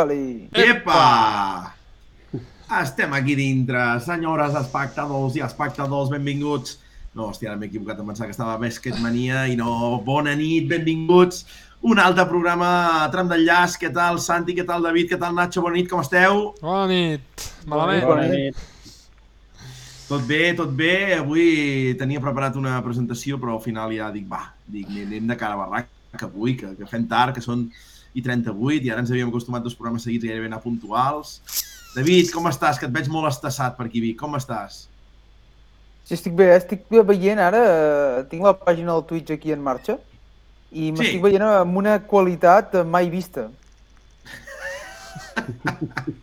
Epa-li! Epa! Estem aquí dintre, senyores espectadors i espectadors, benvinguts. No, hòstia, ara m'he equivocat en pensar que estava a Basketmania i no, bona nit, benvinguts. Un altre programa, tram d'enllaç, què tal Santi, què tal David, què tal Nacho, bona nit, com esteu? Bona nit. Malament. Bona nit. Tot bé, tot bé. Avui tenia preparat una presentació, però al final ja dic, va, dic, anem de cara a barraca avui, que, que fem tard, que són i 38, i ara ens havíem acostumat dos programes seguits gairebé a anar puntuals. David, com estàs? Que et veig molt estassat per aquí, Vic. Com estàs? Sí, estic bé, estic veient ara, eh, tinc la pàgina del Twitch aquí en marxa i m'estic Sí. veient amb una qualitat eh, mai vista.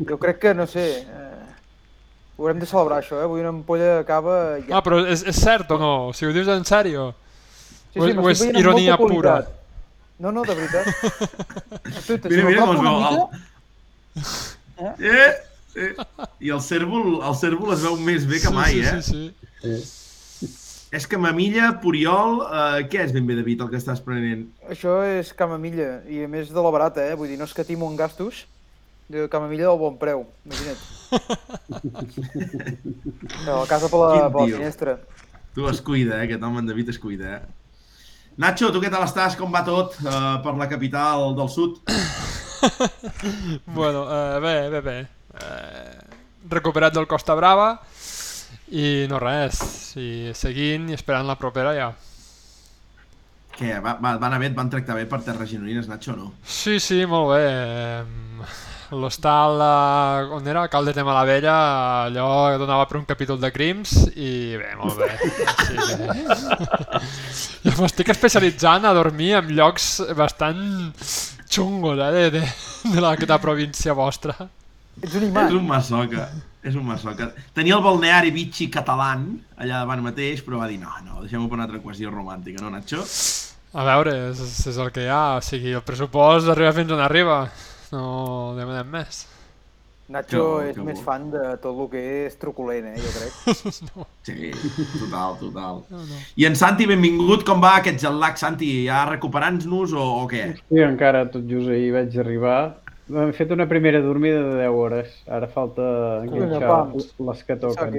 Jo crec que, no sé, eh, ho haurem de celebrar això, eh? Avui una ampolla acaba ja. Ah, però és, és cert o no? Si ho dius en sèrio? sí, o és- o és ironia pura? No, no, de veritat. Espera, Mira, si mira com es m'apropo veu. una El... mica, Eh, eh. I el cèrvol, el cèrvol es veu més bé que mai, sí, eh? Sí, sí, És que mamilla, Puriol, eh, què és ben bé, David, el que estàs prenent? Això és camamilla, i a més de la barata, eh? Vull dir, no escatimo en gastos, de camamilla del bon preu, imagina't. De la casa per la, per la finestra. Tu es cuida, eh? Aquest home en David es cuida, eh? Nacho, tu què tal estàs? Com va tot eh, per la capital del sud? Bueno, eh, bé, bé, bé. Eh, recuperat del Costa Brava i no res, i seguint i esperant la propera ja. Què, va, va, van et van tractar bé per terres gironines, Nacho, no? Sí, sí, molt bé. L'hostal eh, on era? Caldes de Malavella, allò donava per un capítol de crims i bé, molt bé. Sí, bé. Jo m'estic especialitzant a dormir en llocs bastant xungos eh, de, de, de la, de la província vostra. Ets un És imant. un massoca, és un massoca. Tenia el balneari Vichy català allà davant mateix, però va dir, no, no, deixem-ho per una altra qüestió romàntica, no, Nacho? A veure, és, és el que hi ha, o sigui, el pressupost arriba fins on arriba, no demanem més. Nacho bo, és que més bo. fan de tot el que és truculent, eh, jo crec. Sí, total, total. No, no. I en Santi, benvingut, com va aquest jet lag, Santi? Ja recuperant-nos o, o què? Sí, encara tot just ahir vaig arribar. Hem fet una primera dormida de 10 hores. Ara falta enganxar les que toquen.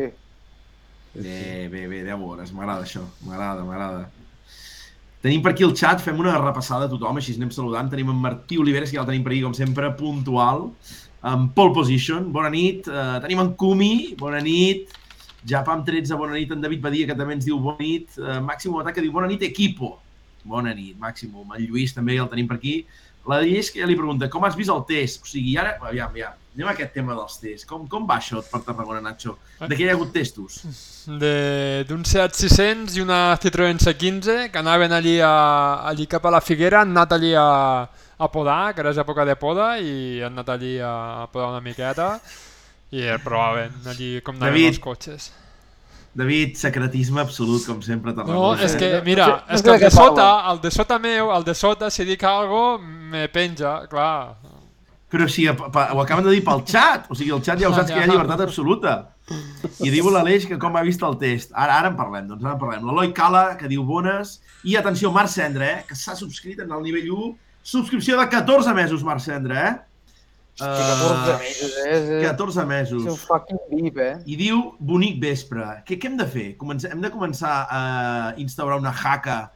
Bé, bé, bé, 10 hores, m'agrada això, m'agrada, m'agrada. Tenim per aquí el xat, fem una repassada a tothom, així anem saludant. Tenim en Martí Oliveres, que ja el tenim per aquí, com sempre, puntual, en pole position, bona nit. Uh, tenim en Kumi, bona nit. Japam 13, bona nit. En David Badia, que també ens diu bona nit. Uh, Màximo Atac, que diu bona nit, equipo. Bona nit, Màximo. En Lluís també ja el tenim per aquí. La Lleis que ja li pregunta, com has vist el test? O sigui, ara, aviam, aviam, anem a aquest tema dels tests. Com, com va això per Tarragona, Nacho? De què hi ha hagut testos? De- d'un Seat 600 i una Citroën C15 que anaven allí, a, allí cap a la Figuera, han anat allí a, a podar, que era època de poda, i han anat allí a, a podar una miqueta i el provaven allí com anaven David. els cotxes. David, secretisme absolut, com sempre, No, és que, no mira, sé- no és que el de sota, el de sota meu, el de sota, si dic algo, me penja, clar. Però si ho acaben de dir pel xat, o sigui, el xat ja ho saps que hi ha llibertat absoluta. I diu l'Aleix que com ha vist el test. Ara ara en parlem, doncs ara en parlem. L'Eloi Cala, que diu bones. I atenció, Marc Cendra, eh, que s'ha subscrit en el nivell 1. Subscripció de 14 mesos, Marc Cendra, eh? Que 14 mesos, eh? És, és, 14 és un mesos. fucking VIP, eh? I diu, bonic vespre. Què, què hem de fer? Comencem, hem de començar a instaurar una jaca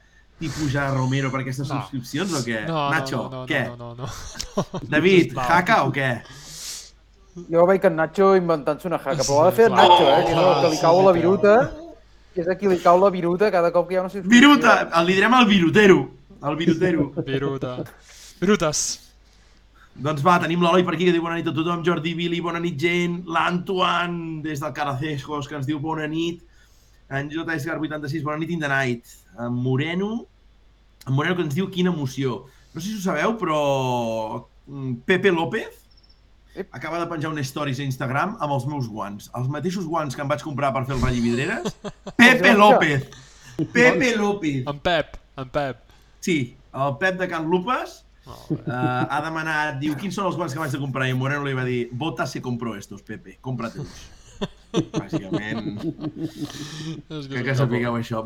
tipus ja Romero per aquestes No. subscripcions o què? No, Nacho, no, no, què? no, no, no, no. David, jaca o què? Jo veig en Nacho inventant-se una jaca, però ho ha de fer en Nacho, eh? Que és el que li cau a la viruta. Que és a qui li cau la viruta cada cop que hi ha una subscripció. Viruta! El li direm al virutero. El virutero. Viruta. Virutes. doncs va, tenim l'Eloi per aquí que diu bona nit a tothom, Jordi Vili, bona nit gent, l'Antoine des del Caracejos que ens diu bona nit, en J. Esgar 86, bona nit in the night, en Moreno, en Moreno que ens diu quina emoció. No sé si ho sabeu, però mm, Pepe López Ep. acaba de penjar unes stories a Instagram amb els meus guants. Els mateixos guants que em vaig comprar per fer el ratll i vidreres. Pepe López! Pepe López! En Pep, en Pep. Sí, el Pep de Can Lupes Oh, uh, ha demanat, diu, quins són els guants que vaig de comprar? I Moreno li va dir, vota se compró estos, Pepe, cómpratelos. Bàsicament, és que, que un sapigueu això.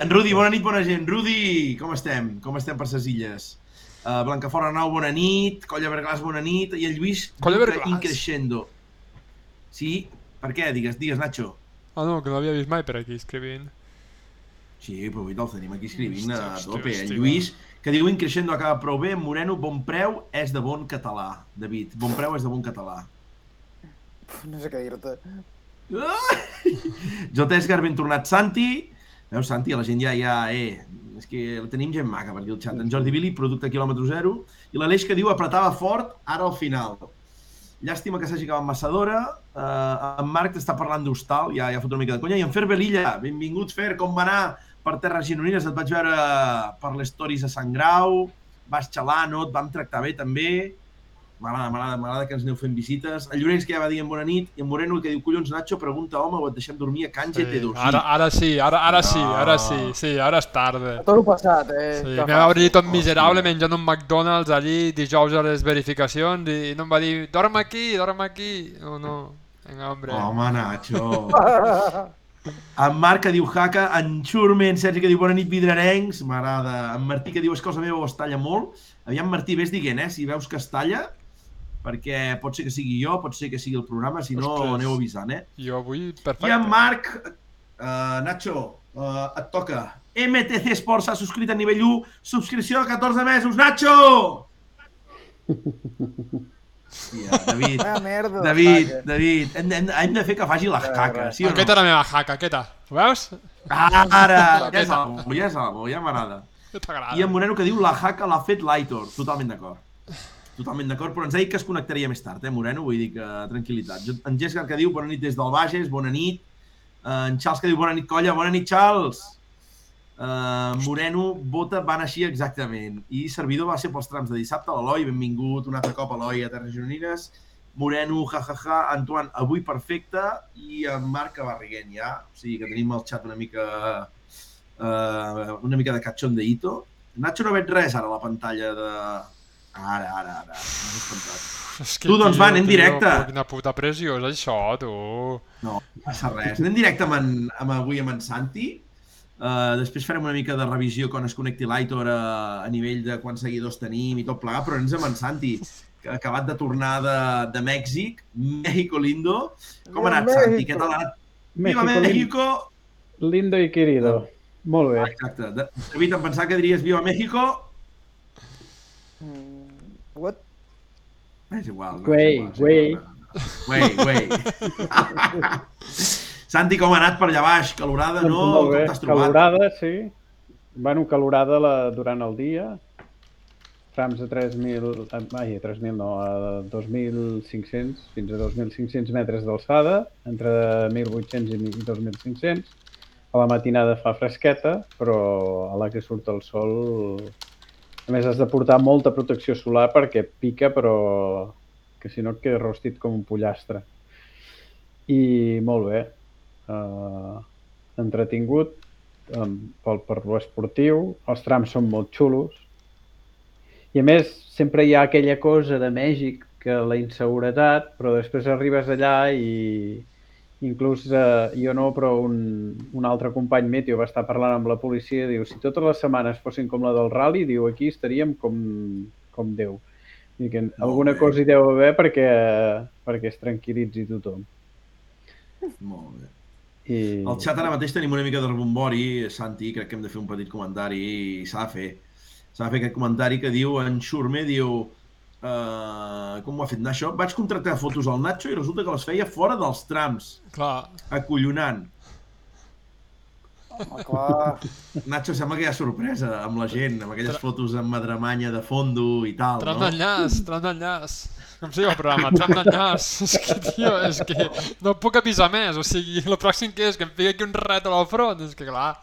En Rudi, bona nit, bona gent. Rudi, com estem? Com estem per ses illes? Uh, Blancafort Arnau, bona nit. Colla Berglàs, bona nit. I el Lluís, increixendo. Sí? Per què? Digues, digues, Nacho. Ah, no, que no l'havia vist mai per aquí escrivint. Sí, però avui te'l tenim aquí escrivint a Hòstia, tope. hòstia, El Lluís, que diu increixendo acaba prou bé. Moreno, bon preu, és de bon català. David, bon preu és de bon català. Uf, No sé què dir-te. J. Esgar, ben tornat. Santi, veus, Santi, la gent ja, ja, eh, és que tenim gent maca per aquí al xat. En Jordi Billy, producte quilòmetre zero. I l'Aleix que diu apretava fort ara al final. Llàstima que s'hagi acabat massa d'hora. Uh, en Marc està parlant d'hostal, ja, ja fot una mica de conya. I en Fer Belilla, benvingut Fer, com va anar per Terres Gironines? Et vaig veure per les stories a Sant Grau, vas xalar, no? Et vam tractar bé també. M'agrada, m'agrada, m'agrada que ens aneu fent visites. El Llorenç que ja va dir bona nit i en Moreno que diu collons Nacho, pregunta home o et deixem dormir a Can Sí. GT2. Ara, ara sí, ara, ara sí, ara No. sí, sí, ara és tarda. A tot el passat, eh? Sí, que me va obrir tot Hòstia. miserable menjant un McDonald's allí dijous a les verificacions i no em va dir dorm aquí, dorm aquí. No, no, vinga, hombre. Home, Nacho. En Marc que diu jaca, en Xurme, en Sergi que diu bona nit vidrarencs, m'agrada. En Martí que diu és cosa meva o es talla molt. Aviam, Martí, vés dient, eh, si veus que es talla, perquè pot ser que sigui jo, pot ser que sigui el programa, si no Ostres. aneu avisant, eh? Jo avui, I perfecte. en Marc, uh, Nacho, uh, et toca. MTC Sports s'ha subscrit a nivell 1, subscripció de 14 mesos, Nacho! Hòstia, David, Ah, merda. David. David, hem, hem, hem de fer que faci la caca, sí o no? Aquesta era la meva jaca, aquesta. Ho veus? Ara, ja és algo, ja és algo, ja m'agrada. I en Moreno que diu la jaca l'ha fet l'Aitor, totalment d'acord. Totalment d'acord, però ens ha dit que es connectaria més tard, eh, Moreno? Vull dir que tranquil·litat. En Géscar que diu bona nit des del Bages, bona nit. Eh, En Charles que diu bona nit, colla, bona nit, Charles. Uh, Moreno, vota van així exactament. I servidor va ser pels trams de dissabte. L'Eloi, benvingut un altre cop, Eloi, a Terres Gironines. Moreno, jajaja, ja, ja. Antoine, avui perfecte. I en Marc Barriguent, ja. O sigui que tenim el xat una mica... Uh, una mica de cachondeito. Nacho, no veig res ara a la pantalla de... Ara, ara, ara. M'has espantat. És que, Tu, doncs, tio, va, anem tio, directe. però Quina puta pressió és això, tu. No, no passa res. Anem directe amb, en, amb avui amb en Santi. Uh, després farem una mica de revisió quan es connecti l'Aitor a, a nivell de quants seguidors tenim i tot plegat, però anem amb en Santi, que ha acabat de tornar de, de Mèxic, México lindo. Com ha anat, Viva Santi? México. Què tal ha anat? Viva México, México! lindo i querido. Molt bé. Exacte. De- David, em pensava que diries Viva México. What? És igual. No? Güey, És igual, güey. Güey, güey. Santi, com ha anat per allà baix? Calorada, no? Molt bé. Com t'has trobat? Calorada, sí. Bueno, calorada la, durant el dia. Trams de 3.000, eh, ai, 3.000 no, a 2.500, fins a 2.500 metres d'alçada, entre 1.800 i 2.500. A la matinada fa fresqueta, però a la que surt el sol... A més, has de portar molta protecció solar perquè pica, però que si no et queda rostit com un pollastre. I molt bé. Uh, entretingut um, pel, per esportiu. Els trams són molt xulos. I a més, sempre hi ha aquella cosa de Mèxic, que la inseguretat, però després arribes allà i inclús eh, jo no, però un, un altre company meteo va estar parlant amb la policia i diu, si totes les setmanes fossin com la del rally, diu, aquí estaríem com, com Déu. I que alguna bé. cosa hi deu haver perquè, perquè es tranquil·litzi tothom. Molt bé. I... Al xat ara mateix tenim una mica de rebombori, Santi, crec que hem de fer un petit comentari i s'ha de fer. S'ha de fer aquest comentari que diu, en Xurme diu, uh, com ho ha fet Nacho? Vaig contractar fotos al Nacho i resulta que les feia fora dels trams, Clar, acollonant. Home, clar. Nacho, sembla que hi ha sorpresa amb la gent, amb aquelles fotos amb madremanya de fondo i tal, tram no? d'enllaç, tram d'enllaç. Com sigui el programa, tram d'enllaç. És que, tio, és que no puc avisar més. O sigui, el pròxim que és que em fiqui aquí un rètol al front. És que clar.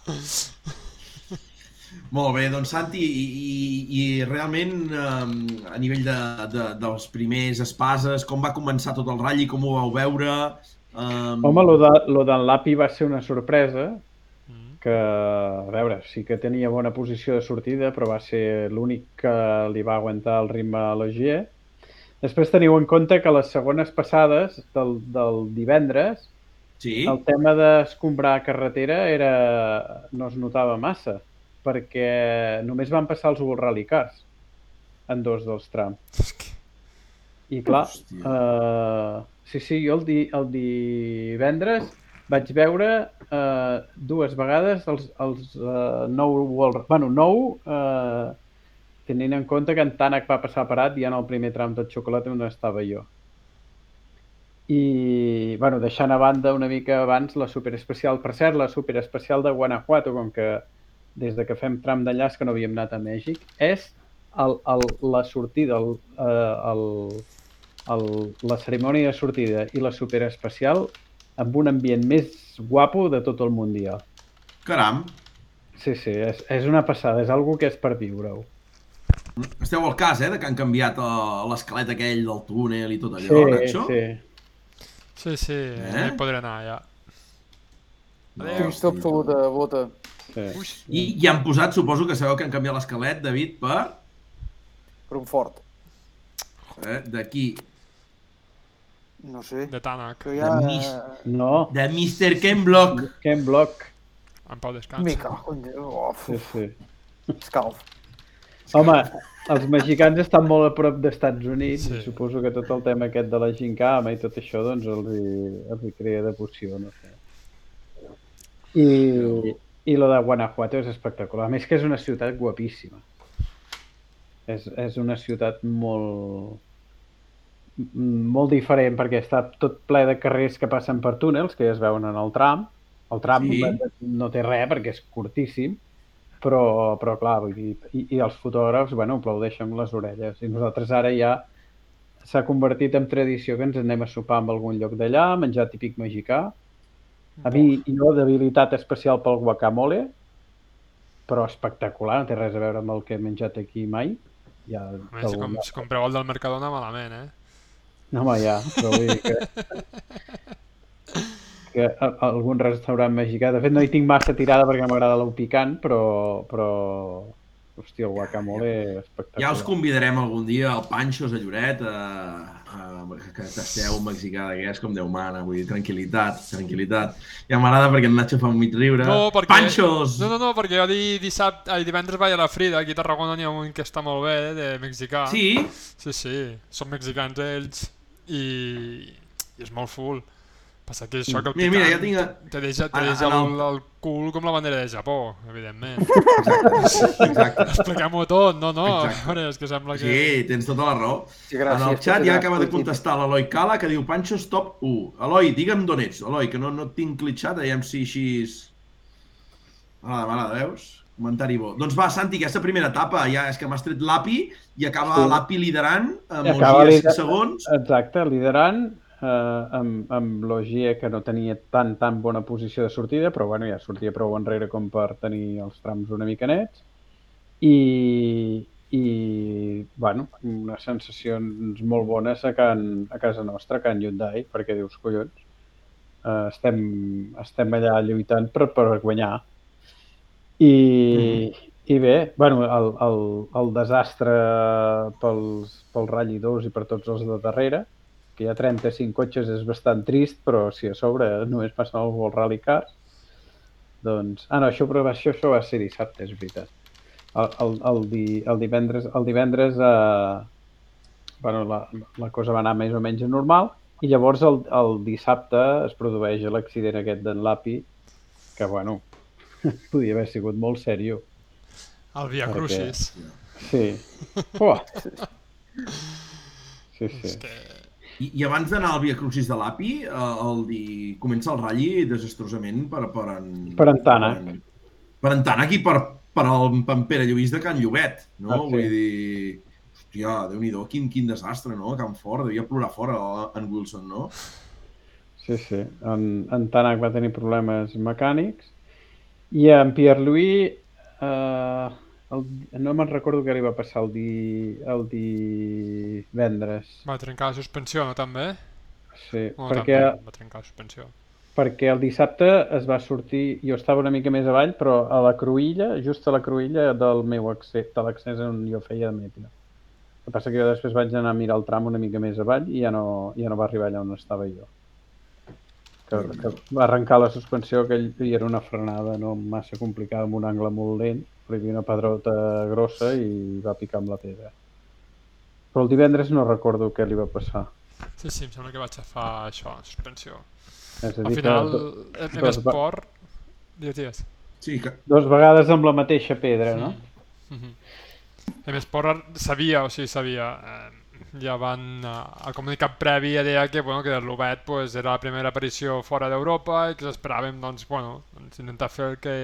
Molt bé, doncs Santi, i, i, i realment um, a nivell de, de, dels primers espases, com va començar tot el ratll i com ho vau veure? Um, Home, lo, de, lo d'en Lapi va ser una sorpresa, Mm. que, a veure, sí que tenia bona posició de sortida, però va ser l'únic que li va aguantar el ritme a l'Ogier. Després teniu en compte que les segones passades del, del divendres, Sí? el tema d'escombrar carretera era... no es notava massa, perquè només van passar els World Rally Cars. en dos dels trams. I clar, Hòstia. uh, sí, sí, jo el, di, el divendres vaig veure uh, dues vegades els, els uh, nou World... Bueno, nou, uh, tenint en compte que en Tanak va passar parat ja en el primer tram de xocolata on estava jo. I, bueno, deixant a banda una mica abans la superespecial. Per cert, la superespecial de Guanajuato, com que des de que fem tram d'enllaç que no havíem anat a Mèxic, és el, el, la sortida, el, eh, el, el, la cerimònia de sortida i la superespecial amb un ambient més guapo de tot el Mundial. Caram, Sí, sí, és, és una passada, és algo que és per viure-ho. esteu al cas, eh, de que han canviat eh, l'esquelet aquell del túnel i tot allò, Sí, Nacho? sí. Sí, sí, eh? hi podré anar ja. Adéu. Trist absoluta, bota. I, I han posat, suposo que sabeu que han canviat l'esquelet, David, per Per un fort. eh, d'aquí, No sé. de Tanak. Ja... De mis. No, de Mr. Ken Block. Ken Block. En pau en Déu. Oh, Sí, sí. escalf. Home, els mexicans estan molt a prop d'Estats Units Sí. i suposo que tot el tema aquest de la gincama i tot això doncs els hi, els hi crea devoció, no sé. I, I lo de Guanajuato és espectacular. A més que és una ciutat guapíssima. És, és una ciutat molt molt diferent perquè està tot ple de carrers que passen per túnels que ja es veuen en el tram. El tram Sí. no té res perquè és curtíssim, però, però clar, vull dir, i, i els fotògrafs, bueno, aplaudeixen les orelles. I nosaltres ara ja s'ha convertit en tradició que ens anem a sopar en algun lloc d'allà, menjar típic mexicà. A mi, jo, debilitat especial pel guacamole, però espectacular, no té res a veure amb el que he menjat aquí mai. Ja, A més, si, com, si compreu el del Mercadona, malament, eh? No, home, ja, però vull dir que... que a- algun restaurant mexicà... De fet, no hi tinc massa tirada perquè m'agrada l'ou picant, però... però... Hòstia, el guacamole espectacular. Ja us convidarem algun dia al Panxos a Lloret a, a, que tasteu un mexicà d'aquests com Déu mana, vull dir, tranquil·litat, tranquil·litat. Ja m'agrada perquè en Nacho fa un mig riure. No, perquè... Panxos! No, no, no, perquè jo di, dissabte, ai, divendres vaig a la Frida, aquí a Tarragona n'hi ha un que està molt bé, de mexicà. Sí? Sí, sí, són mexicans ells i, i és molt full. Passa que això que el Mira, mira, ja tinc... te deixa, te en- deixa en el, el- el cul com la bandera de Japó, evidentment. Exacte. Expliquem-ho tot, no, no, Exacte. veure, és que sembla que... Sí, tens tota la raó. Sí, en gràcies. el xat ja acaba de contestar l'Eloi Cala, que diu Panxos top 1. Eloi, digue'm d'on ets. Eloi, que no, no et tinc clitxat, aviam si així... M'agrada, m'agrada, veus? Comentari bo. Doncs va, Santi, aquesta primera etapa ja és que m'has tret l'API i acaba Sí. l'API liderant amb I uns acaba dies lider- 5 segons. Exacte, liderant eh, amb, amb l'Ogier que no tenia tan tan bona posició de sortida, però bueno, ja sortia prou enrere com per tenir els trams una mica nets. I, i bueno, unes sensacions molt bones a, can, a casa nostra, a Can Hyundai, perquè dius, collons, eh, estem, estem allà lluitant per, per guanyar. I, i bé, bueno, el, el, el desastre pels, pels ratllidors i per tots els de darrere, que hi ha 35 cotxes és bastant trist, però si a sobre només passa el World Rally Cars, doncs... Ah, no, això, però això, això va ser dissabte, és veritat. El, el, el, di, el divendres, el divendres eh, bueno, la, la cosa va anar més o menys normal i llavors el, el dissabte es produeix l'accident aquest d'en Lapi que, bueno, podia haver sigut molt sèrio. El Via Perquè- Crucis. Sí. Uah. Sí, És sí. que... I, I abans d'anar al Via Crucis de l'API, eh, el di... comença el ratlli desastrosament per, per en... Per en Tànec. Per en, per Tànec i per, per el per en Pere Lluís de Can Llobet, no? Ah, sí. Vull dir... Hòstia, Déu-n'hi-do, quin, quin desastre, no? Can Fort, devia plorar fora en Wilson, no? Sí, sí. En, en Tanak va tenir problemes mecànics i en Pierre-Louis eh, el, no me'n recordo què li va passar el, di, el divendres. Va trencar la suspensió, no també? Sí, No, perquè, també va trencar la suspensió. perquè el dissabte es va sortir, jo estava una mica més avall, però a la cruïlla, just a la cruïlla del meu accés, de l'accés on jo feia de mètria. El que passa que jo després vaig anar a mirar el tram una mica més avall i ja no, ja no va arribar allà on estava jo. Que, que va arrencar la suspensió, que hi era una frenada no massa complicada amb un angle molt lent, hi havia una pedrota grossa i va picar amb la pedra. Però el divendres no recordo què li va passar. Sí, sí, em sembla que vaig agafar això, suspensió. És a Al dir, final, que hem dos va- esport... Digues, digues. Sí, que... dos vegades amb la mateixa pedra, no? Mhm. Hem esport sabia, o sigui, sabia... Eh, ja van... Eh, el comunicat previ ja deia que, bueno, que el Lobet pues, era la primera aparició fora d'Europa i que esperàvem, doncs, bueno, doncs, intentar fer el que,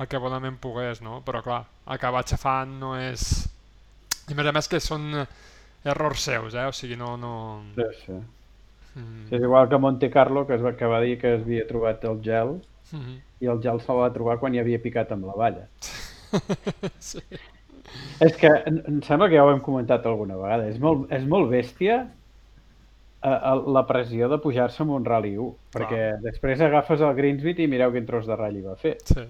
el que bonament pogués, no? Però, clar, acabar xafant no és... I a més a més que són errors seus, eh? O sigui, no... no... Sí, sí. Mm. Sí, és igual que Monte Carlo, que, es va, que va dir que es havia trobat el gel Mhm. i el gel se'l va trobar quan hi havia picat amb la valla. sí. És que em em sembla que ja ho hem comentat alguna vegada. És molt, és molt bèstia eh, la pressió de pujar-se amb un Rally 1, perquè després agafes el Greensbit i mireu quin tros de ratll va fer. sí.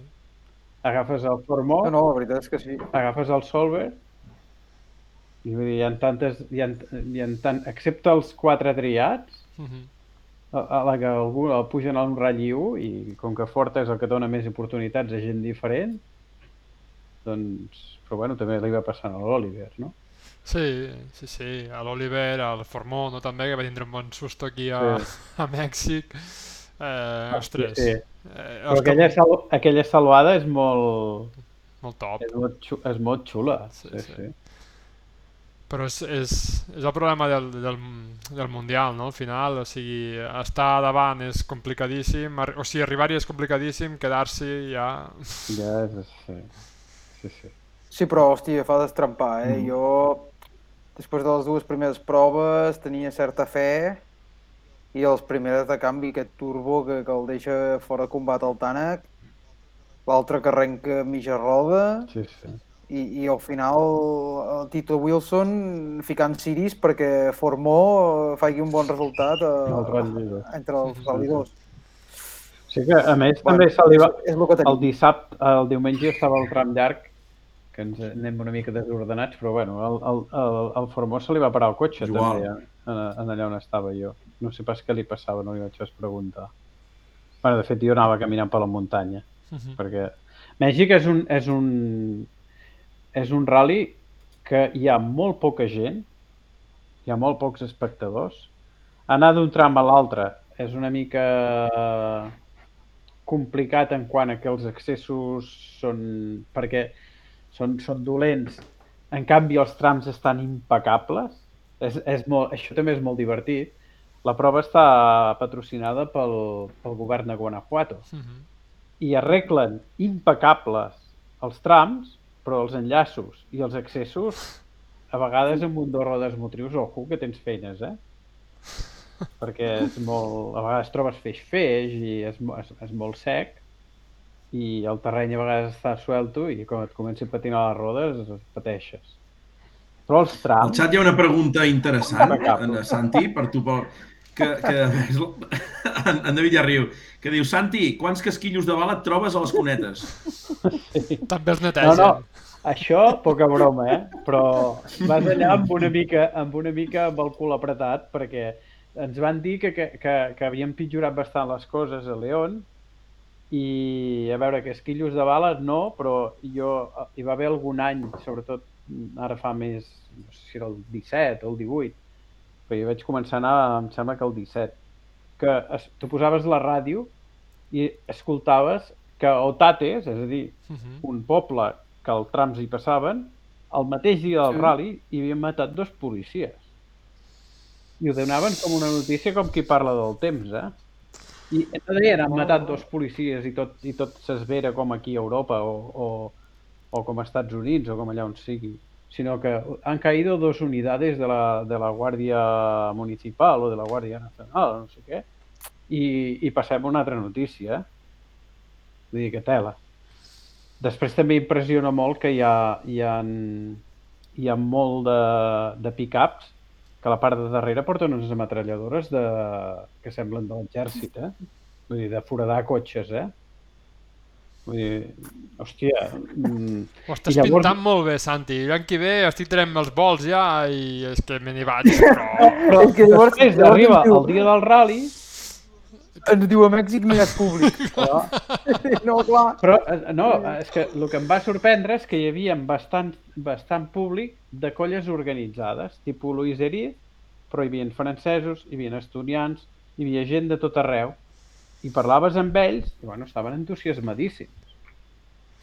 Agafes el Formó, No, no, la veritat és que sí. agafes el Solver i vull dir, hi ha tantes, hi ha, hi ha tant, excepte els quatre triats, Mhm. a, a la que algú el pugen a un ratll 1 i com que Forta és el que dona més oportunitats a gent diferent, doncs... Però bueno, també li va passant a l'Oliver, no? Sí, sí, sí, a l'Oliver, al Formono també, que va tindre un bon susto aquí a, Sí. a Mèxic. Eh, ostres, Sí. eh, Però els que- aquella, sal aquella salvada és molt, molt top. és molt, xu és molt xula. Sí, Sí, sí. sí. Però és, és, és el problema del, del, del Mundial, no? Al final, o sigui, estar davant és complicadíssim, o sigui, arribar-hi és complicadíssim, quedar-s'hi ja... Ja és... Sí, sí. sí. Sí, però, hòstia, fa destrempar, eh? Mm. Jo, després de les dues primeres proves, tenia certa fe i les primeres de canvi, aquest turbo que, que el deixa fora de combat al Tànec, l'altre que arrenca mitja roda sí, sí. i, i al final el Tito Wilson ficant ciris perquè Formó faci un bon resultat a, El Rally dos. entre els validors. Sí que, a més, Bueno, també se li va... és, és el que tenim. El dissabte, el diumenge estava el tram llarg, que ens anem una mica desordenats, però bueno, el, el, el, el Formós se li va parar el cotxe Igual. també, eh, en, en allà on estava jo. No sé pas què li passava, no li vaig pas preguntar. Bueno, de fet, jo anava caminant per la muntanya, Mhm. perquè Mèxic és un, és un, és un rally que hi ha molt poca gent, hi ha molt pocs espectadors. Anar d'un tram a l'altre és una mica complicat en quant a que els accessos són... perquè són, són dolents. En canvi, els trams estan impecables. És, és molt, això també és molt divertit. La prova està patrocinada pel, pel govern de Guanajuato Mhm. i arreglen impecables els trams, però els enllaços i els accessos a vegades amb un dos rodes motrius, ojo, que tens feines, eh? Perquè és molt, a vegades trobes feix-feix i és, és, és molt sec i el terreny a vegades està suelto i quan et comenci a patinar les rodes pateixes. Però els Al trams... xat hi ha una pregunta interessant, Santi, per tu, Pol, que, que en, en David ja riu, que diu, Santi, quants casquillos de bala et trobes a les cunetes? També els No, netegen. no, això, poca broma, eh? Però vas allà amb una mica amb una mica amb el cul apretat perquè ens van dir que, que, que, que havien pitjorat bastant les coses a León i a veure, que esquillos de bales no, però jo hi va haver algun any, sobretot ara fa més, no sé si era el 17 o el 18, però jo vaig començar a anar, em sembla que el 17, que es, tu posaves la ràdio i escoltaves que Otates, és a dir, Mhm. un poble que els trams hi passaven, el mateix dia del Sí. rally hi havien matat dos policies. I ho donaven com una notícia com qui parla del temps, eh? I no deien, han matat dos policies i tot, i tot s'esvera com aquí a Europa o, o, o com a Estats Units o com allà on sigui, sinó que han caído dos unidades de la, de la Guàrdia Municipal o de la Guàrdia Nacional no sé què, i, i passem a una altra notícia? Vull dir que tela. Després també impressiona molt que hi ha, hi ha, hi ha molt de, de pick-ups que a la part de darrere porten unes ametralladores de, que semblen de l'exèrcit, eh? Vull dir, de foradar cotxes, eh? Vull dir, hòstia... Mm, Ho estàs llavors- pintant molt bé, Santi. L'any que ve estic traient els vols ja i és que me n'hi vaig, però... però És que llavors- després llavors arriba em diu- el dia del rally ens diu a Mèxic no hi ha públic. Però, no, clar. però eh, no, és que el que em va sorprendre és que hi havia bastant, bastant públic de colles organitzades, tipus Luis Eriz, però hi havia francesos, hi havia estonians, hi havia gent de tot arreu, i parlaves amb ells i bueno, estaven entusiasmadíssims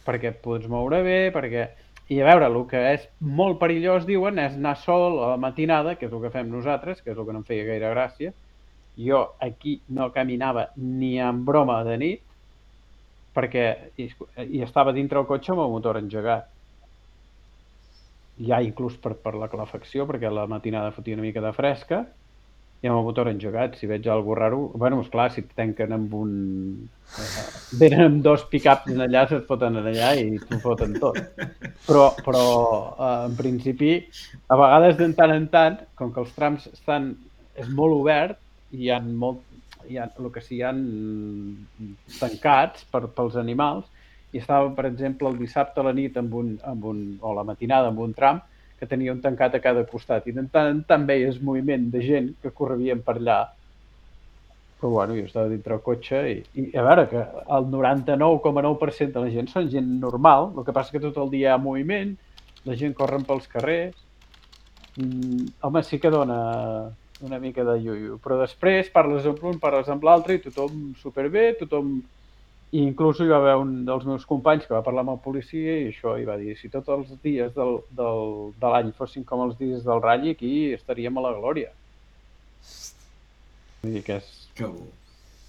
perquè et pots moure bé, perquè... I a veure, el que és molt perillós, diuen, és anar sol a la matinada, que és el que fem nosaltres, que és el que no em feia gaire gràcia. Jo aquí no caminava ni en broma de nit, perquè i, estava dintre el cotxe amb el motor engegat. Ja inclús per, per la calefacció, perquè la matinada fotia una mica de fresca, i amb el motor engegat, si veig alguna raro... bueno, esclar, si et tanquen amb un... Eh, venen amb dos pick-ups allà, se't foten en allà i t'ho foten tot. Però, però eh, en principi, a vegades de tant en tant, com que els trams estan... és molt obert, i hi ha molt... Hi ha, el que sí, hi ha tancats per, pels animals, i estava, per exemple, el dissabte a la nit amb un, amb un, o la matinada amb un tram, que tenia un tancat a cada costat. I de tant en tant veies moviment de gent que correvien per allà. Però bueno, jo estava dintre el cotxe i, i a veure que el 99,9% de la gent són gent normal, el que passa que tot el dia hi ha moviment, la gent corren pels carrers, mm, home, sí que dona una mica de iuiu, però després parles amb un, parles amb l'altre i tothom superbé, tothom i inclús hi va haver un dels meus companys que va parlar amb el policia i això, i va dir, si tots els dies del, del, de l'any fossin com els dies del ratll, aquí estaríem a la glòria. Vull dir que és... Que bo.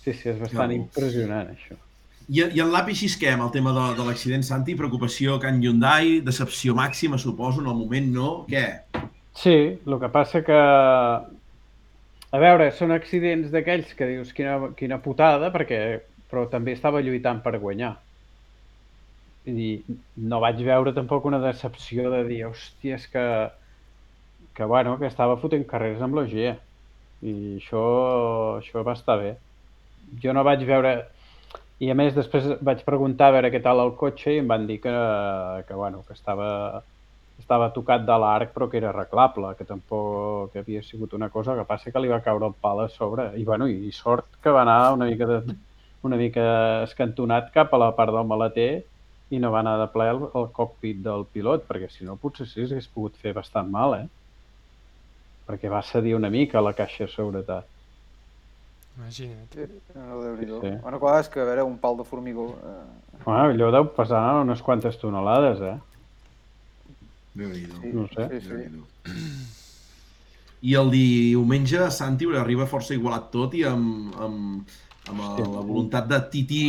Sí, sí, és bastant impressionant, això. I, i en l'API amb el tema de, de l'accident, Santi? Preocupació Can Hyundai, decepció màxima, suposo, en el moment no? Què? Sí, el que passa que... A veure, són accidents d'aquells que dius quina, quina putada, perquè però també estava lluitant per guanyar. I no vaig veure tampoc una decepció de dir, hòstia, és que, que, bueno, que estava fotent carreres amb l'OG. I això, això va estar bé. Jo no vaig veure... I a més després vaig preguntar a veure què tal el cotxe i em van dir que, que, bueno, que estava, estava tocat de l'arc però que era arreglable, que tampoc que havia sigut una cosa que passa que li va caure el pal a sobre. I, bueno, i sort que va anar una mica de, una mica escantonat cap a la part del maleter i no va anar de ple al, al cockpit del pilot, perquè si no potser sí s'hagués pogut fer bastant mal, eh? Perquè va cedir una mica la caixa de seguretat. Imagina't. Sí, no, déu nhi Sí. Bueno, clar, és que a veure, un pal de formigó... Eh, Bueno, allò deu pesar unes quantes tonelades, eh? Sí, No sé. sí, sí. I el diumenge, Santi, arriba força igualat tot i amb, amb, amb el, la voluntat de Titi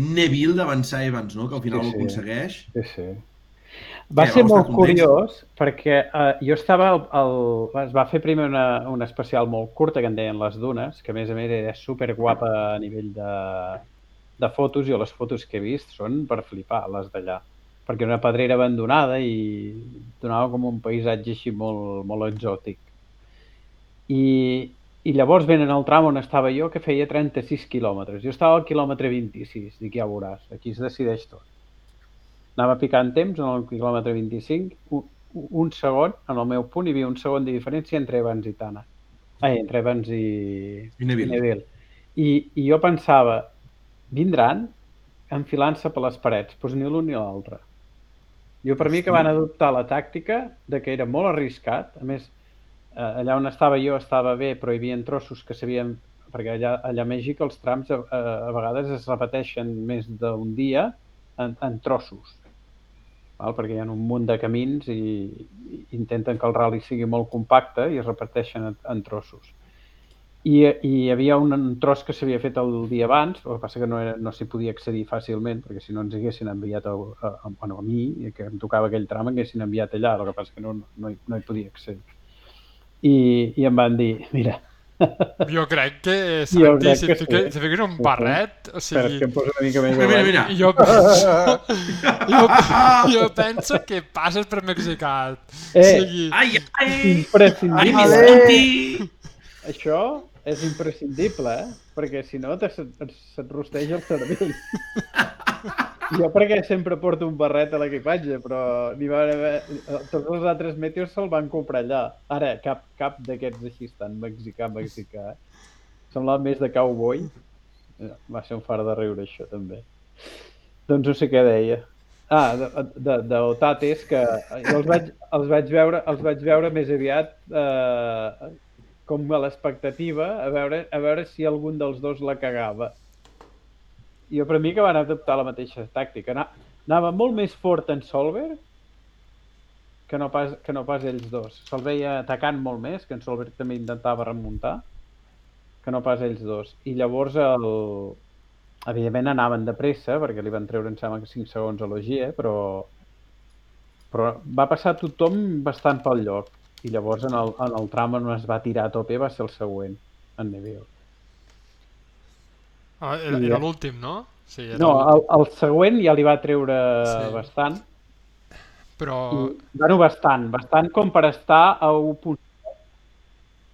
Neville d'avançar Evans, no? que al final Sí, sí, sí. ho aconsegueix. Sí, sí. Va Què, ser molt curiós perquè uh, jo estava al, al... Es va fer primer una, una especial molt curta que en deien Les Dunes, que a més a més era super guapa a nivell de, de fotos. Jo les fotos que he vist són per flipar, les d'allà. Perquè era una pedrera abandonada i donava com un paisatge així molt, molt exòtic. I, I llavors venen al tram on estava jo, que feia 36 quilòmetres. Jo estava al quilòmetre 26, dic, ja veuràs, aquí es decideix tot anava picant temps en el quilòmetre 25, un, un segon, en el meu punt, hi havia un segon de diferència entre Evans i Tana. Ai, entre Evans i, I Neville. i Neville. I, I jo pensava, vindran enfilant-se per les parets, doncs ni l'un ni l'altre. Jo per mi que van adoptar la tàctica de que era molt arriscat, a més, eh, allà on estava jo estava bé, però hi havia trossos que s'havien... perquè allà, allà a Mèxic els trams a, a, a vegades es repeteixen més d'un dia en, en trossos val? perquè hi ha un munt de camins i, i intenten que el rally sigui molt compacte i es reparteixen en, en trossos. I, I hi havia un, un tros que s'havia fet el dia abans, el que passa que no, era, no s'hi podia accedir fàcilment, perquè si no ens haguessin enviat a, a, a, bueno, a mi, que em tocava aquell tram, haguessin enviat allà, el que passa que no, no, hi, no hi podia accedir. I, I em van dir, mira, Jo crec que, Jo Santi, crec si, que fiques, sí. si fiques un barret, o espera, sigui... que em poso una mica més Mira, mira. Jo penso, jo, jo penso que passes per mexicat. Eh. O sigui, Ai, ai! Ai, Imprescindible. Santi! Això és imprescindible, eh? Perquè si no te- se't se't rosteja el cervell. jo perquè sempre porto un barret a l'equipatge, però n'hi va haver... Tots els altres meteors se'l van comprar allà. Ara, cap, cap d'aquests així tan mexicà, mexicà. eh? Semblava més de cowboy. Va ser un far de riure, això, també. Doncs no sé què deia. Ah, de, de, de Otates, que jo els vaig, els vaig, veure, els vaig veure més aviat eh, com a l'expectativa, a veure, a veure si algun dels dos la cagava. Jo per mi que van adoptar la mateixa tàctica. Ana- Anava molt més fort en Solver que no pas, que no pas ells dos. Se'l veia atacant molt més, que en Solver també intentava remuntar, que no pas ells dos. I llavors, el... evidentment, anaven de pressa, perquè li van treure, em sembla que 5 segons a l'Ogier, però... però va passar tothom bastant pel lloc. I llavors, en el, en el tram on es va tirar a tope, va ser el següent, en Neville. Ah, era, era eh, l'últim, no? Sí, era No, el, el següent ja li va treure Sí. bastant. Però... I, bueno, bastant, bastant com per estar a 1.7.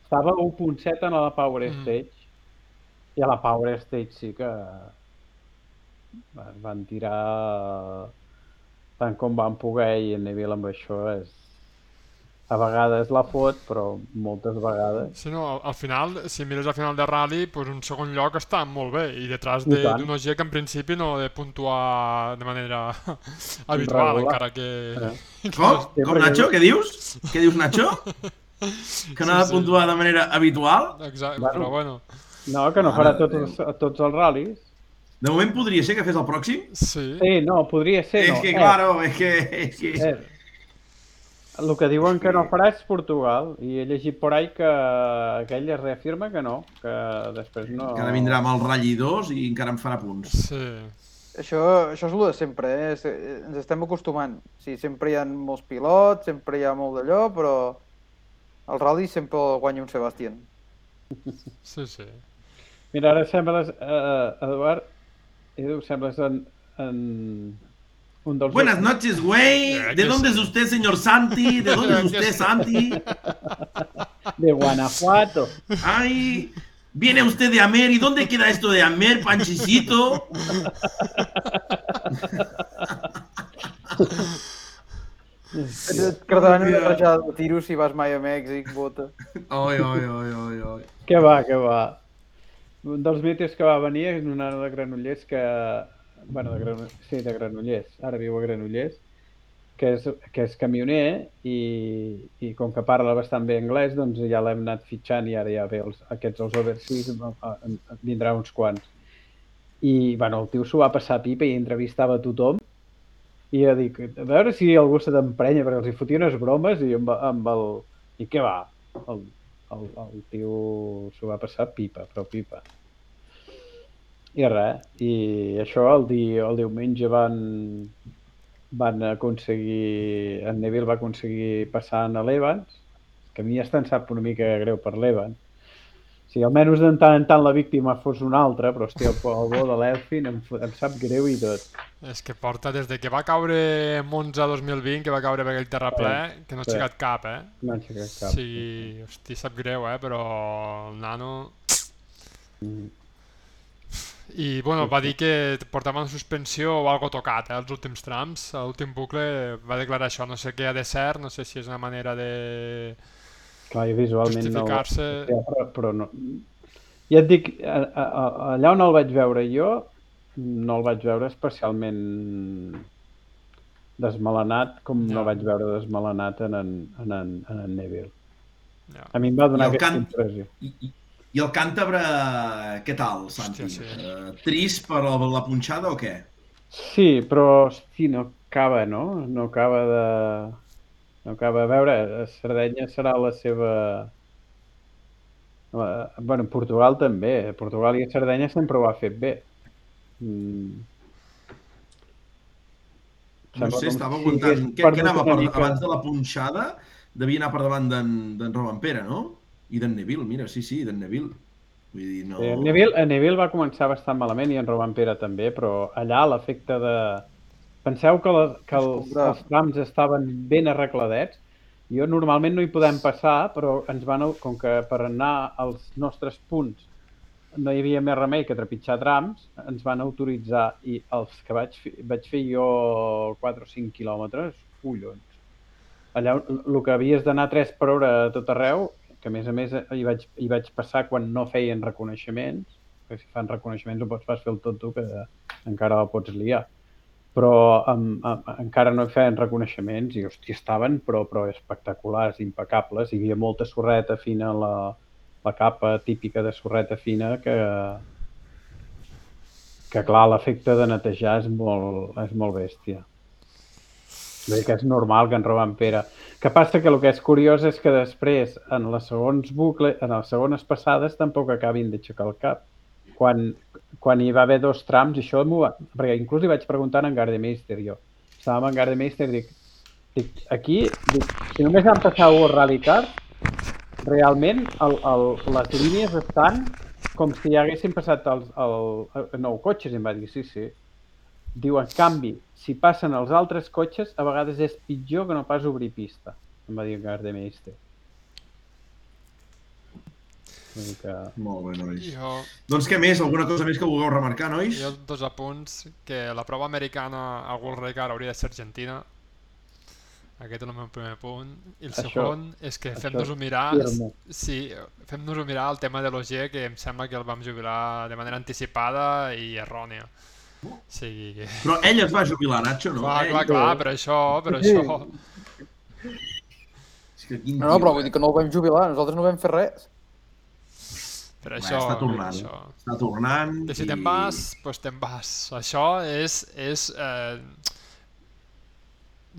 Estava a 1.7 en la Power Mm. Stage. I a la Power Stage sí que van- van tirar tant com van poder i en Neville amb això és a vegades la fot, però moltes vegades Sí, no, al, al final, si mires al final de rally, pues un segon lloc està molt bé i detrás I de- OG que en principi no ha de puntuar de manera habitual, Regular. encara que... Eh. Com? Sí, Com, perquè- Nacho? Què dius? Què dius, Nacho? Que no Sí, ha de sí. puntuar de manera habitual? Exacte, Bueno. però bueno, no, que no Mare farà tots Déu. els, tots els ral·lis. De moment podria ser que fes el pròxim? sí. Sí, no, podria ser, no. és que, Eh, claro, és que... És que... Eh, el que diuen que no farà és Portugal i he llegit por ahí que, que ell es reafirma que no, que després no... Que ara vindrà amb el Rally 2 i encara em farà punts. Sí. Això, això és el de sempre, eh? És- eh, Ens estem acostumant. Sí, sempre hi ha molts pilots, sempre hi ha molt d'allò, però el rally sempre el guanya un Sebastián. Sí, sí. Mira, ara sembles, eh, Eduard, Edu, sembles en, en. Buenas noches, güey. Eh, ¿De dónde es usted, señor Santi? ¿De dónde es Que usted. Santi? De Guanajuato. Ay, viene usted de Amer. ¿Y dónde queda esto de Amer, Panchicito? Una rajada de tiros si vas mai a Mèxic, bota. Oi, oi, oi, oi, oi. Que va, que va. Un dels mites que va venir és un nano de Granollers que... bueno, de Granollers, sí, de Granollers, ara viu a Granollers, que és, que és camioner i, i com que parla bastant bé anglès, doncs ja l'hem anat fitxant i ara ja ve els, aquests els overseas, a- a- a- vindrà uns quants. I, bueno, el tio s'ho va passar pipa i entrevistava a tothom i jo dic, a veure si algú se t'emprenya, perquè els hi fotia unes bromes i amb, amb el... I què va? El, el, el tio s'ho va passar pipa, però pipa. I res, i això el, di, el diumenge van, van aconseguir, en Neville va aconseguir passar en l'Evans, que a mi ja em sap una mica greu per l'Evans. Si almenys de tant en tant la víctima fos una altra, però hòstia, el, el bo de l'Elfin em, em sap greu i tot. És que porta des de que va caure Monza 2020, que va caure per aquell terraplè, que no ha Sí. aixecat cap, eh? No han aixecat cap. sigui, hosti, sap greu, eh? Però el nano... Mm. I, bueno, va dir que portava una suspensió o algo tocat, eh, els últims trams. A l'últim bucle va declarar això. No sé què ha de ser, no sé si és una manera de Clar, jo visualment no... justificar-se. Ja, però, però no... Ja et dic, a, a, a, allà on el vaig veure jo, no el vaig veure especialment desmelenat com Ja. no vaig veure desmelenat en en, en, en, en, Neville. Ja. A mi em va I donar aquesta cant- impressió. I, i, I el càntabre, què tal, Santi? Hòstia, sí. Eh, trist per la, la punxada o què? Sí, però hosti, no acaba, no? No acaba de... No acaba. A veure, a Sardenya serà la seva... La... bueno, Portugal també. Portugal i Sardenya sempre ho ha fet bé. Mm. No Sembla sé, com estava si aguantant... hagués Què, què anava per, abans de la punxada? Devia anar per davant d'en d'en Robampera, no? I d'en Neville, mira, sí, sí, d'en Neville. Vull dir, no... Eh, Neville, en Neville va començar bastant malament i en Robampera també, però allà l'efecte de... Penseu que, la, que els, els trams estaven ben arregladets. Jo normalment no hi podem passar, però ens van, com que per anar als nostres punts no hi havia més remei que trepitjar trams, ens van autoritzar i els que vaig, fer, vaig fer jo 4 o 5 quilòmetres, collons. Allà el que havies d'anar 3 per hora a tot arreu, que a més a més hi vaig, hi vaig passar quan no feien reconeixements, perquè si fan reconeixements ho pots pas fer el tot tu, que encara el pots liar. Però amb, amb, encara no feien reconeixements i, hòstia, estaven però, però espectaculars, impecables. Hi havia molta sorreta fina, la, la capa típica de sorreta fina que, que clar, l'efecte de netejar és molt, és molt bèstia. Dir que és normal que en roben pera. Que passa que el que és curiós és que després, en les segons bucle, en les segones passades, tampoc acabin d'aixecar el cap. Quan, quan hi va haver dos trams, això m'ho va... Perquè inclús li vaig preguntar a en Gardemeister, jo. Estàvem en Gardemeister dic, dic aquí, dic, si només han passat un rally car, realment el, el, les línies estan com si haguessin passat els, el, el, nou cotxes, i em va dir, sí, sí. Diu, en canvi, si passen els altres cotxes, a vegades és pitjor que no pas obrir pista, em va dir. Vull dir que... Molt bé, nois. Jo, Doncs què més? Alguna cosa més que vulgueu remarcar, nois? jo dos apunts, que la prova americana a World Rally hauria de ser Argentina. Aquest és el meu primer punt. I el Això- segon és que fem-nos-ho mirar... Sí, fem-nos-ho mirar el tema de l'OG, que em sembla que el vam jubilar de manera anticipada i errònia. Que... Però ell es va jubilar, Nacho, no? Clar, ell... clar, clar, per això, per Sí. això... És que quin No, no, però eh? vull dir que no ho vam jubilar, nosaltres no vam fer res. Per Bé, això... està per tornant. Això. Està tornant Que si i- te'n vas, doncs te'n vas. Això és... és eh,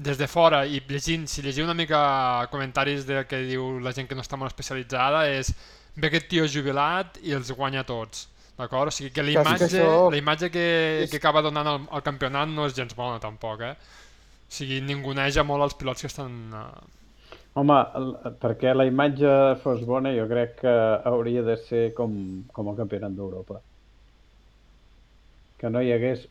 des de fora i llegint, si llegiu una mica comentaris de que diu la gent que no està molt especialitzada és ve aquest tio jubilat i els guanya tots d'acord? O sigui que la sí que imatge, això- la imatge que, és- que acaba donant el, el campionat no és gens bona tampoc, eh? O sigui, ninguneja molt els pilots que estan... eh, Home, perquè la imatge fos bona, jo crec que hauria de ser com, com el campionat d'Europa. Que no hi hagués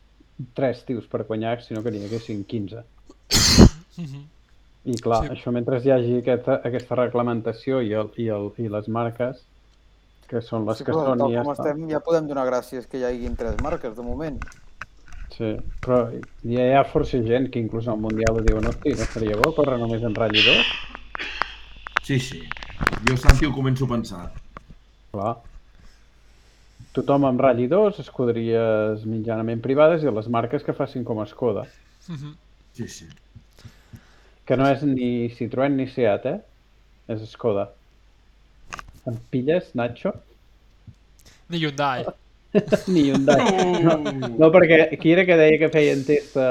tres tios per guanyar, sinó que n'hi haguessin 15. I clar, sí. això mentre hi hagi aquesta, aquesta reglamentació i, el, i, el, i les marques, que són les Sí, que però són tal i ja com està. estem, ja podem donar gràcies que hi haguin tres marques, de moment. Sí, però hi ha, hi ha força gent que inclús al Mundial ho diuen, hosti, no seria bo córrer només en Rally 2? Sí, sí. Jo, Santi, ho començo a pensar. Clar. Tothom amb Rally 2, escuderies mitjanament privades i les marques que facin com a Skoda. Mhm. Sí, sí. Que no és ni Citroën ni Seat, eh? És Skoda. Em pilles, Nacho? Ni Hyundai. ni Hyundai. No, no, perquè qui era que deia que feien test a,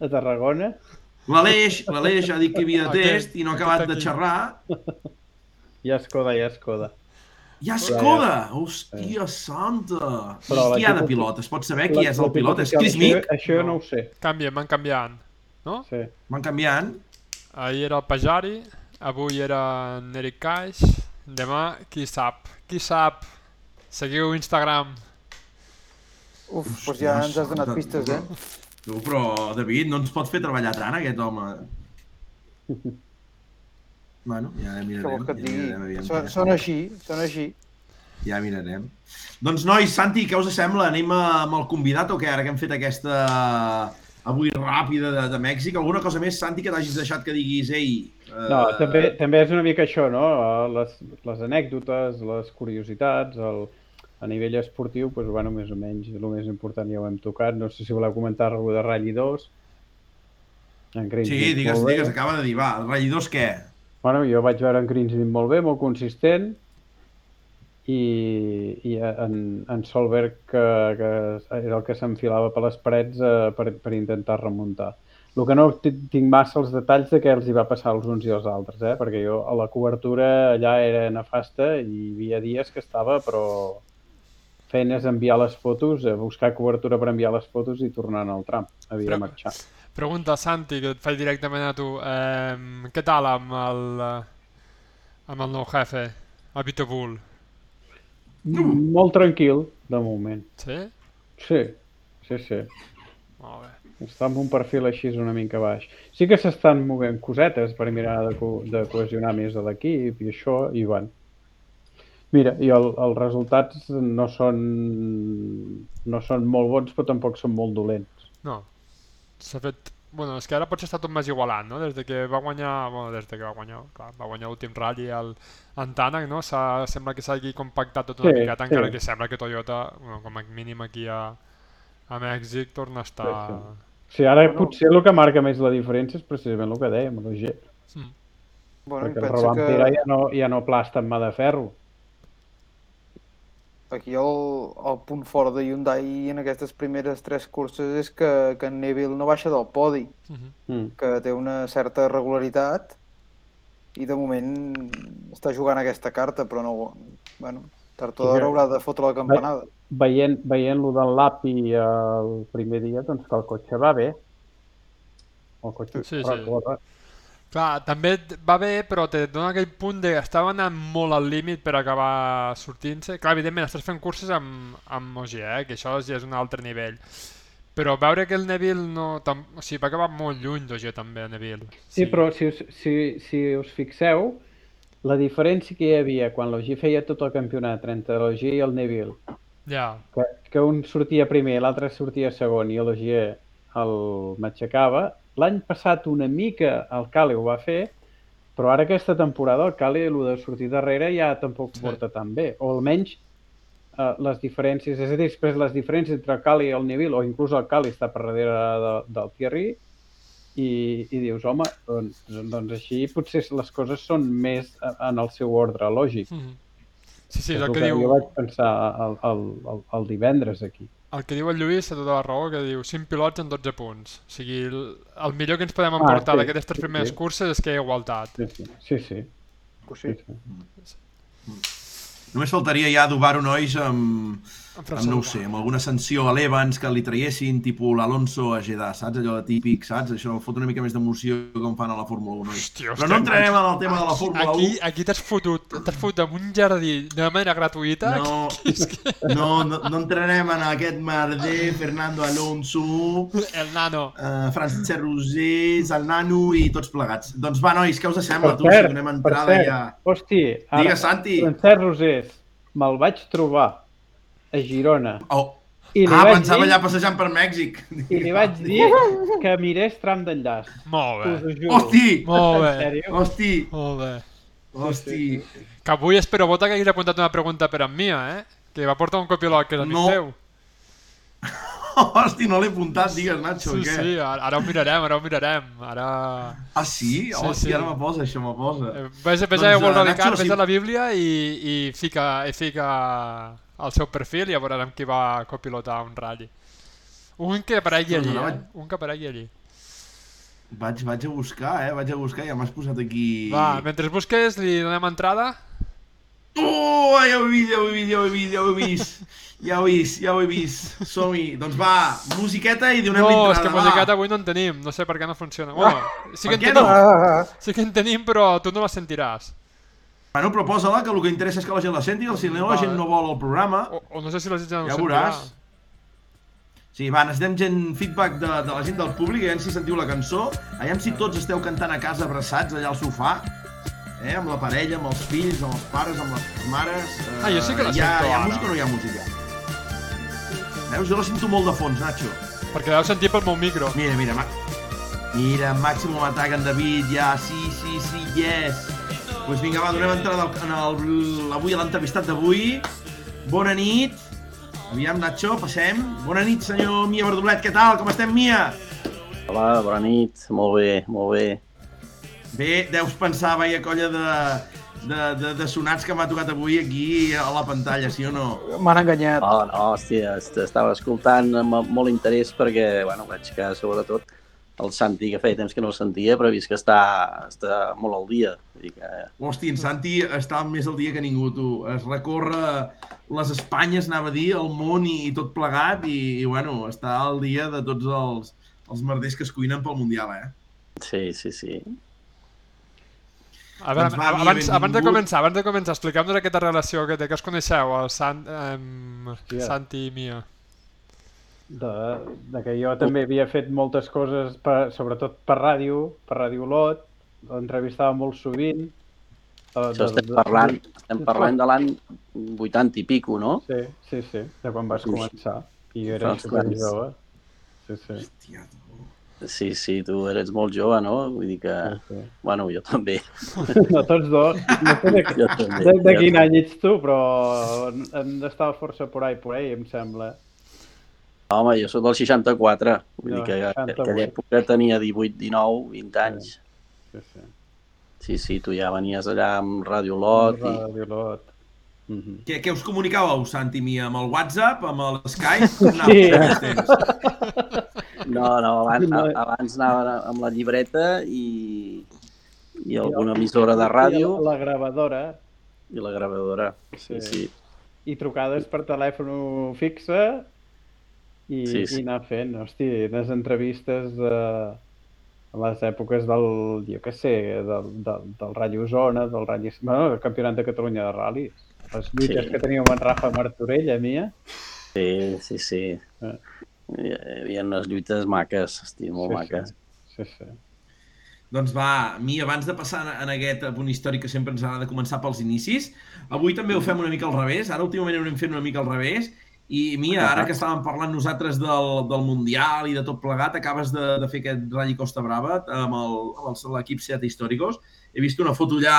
a Tarragona? L'Aleix, l'Aleix ha dit que hi havia test i no ha acabat de xerrar. Hi ha Skoda, hi ha Skoda. Hi ha Skoda! Hòstia santa! Però qui hi ha de pilot? Es pot saber qui és el pilot? És Chris Això, Mick? això no ho sé. Canvien, van canviant. No? Sí. Van canviant. Ahir era el Pajari, avui era en Eric Caix, demà qui sap, qui sap. Seguiu Instagram. Uf, doncs ja ens has donat pistes, eh? Tu, però, David, no ens pot fer treballar tant, aquest home. Bueno, ja mirarem. vols que et Ja mirarem, aviam Són, són així, són així. Ja mirarem. Doncs, nois, Santi, què us sembla? Anem amb el convidat o què? Ara que hem fet aquesta avui ràpida de, de Mèxic. Alguna cosa més, Santi, que t'hagis deixat que diguis, ei... eh, No, també, també és una mica això, no? Les, les anècdotes, les curiositats, el, a nivell esportiu, doncs, bueno, més o menys, el més important ja ho hem tocat. No sé si voleu comentar alguna de Rally 2. En Sí, digues, digues, acaba de dir, va, el ratllidors què? Bueno, jo vaig veure en Greensmith molt bé, molt consistent, i, i en, en Solberg, que, que era el que s'enfilava per les parets eh, per, per intentar remuntar. El que no ti- tinc massa els detalls de què els hi va passar als uns i als altres, eh? perquè jo a la cobertura allà era nefasta i hi havia dies que estava, però feines enviar les fotos, eh, buscar cobertura per enviar les fotos i tornant al tram. Havia Però- de marxar. Pregunta, Santi, que et faig directament a tu. Eh, què tal amb el, amb el nou jefe, Vito Bull? Molt tranquil, de moment. Sí? Sí, sí, sí. Molt bé. Està amb un perfil així una mica baix. Sí que s'estan movent cosetes per mirar de, co de cohesionar més a l'equip i això, i van. Mira, i el, els resultats no són, no són molt bons, però tampoc són molt dolents. No. S'ha fet Bueno, és que ara potser està tot més igualant, no? Des de que va guanyar... Bueno, des de que va guanyar... Clar, va guanyar l'últim ratll el, en Tànec, no? Sembla que s'hagi compactat tot una Sí, miqueta, sí. encara que sembla que Toyota, bueno, com a mínim aquí a, a Mèxic, torna a estar... Sí, ara Bueno. potser el que marca més la diferència és precisament el que dèiem, l'OG. Mm. Bueno, perquè el Robampera que ja no, ja no plasta en mà de ferro. aquí el, el punt fort de Hyundai en aquestes primeres tres curses és que, que en Neville no baixa del podi, Mhm. Mm. que té una certa regularitat i de moment està jugant aquesta carta, però no... Bueno, tard o Sí, d'hora haurà de fotre la campanada. Veient, veient-lo del l'API el primer dia, doncs que el cotxe va bé. El cotxe Sí, sí. corre. Clar, també va bé, però te dona aquell punt de que estava anant molt al límit per acabar sortint-se. Clar, evidentment, estàs fent curses amb, amb OG, eh? que això ja és un altre nivell. Però veure que el Neville no... Tam... O sigui, va acabar molt lluny d'OG també, el Neville. Sí, però si us, si, si us fixeu, la diferència que hi havia quan l'OG feia tot el campionat entre l'OG i el Neville, Ja, que, que un sortia primer, l'altre sortia segon i l'OG el matxacava, l'any passat una mica el Cali ho va fer, però ara aquesta temporada el Cali, el de sortir darrere, ja tampoc sí. porta tan bé. O almenys eh, les diferències, és a dir, després les diferències entre el Cali i el Neville, o inclús el Cali està per darrere de, del Thierry, i, i dius, home, doncs, doncs així potser les coses són més en el seu ordre lògic. Mhm. Sí, sí, és és el el que, que diu, jo vaig pensar el, el, el, el divendres aquí. el que diu el Lluís té tota la raó, que diu 5 pilots en 12 punts. O sigui, el, el millor que ens podem Ah, emportar sí, d'aquestes tres sí, primeres sí. curses és que hi ha igualtat. Sí, sí, sí. sí, Pues sí, sí. sí. Només faltaria ja adobar-ho, nois, amb, amb, no ho sé, amb alguna sanció a l'Evans que li traiessin, tipus l'Alonso a Jeddah, saps? Allò de típic, saps? Això fot una mica més d'emoció com fan a la Fórmula 1, nois. Hòstia, Però no entrarem en el tema de la Aquí, Fórmula 1. aquí, aquí t'has fotut, t'has fotut en un jardí de manera gratuïta. No, no, no, no entrarem en aquest merder, Fernando Alonso, El nano. uh, Francesc Rosés, el nano i tots plegats. Doncs va, nois, què us sembla, Per tu, si cert, donem per entrada cert, ja... hosti, ara, Digues, Santi. Francesc Rosés, me'l vaig trobar a Girona Oh. i li, Ah, vaig pensava dir, allà passejant per Mèxic. i li vaig dir que mirés tram d'enllaç. Molt Us bé. ho juro. Hosti! Molt bé. Hosti! Molt bé. Hosti! Que avui espero vota que hagués apuntat una pregunta per a Mia, eh? Que va portar un copilot que és amic No. teu. Hosti, no l'he apuntat, digues, Nacho, Sí, què? sí, ara, ara ho mirarem, ara ho mirarem. Ara... Ah, sí? Sí, Hosti, sí. ara me posa, això me posa. Eh, Ves, ves Doncs, a eh, World Radical, Nacho, ves si- a la Bíblia i, i, fica, i fica el seu perfil i ja veurem qui va copilotar un ratll. Un que aparegui allí, anava- eh? Un que aparegui allí. Vaig, vaig a buscar, eh? Vaig a buscar, ja m'has posat aquí... Va, mentre busques li donem entrada. Oh, ja ho he vist, ja ho he vist, ja ho he vist, ja ho he vist. Ja ho he vist, ja ho he vist. Som-hi. Doncs va, musiqueta i donem No, l'entrada. és que va. musiqueta avui no en tenim, no sé per què no funciona. Bueno, sí que en tenim, no? Sí que en tenim, però tu no la sentiràs. Bueno, proposa-la, que el que interessa és que la gent la senti, si no, la gent no vol el programa. O, o no sé si la gent ja no Ja veuràs. Sí, va, necessitem gent, feedback de, de la gent del públic, aviam si sentiu la cançó, aviam si tots esteu cantant a casa abraçats allà al sofà, eh, amb la parella, amb els fills, amb els pares, amb les mares... Eh, Ah, jo sí que la hi ha, sento Hi ha ara. música o no hi ha música? Veus, jo la sento molt de fons, Nacho. Perquè la deu sentir pel meu micro. Mira, mira, ma... Mira, Màximo m'ataca en David, ja, sí, sí, sí, yes. Doncs pues vinga, va, donem entrada al, en el, avui a l'entrevistat d'avui. Bona nit. Aviam, Nacho, passem. Bona nit, senyor Mia Verdoblet, què tal? Com estem, Mia? Hola, bona nit. Molt bé, molt bé. Bé, deus pensar, veia colla de, de, de, de sonats que m'ha tocat avui aquí a la pantalla, sí o no? M'han enganyat. Oh, no, hòstia, est- estava escoltant amb molt interès perquè, bueno, veig que sobretot el Santi, que feia temps que no el sentia, però he vist que està, està molt al dia. Vull dir que, Hosti, en Santi està més al dia que ningú, tu. Es recorre les Espanyes, anava a dir, el món i, i tot plegat, i, i bueno, està al dia de tots els, els merders que es cuinen pel Mundial, eh? sí, sí, sí. A veure, Doncs va, abans, abans de començar, abans de començar, expliquem-nos aquesta relació que té, que us coneixeu, el Sant, Hòstia. Santi i Mia. De, de que jo també havia fet moltes coses, per, sobretot per ràdio, per Ràdio Olot, l'entrevistava molt sovint. De, Això estem parlant, estem parlant de l'any 80 i pico, no? Sí, sí, sí, de quan vas començar. I jo era super jove. Sí, sí. Hòstia, tu. Sí, sí, tu eres molt jove, no? Vull dir que... Sí, sí. Bueno, jo també. No, tots dos. No sé de, Jo també. de, de quin any ets tu, però hem d'estar força por ahí, por ahí, em sembla. Home, jo soc del 64. Vull No, dir que en 68. aquella època tenia 18, 19, 20 anys. Sí, sí. Sí, sí, tu ja venies allà amb Radio Lot i... Radio Lot. Mhm. Què, què us comunicàveu, Santi i mi? Amb el WhatsApp, amb el Skype? Com Sí. No, no, abans, No. abans anava amb la llibreta i, i alguna emissora de ràdio I La, la gravadora i la gravadora. Sí, Sí. sí. i trucades per telèfon fixe i, Sí, sí. i anar fent, hosti, les entrevistes de a les èpoques del, jo què sé, del, del, del Rally Osona, del Rally... Bueno, del Campionat de Catalunya de Ral·lis. Les lluites Sí. que teníem amb en Rafa Martorell, a mi, eh? Sí, sí, sí. Eh. Hi havia unes lluites maques, hosti, molt Sí, maques. Sí, sí. Doncs va, mi, abans de passar en- en aquest punt històric que sempre ens agrada començar pels inicis, avui també ho fem una mica al revés, ara últimament ho anem fent una mica al revés, i Mia, ara que estàvem parlant nosaltres del, del Mundial i de tot plegat, acabes de, de fer aquest Rally Costa Brava amb l'equip Seat Històricos. He vist una foto allà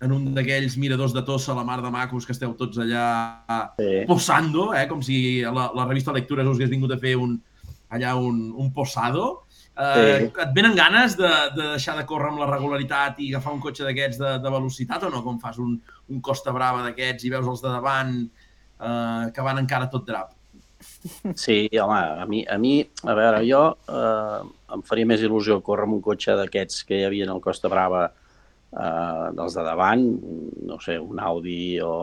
en un d'aquells miradors de Tossa, la mar de macos, que esteu tots allà Sí. posando, eh? com si la, la revista Lectures us hagués vingut a fer un, allà un, un posado. Eh, Et venen ganes de, de deixar de córrer amb la regularitat i agafar un cotxe d'aquests de, de velocitat o no? Com fas un, un Costa Brava d'aquests i veus els de davant eh, que van encara tot drap. Sí, home, a mi, a, mi, a veure, jo eh, em faria més il·lusió córrer amb un cotxe d'aquests que hi havia en el Costa Brava eh, dels de davant, no sé, un Audi o,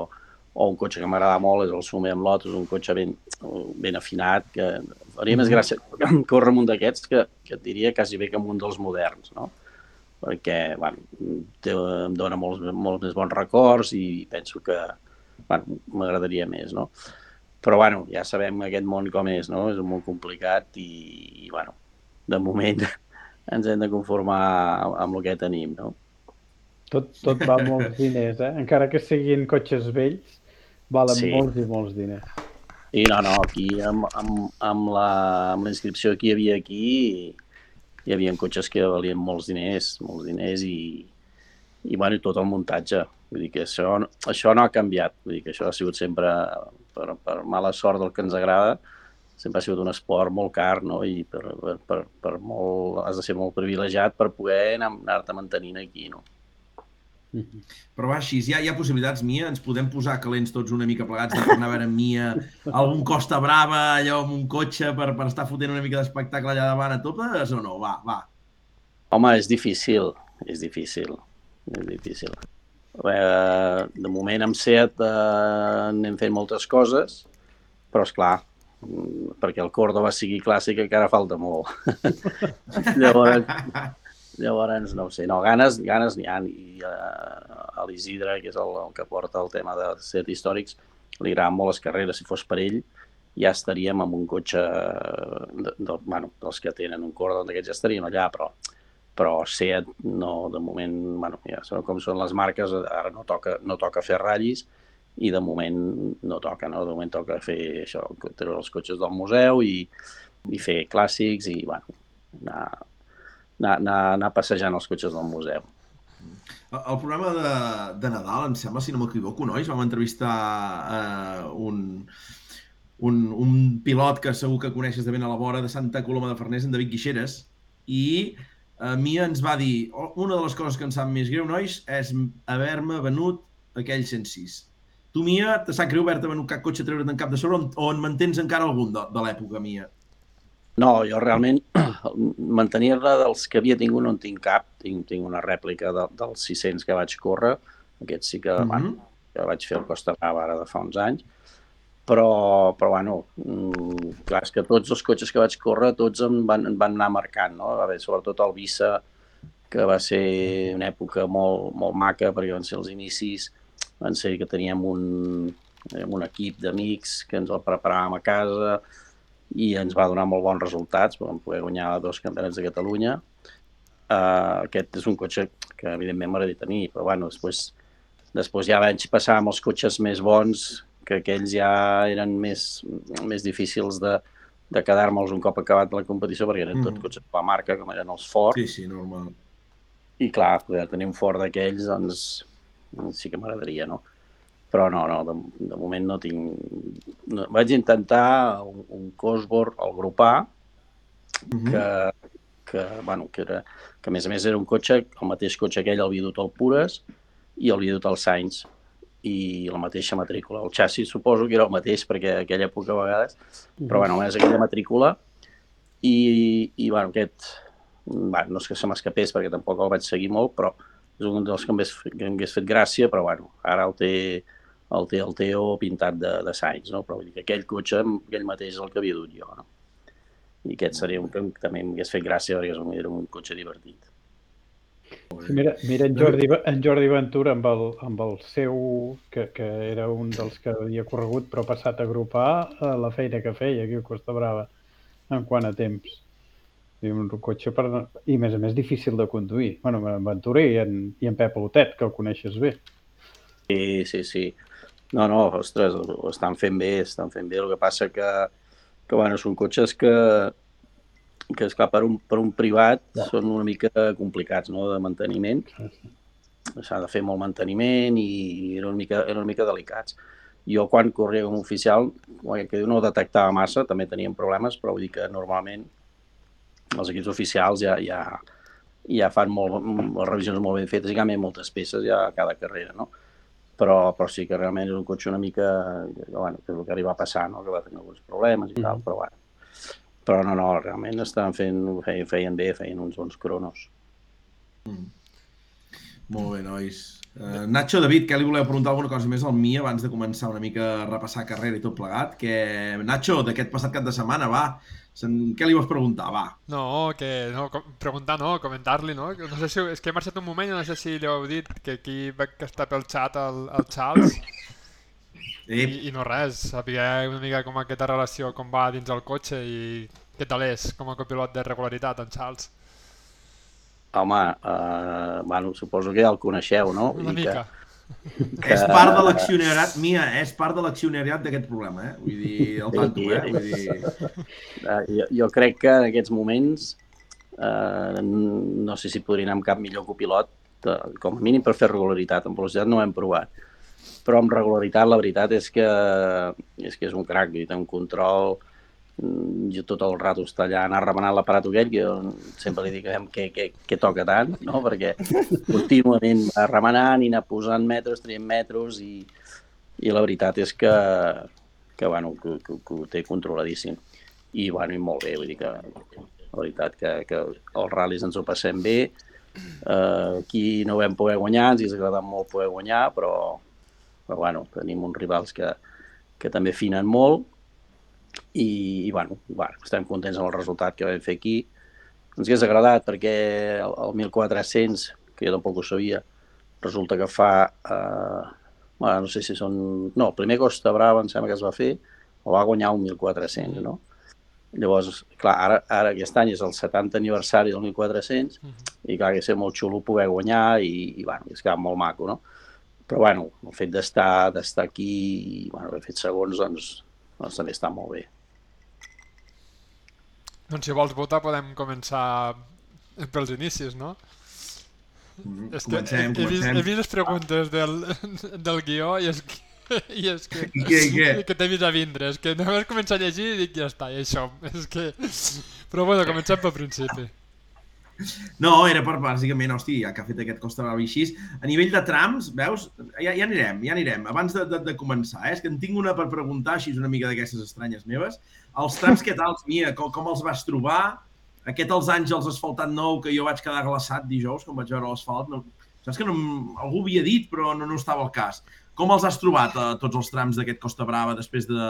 o un cotxe que m'agrada molt és el Sumer amb Lotus, un cotxe ben, ben afinat, que faria més gràcia córrer amb un d'aquests que, que et diria quasi bé que amb un dels moderns, no? perquè bueno, té, em dona molts, molts més bons records i penso que m'agradaria més, no? Però bueno, ja sabem aquest món com és, no? És molt complicat i, i bueno, de moment ens hem de conformar amb el que tenim, no? Tot, tot va molts diners, eh? Encara que siguin cotxes vells, valen Sí. molts i molts diners. I no, no, aquí amb, amb, amb, la, amb inscripció que hi havia aquí hi havia cotxes que valien molts diners, molts diners i, i bueno, i tot el muntatge. Vull dir que això, això no ha canviat. Vull dir que això ha sigut sempre, per, per mala sort del que ens agrada, sempre ha sigut un esport molt car, no? I per, per, per, per molt, has de ser molt privilegiat per poder anar- anar-te mantenint aquí, no? Però va, així, hi ha, hi ha possibilitats, Mia, ens podem posar calents tots una mica plegats de tornar a veure Mia algun Costa Brava, allò amb un cotxe per, per estar fotent una mica d'espectacle allà davant a topes o no? Va, va. Home, és difícil, és difícil, és difícil. Eh, de moment amb Seat eh, anem fent moltes coses, però és clar, perquè el Córdoba sigui clàssic encara falta molt. llavors, llavors, no sé, no, ganes, ganes n'hi ha, i eh, a l'Isidre, que és el, el que porta el tema de Seat històrics, li agraden molt les carreres, si fos per ell, ja estaríem amb un cotxe de, de, bueno, dels que tenen un Córdoba, d'aquests ja estaríem allà, però però Seat no, de moment, bueno, ja sabeu com són les marques, ara no toca, no toca fer ratllis i de moment no toca, no? De moment toca fer això, treure els cotxes del museu i, i fer clàssics i, bueno, anar, anar, anar, anar passejant els cotxes del museu. El programa de, de Nadal, em sembla, si no m'equivoco, nois, vam entrevistar eh, un, un, un pilot que segur que coneixes de ben a la vora de Santa Coloma de Farners, en David Guixeres, i a mi ens va dir, "Oh, una de les coses que em sap més greu, nois, és haver-me venut aquell 106. Tu, Mia, te sap greu haver-te venut cap cotxe a treure't en cap de sobre o en- mantens encara algun de, de l'època, Mia? No, jo realment mantenir-ne dels que havia tingut no en tinc cap. Tinc, tinc una rèplica de, dels 600 que vaig córrer. Aquest sí que, mm. -hmm. bueno, que vaig fer el Costa Brava ara de fa uns anys. Però, però bueno, mm, clar, és que tots els cotxes que vaig córrer, tots em van, em van anar marcant, no? A veure, sobretot el Vissa, que va ser una època molt, molt maca, perquè van ser els inicis, van ser que teníem un, eh, un equip d'amics que ens el preparàvem a casa, i ens va donar molt bons resultats, vam poder guanyar dos campionats de Catalunya. Uh, aquest és un cotxe que evidentment m'agradaria tenir, però bueno, després, després ja vaig passar amb els cotxes més bons, que aquells ja eren més, més difícils de, de quedar-me'ls un cop acabat la competició, perquè eren tot Mhm. cotxes de la marca, com eren els Ford, Sí, sí, normal. i clar, poder tenir un Ford d'aquells, doncs sí que m'agradaria, no? Però no, no, de, de moment no tinc... No, vaig intentar un, un Cosworth, el grup A, Mhm. que, que, bueno, que, era, que a més a més era un cotxe, el mateix cotxe aquell el havia dut al Pures i el havia dut al Sainz i la mateixa matrícula. El xassis suposo que era el mateix perquè aquella època a vegades, però bueno, és aquella matrícula i, i bueno, aquest, bueno, no és que se m'escapés perquè tampoc el vaig seguir molt, però és un dels que em hagués, que em hagués fet gràcia, però bueno, ara el té el té el Teo pintat de, de Sainz, no? però vull dir que aquell cotxe, aquell mateix és el que havia dut jo. No? I aquest seria un que també m'hagués fet gràcia perquè és un- era un cotxe divertit. Sí, mira, mira en, Jordi, en Jordi Ventura amb el, amb el seu, que, que era un dels que havia corregut però passat a grup A, a la feina que feia aquí a Costa Brava en quant a temps. I un cotxe per... I a més a més difícil de conduir. bueno, en Ventura i en, i en Pep Autet, que el coneixes bé. Sí, sí, sí. No, no, ostres, ho estan fent bé, estan fent bé. El que passa que, que bueno, són cotxes que, que esclar, per un, per un privat són una mica complicats, no?, de manteniment. S'ha de fer molt manteniment i eren una mica, eren una mica delicats. Jo, quan corria com a oficial, que no detectava massa, també teníem problemes, però vull dir que normalment els equips oficials ja, ja, ja fan molt, les revisions molt ben fetes i canvien moltes peces ja a cada carrera, no? Però, però sí que realment és un cotxe una mica, bueno, que és el que li va passar, no? que va tenir alguns problemes i tal, però bueno. Però no, no, realment estaven fent, feien, feien bé, feien uns bons cronos. Molt bé, nois. Uh, Nacho, David, què li voleu preguntar alguna cosa més al mi abans de començar una mica a repassar carrera i tot plegat? Que, Nacho, d'aquest passat cap de setmana, va, Sen... què li vols preguntar? Va. No, que no, com- preguntar no, comentar-li, no? No sé si, és que he marxat un moment i no sé si li heu dit que aquí veig que està pel xat el, el Charles i, Eh, i no res, saber una mica com aquesta relació, com va dins el cotxe i què tal és com a copilot de regularitat, en Charles. Home, eh, bueno, suposo que ja el coneixeu, no? Una I que- mica. que- És part de l'accionariat, Mia, és part de l'accionariat d'aquest problema, eh? Vull dir, el tanto, eh? Vull dir... Eh, jo, jo crec que en aquests moments eh, no sé si podria anar amb cap millor copilot, eh, com a mínim per fer regularitat. En velocitat no ho hem provat. Però amb regularitat la veritat és que és, que és un crac, té un control. Mm, jo tot el rato està allà anar remenant l'aparat aquell, que sempre li dic que, que, que toca tant, no? perquè contínuament va remenant i anar posant metres, traient metres i, i la veritat és que, que, bueno, que, que, que ho té controladíssim. I, bueno, i molt bé, vull dir que la veritat que, que els ral·lis ens ho passem bé, uh, aquí no vam poder guanyar, ens hauria agradat molt poder guanyar, però, però bueno, tenim uns rivals que, que també finen molt i, i bueno, bueno, estem contents amb el resultat que vam fer aquí. Ens hauria agradat perquè el, el 1400, que jo tampoc ho sabia, resulta que fa, eh, bueno, no sé si són... No, el primer Costa Brava em sembla que es va fer, el va guanyar un 1.400, no? Llavors, clar, ara, ara aquest any és el 70 aniversari del 1400 i clar, que ser molt xulo poder guanyar i, i bueno, és que molt maco, no? Però bueno, el fet d'estar d'estar aquí i bueno, haver fet segons, doncs, doncs també està molt bé. Doncs si vols votar podem començar pels inicis, no? Mm, És que Comencem, he, he, vist, he vist les preguntes del, del guió i és que, i és que, I què, i què? que t'he vist a vindre, és que només començar a llegir i dic ja està, i això, és que... Però bueno, comencem pel principi. No, era per, bàsicament, hosti, ja que ha fet aquest Costa Brava així. A nivell de trams, veus? Ja, ja anirem, ja anirem. Abans de, de, de començar, eh? és que en tinc una per preguntar, així una mica d'aquestes estranyes meves. Els trams, què tal, Mia? Com, com els vas trobar? Aquest Els Àngels asfaltat nou, que jo vaig quedar glaçat dijous, quan vaig veure l'asfalt. No, saps que no, algú havia dit, però no, no estava al cas. Com els has trobat, a tots els trams d'aquest Costa Brava, després de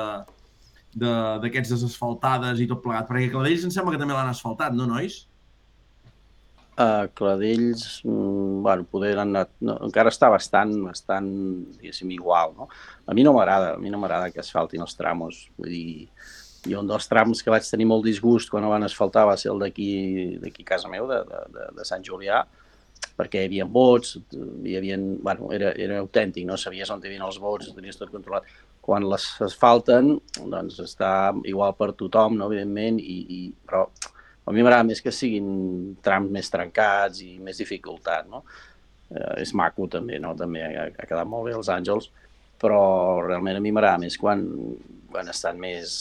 de- d'aquests desasfaltades i tot plegat? Perquè Cladells em sembla que també l'han asfaltat, no, nois? Uh, Cladells, mm, bueno, poder han no, encara està bastant, bastant, diguéssim, igual, no? A mi no m'agrada, a mi no m'agrada que asfaltin els tramos, vull dir, jo un dels trams que vaig tenir molt disgust quan van asfaltar va ser el d'aquí a casa meu, de, de, de, Sant Julià, perquè hi havia vots, hi havia, bueno, era, era autèntic, no sabies on hi havia els vots, tenies tot controlat. Quan les es falten, doncs està igual per tothom, no, evidentment, i, i, però a mi m'agrada més que siguin trams més trencats i més dificultat, no? Eh, és maco també, no? També ha, ha quedat molt bé els Àngels, però realment a mi m'agrada més quan, quan estan més,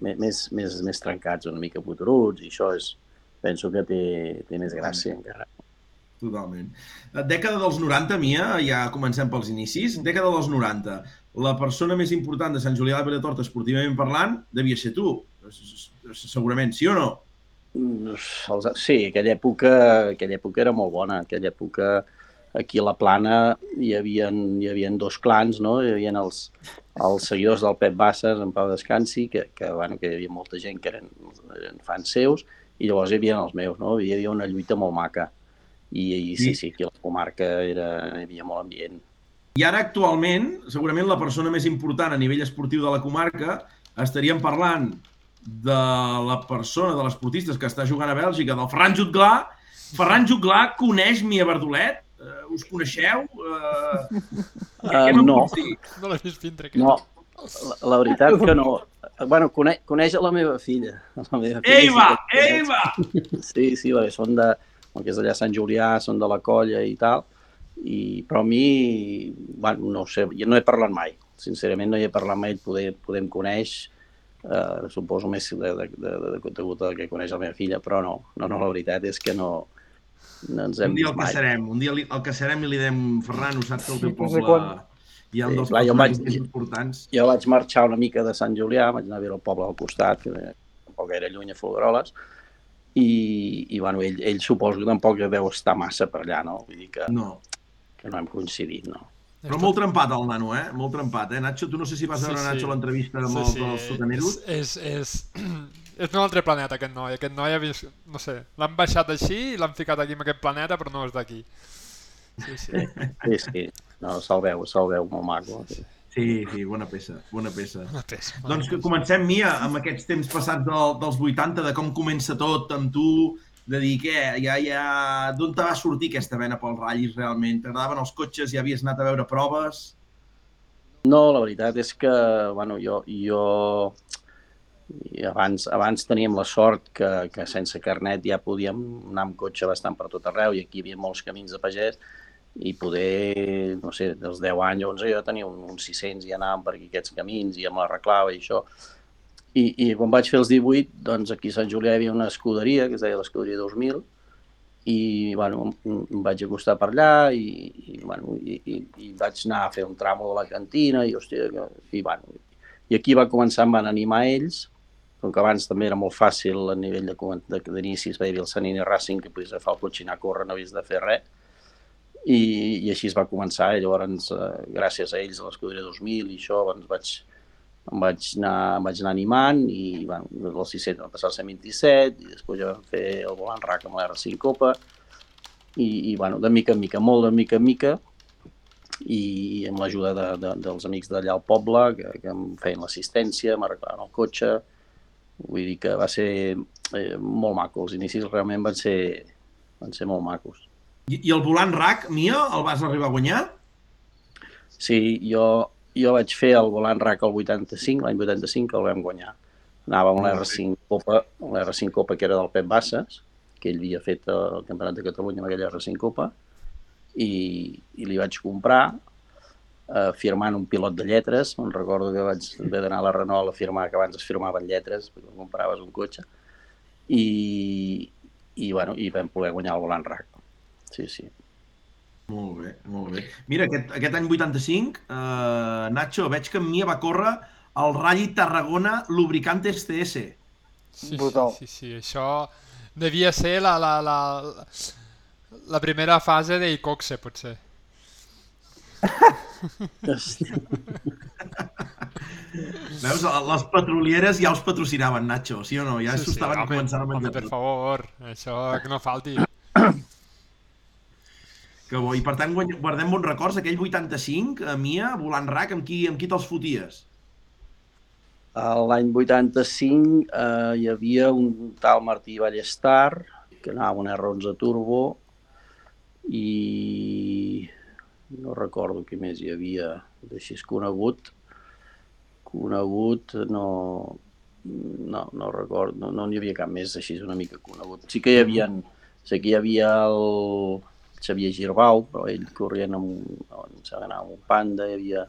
més, més, més trencats, una mica puteruts, i això és, penso que té, té més gràcia encara. Totalment. Dècada dels 90, Mia, ja comencem pels inicis. Dècada dels 90. La persona més important de Sant Julià de Vilatorta, esportivament parlant, devia ser tu. Segurament, sí o no? Sí, aquella època, aquella època era molt bona. Aquella època, aquí a la Plana, hi havia, hi havia dos clans, no? Hi havia els, els seguidors del Pep Bassas, en Pau Descansi, que, que, bueno, que hi havia molta gent que eren, eren fans seus, i llavors hi havia els meus, no? Hi havia una lluita molt maca i, i sí, sí, aquí a la comarca era, hi havia molt ambient. I ara actualment, segurament la persona més important a nivell esportiu de la comarca, estaríem parlant de la persona, de l'esportista que està jugant a Bèlgica, del Ferran Jutglà. Ferran Jutglà coneix Mia Verdolet? Uh, us coneixeu? Uh, uh, no. No l'he vist vindre. No, la, la veritat que no. Bueno, coneix, coneix a la meva filla. La meva filla Eiva! Sí Eiva! Sí, sí, perquè són de, que és allà a Sant Julià, són de la colla i tal, i, però a mi, bueno, no sé, jo no he parlat mai, sincerament no hi he parlat mai, podem, podem conèixer, eh, suposo més de, de, de, de, de, de que coneix la meva filla, però no, no, no, la veritat és que no, no ens hem un dia el caçarem, un dia el caçarem i li diem, Ferran, ho saps que el teu poble hi ha un dels sí, clar, jo vaig, importants. Jo vaig marxar una mica de Sant Julià, vaig anar a veure el poble al costat, que tampoc era lluny a Folgueroles, i, i bueno, ell, ell suposo que tampoc deu estar massa per allà, no? Vull dir que no, que no hem coincidit, no. Però molt trempat el nano, eh? Molt trempat, eh? Nacho, tu no sé si vas veure sí, sí. Nacho l'entrevista amb sí, sí. els sotaneros. És, és, és, és d'un altre planeta, aquest noi. Aquest noi ha vist, no sé, l'han baixat així i l'han ficat aquí en aquest planeta, però no és d'aquí. Sí, sí. sí, sí. No, se'l veu, se'l veu molt maco. Sí. Sí, sí, bona peça, bona peça. Bona peça bona doncs que comencem, Mia, amb aquests temps passats del, dels 80, de com comença tot amb tu, de dir què, ja, ja, d'on te va sortir aquesta vena pels ratllis realment? T'agradaven els cotxes, ja havies anat a veure proves? No, la veritat és que, bueno, jo, jo i abans, abans teníem la sort que, que sense carnet ja podíem anar amb cotxe bastant per tot arreu i aquí hi havia molts camins de pagès i poder, no sé, dels 10 anys, 11, jo tenia un, uns 600 i anàvem per aquí aquests camins i amb la reclava i això. I, I quan vaig fer els 18, doncs aquí a Sant Julià hi havia una escuderia, que es deia l'escuderia 2000, i bueno, em vaig acostar per allà i, i, bueno, i, i, i vaig anar a fer un tramo de la cantina i, hòstia, i, bueno, i aquí va començar, em van animar ells, com que abans també era molt fàcil a nivell d'inicis, de, de, veia el Sanini Racing, que podies agafar el cotxe i anar a córrer, no havies de fer res, i, i així es va començar i llavors eh, gràcies a ells a l'Escuderia 2000 i això doncs vaig, em vaig anar, em vaig anar animant i bueno, el 600 va passar al 127 i després ja vam fer el volant RAC amb l'R5 Copa i, i bueno, de mica en mica, molt de mica en mica i amb l'ajuda de, de, dels amics d'allà al poble que, que em feien l'assistència, m'arreglaven el cotxe vull dir que va ser eh, molt maco, els inicis realment van ser, van ser molt macos. I, I el volant RAC, Mia, el vas arribar a guanyar? Sí, jo, jo vaig fer el volant RAC el 85, l'any 85 el vam guanyar. Anava amb l'R5 Copa, l'R5 Copa que era del Pep Bassas, que ell havia fet el Campionat de Catalunya amb aquella R5 Copa, i, i li vaig comprar eh, firmant un pilot de lletres. Em recordo que vaig haver d'anar a la Renault a firmar, que abans es firmaven lletres, perquè compraves un cotxe, i, i, bueno, i vam poder guanyar el volant RAC sí, sí. Molt bé, molt bé. Mira, aquest, aquest any 85, eh, Nacho, veig que amb mi va córrer el Rally Tarragona Lubricante STS. Sí, Brutal. sí, sí, sí, això devia ser la, la, la, la primera fase d'Icoxe, potser. Veus, les petrolieres ja us patrocinaven, Nacho, sí o no? Ja sí, s'ho sí, estaven home, començant a menjar. Home, per favor, això que no falti. Que bo. I per tant, guardem bons records. Aquell 85, a Mia, volant RAC, amb qui, amb qui te'ls foties? L'any 85 eh, hi havia un tal Martí Ballestar, que anava amb un R11 Turbo, i no recordo què més hi havia d'així conegut. Conegut, no, no, no recordo, no, no n'hi havia cap més així una mica conegut. Sí que hi havia, sí que hi havia el Xavier Girbau, però ell corrient amb, un- em sembla anava amb un panda, hi havia...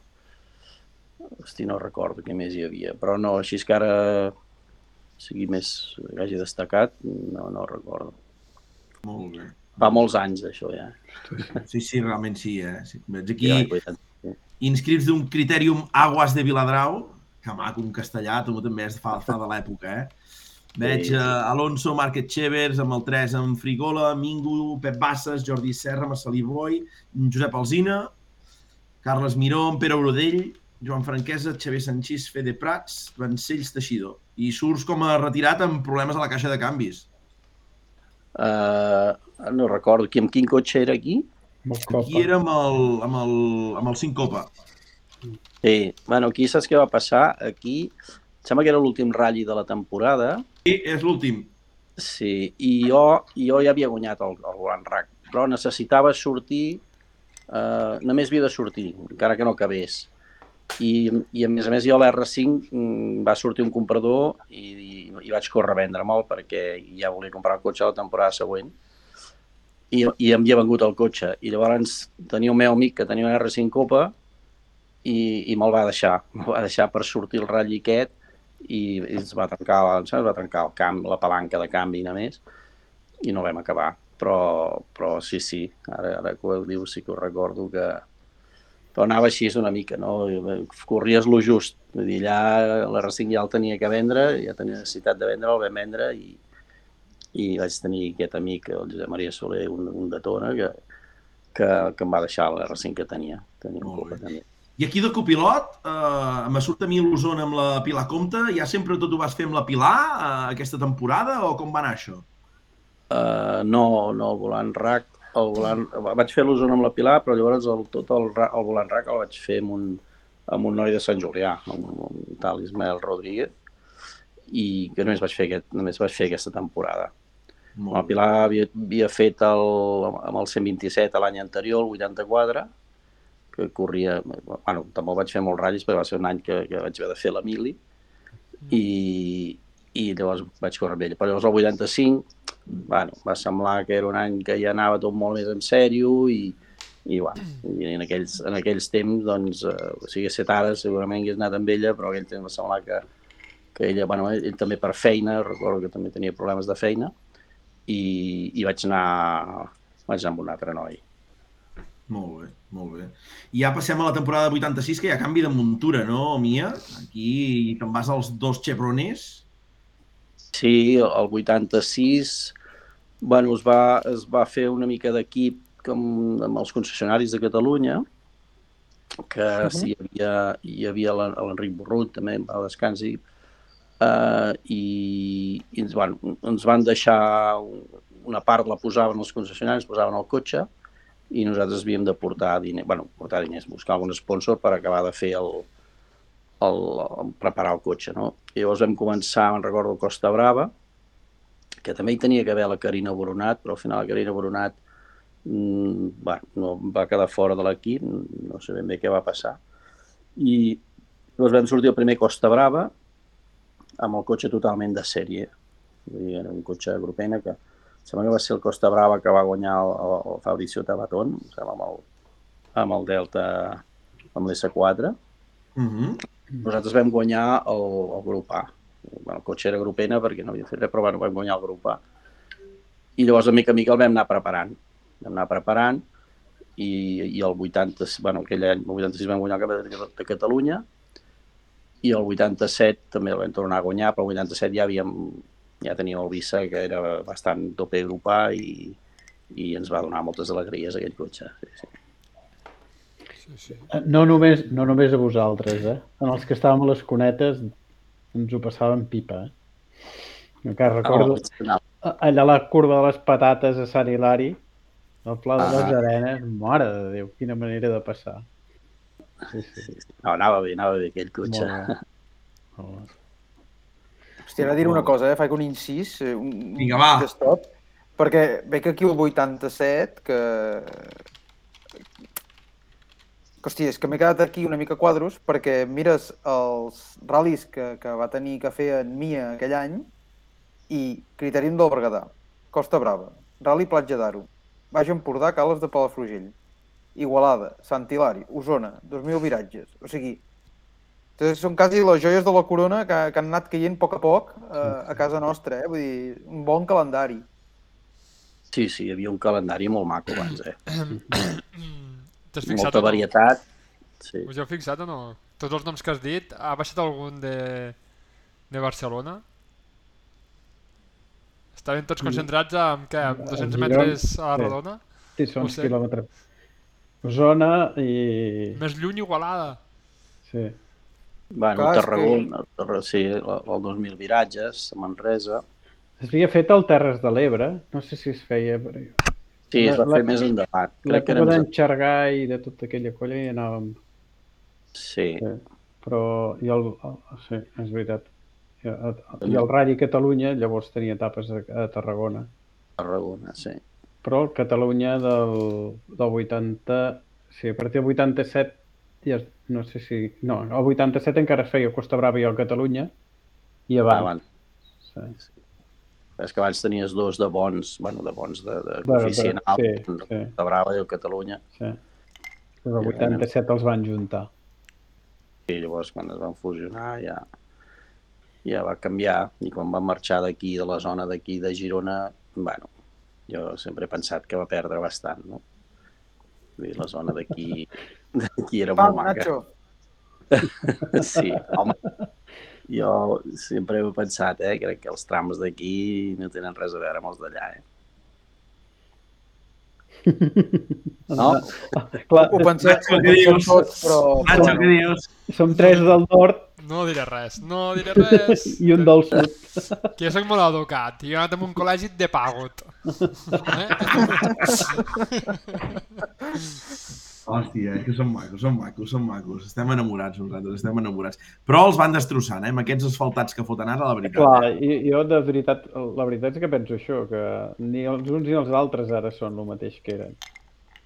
Hosti, no recordo què més hi havia, però no, així que ara sigui més que hagi destacat, no, no recordo. Molt bé. Fa molts anys d'això ja. Sí, sí, realment sí, eh? Sí. Veig aquí Ja, 80. inscrits d'un Criterium Aguas de Viladrau, que maco en castellà, tu també és fa, fa de l'època, eh? Veig Sí, sí. uh, Alonso, Márquez Chevers, amb el 3 amb Frigola, Mingo, Pep Bassas, Jordi Serra, Marcelí Boi, Josep Alzina, Carles Miró, Pere Orodell, Joan Franquesa, Xavier Sanchís, Fede Prats, Vancells Teixidor. I surts com a retirat amb problemes a la caixa de canvis. Uh, no recordo, qui, amb quin cotxe era aquí? Aquí era amb el, amb el, amb el 5 Copa. Sí, bueno, aquí saps què va passar? Aquí, em sembla que era l'últim ratll de la temporada, I és l'últim. sí, i jo, jo ja havia guanyat el, el Grand Rack, però necessitava sortir, eh, només havia de sortir, encara que no acabés. I, i a més a més jo a l'R5 mm, va sortir un comprador i, i, i vaig córrer a vendre molt perquè ja volia comprar el cotxe la temporada següent i, i em havia vengut el cotxe i llavors tenia un meu amic que tenia un R5 Copa i, i me'l va deixar, me'l va deixar per sortir el ratll aquest i, i es va trencar, que es va trencar el camp, la palanca de canvi només i no vam acabar. Però, però sí, sí, ara, ara que ho dius sí que ho recordo que però anava així una mica, no? Corries lo just, vull dir, allà l'R5 ja el tenia que vendre, ja tenia necessitat de vendre, el vam vendre i, i vaig tenir aquest amic, el Josep Maria Soler, un, un de Tona, que, que, que em va deixar l'R5 que tenia. Tenia un Molt bé. també. I aquí de copilot, eh, me surt a mi l'Osona amb la Pilar Comte, ja sempre tot ho vas fer amb la Pilar eh, aquesta temporada o com va anar això? Uh, no, no, el volant RAC, el volant, vaig fer l'Osona amb la Pilar, però llavors el, tot el, el volant RAC el vaig fer amb un, amb un noi de Sant Julià, amb un tal Ismael Rodríguez, i que només vaig fer, aquest, només vaig fer aquesta temporada. Amb la Pilar havia, havia fet el, amb el 127 l'any anterior, el 84, que corria... Bueno, també vaig fer molts ratllis, perquè va ser un any que, que vaig haver de fer la mili, i, i llavors vaig córrer amb ell. Però llavors el 85, bueno, va semblar que era un any que ja anava tot molt més en sèrio i, i, bueno, i en, aquells, en aquells temps, doncs, eh, o sigui, set ara segurament hagués anat amb ella, però aquell temps va semblar que, que ella, bueno, ell, ell també per feina, recordo que també tenia problemes de feina, i, i vaig anar, vaig anar amb un altre noi. Molt bé, molt bé. I ja passem a la temporada 86, que hi ha canvi de muntura, no, Mia? Aquí te'n vas als dos Chevroners. Sí, el 86, bueno, es va, es va fer una mica d'equip com amb els concessionaris de Catalunya, que uh -huh. sí, hi havia, hi havia l'En- l'Enric Borrut, també va descansi, uh, i, i ens, van, ens van deixar un- una part la posaven els concessionaris, posaven el cotxe, i nosaltres havíem de portar diners, bueno, portar diners, buscar algun sponsor per acabar de fer el, el, el preparar el cotxe, no? I llavors vam començar, me'n recordo, Costa Brava, que també hi tenia que haver la Carina Boronat, però al final la Carina Boronat mm, bueno, no va quedar fora de l'equip, no sé ben bé què va passar. I llavors vam sortir el primer Costa Brava amb el cotxe totalment de sèrie. Dir, era un cotxe grupena que sembla que va ser el Costa Brava que va guanyar el, el, el Fabricio Tabatón, em sembla, amb el, amb el Delta, amb l'S4. Uh -huh. Nosaltres vam guanyar el, el grup A. Bueno, el cotxe era grupena perquè no havia fet res, però bueno, vam guanyar el grup A. I llavors, de mica en mica, el vam anar preparant. Vam anar preparant i, i el 80, bueno, aquell any, el 86 vam guanyar el Campionat de, de Catalunya i el 87 també el vam tornar a guanyar, però el 87 ja havíem, ja teníem el Visa, que era bastant tope A i, i ens va donar moltes alegries aquell cotxe. Sí, sí. Sí, sí. No només, no només a vosaltres, eh? En els que estàvem a les cunetes ens ho passàvem pipa, eh? Encara recordo Ah, allà a la curva de les patates a Sant Hilari, al Pla de les Ah. Arenes, mare de Déu, quina manera de passar. Sí, sí, sí, sí. No, anava bé, anava bé aquell cotxe. molt bé. Molt bé. Hòstia, ara diré una cosa, eh? faig un incís, eh, un, Vinga, va. un stop. Perquè veig aquí el 87, que... que hòstia, és que m'he quedat aquí una mica quadros, perquè mires els ral·lis que, que va tenir que fer en Mia aquell any i Criterium del Berguedà, Costa Brava, Rally Platja d'Aro, Baix Empordà, Cales de Palafrugell, Igualada, Sant Hilari, Osona, 2.000 viratges. O sigui, entonces són quasi les joies de la corona que, que han anat caient a poc a poc eh, a casa nostra, eh? Vull dir, un bon calendari. Sí, sí, hi havia un calendari molt maco abans, eh? T'has fixat Molta no? varietat. Sí. Us heu fixat o no? Tots els noms que has dit, ha baixat algun de, de Barcelona? Estaven tots concentrats amb què? Amb 200 Girona, metres a la sí. rodona? Sí, són quilòmetres. Zona i... Més lluny Igualada. Sí. Bueno, Clar, Tarragona, Tarragona, sí, el, el 2.000 viratges, a Manresa. Es havia fet al Terres de l'Ebre, no sé si es feia... però Sí, es va La- fer més endavant. Crec que era L'època més... d'en Xargai i de tota aquella colla hi anàvem. Sí, Sí. Però i el, el, sí, és veritat. I, a- I el Rally Catalunya llavors tenia etapes a, a Tarragona. Tarragona, sí. Però el Catalunya del, del 80... Sí, a partir del 87 es- no sé si... No, el 87 encara es feia Costa Brava i el Catalunya i abans. Abans. Sí. És que abans tenies dos de bons, bueno, de bons de, de Bueno, coeficient però- alt, sí, el sí. de Brava i el Catalunya. sí. Però el 87 els van juntar. I llavors quan es van fusionar ja, ja va canviar i quan van marxar d'aquí, de la zona d'aquí de Girona, bueno, jo sempre he pensat que va perdre bastant, no? Vull dir, la zona d'aquí d'aquí era Pam, molt maca. Nacho! Sí, home. Jo sempre he pensat, eh? Crec que els trams d'aquí no tenen res a veure amb els d'allà, eh? No? Clar, Ho pensem, Nacho, ho què dius? tots, però... Nacho, però què dius? som tres del nord No diré res, no diré res. i un del sud. Que jo soc molt educat, jo he anat en un col·legi de pagot. Eh? Hòstia, eh, que són macos, són macos, són macos. Estem enamorats nosaltres, estem enamorats. Però els van destrossant, eh? Amb aquests asfaltats que foten ara, la veritat. Clar, Eh? i, jo de veritat, la veritat és que penso això, que ni els uns ni els altres ara són el mateix que eren.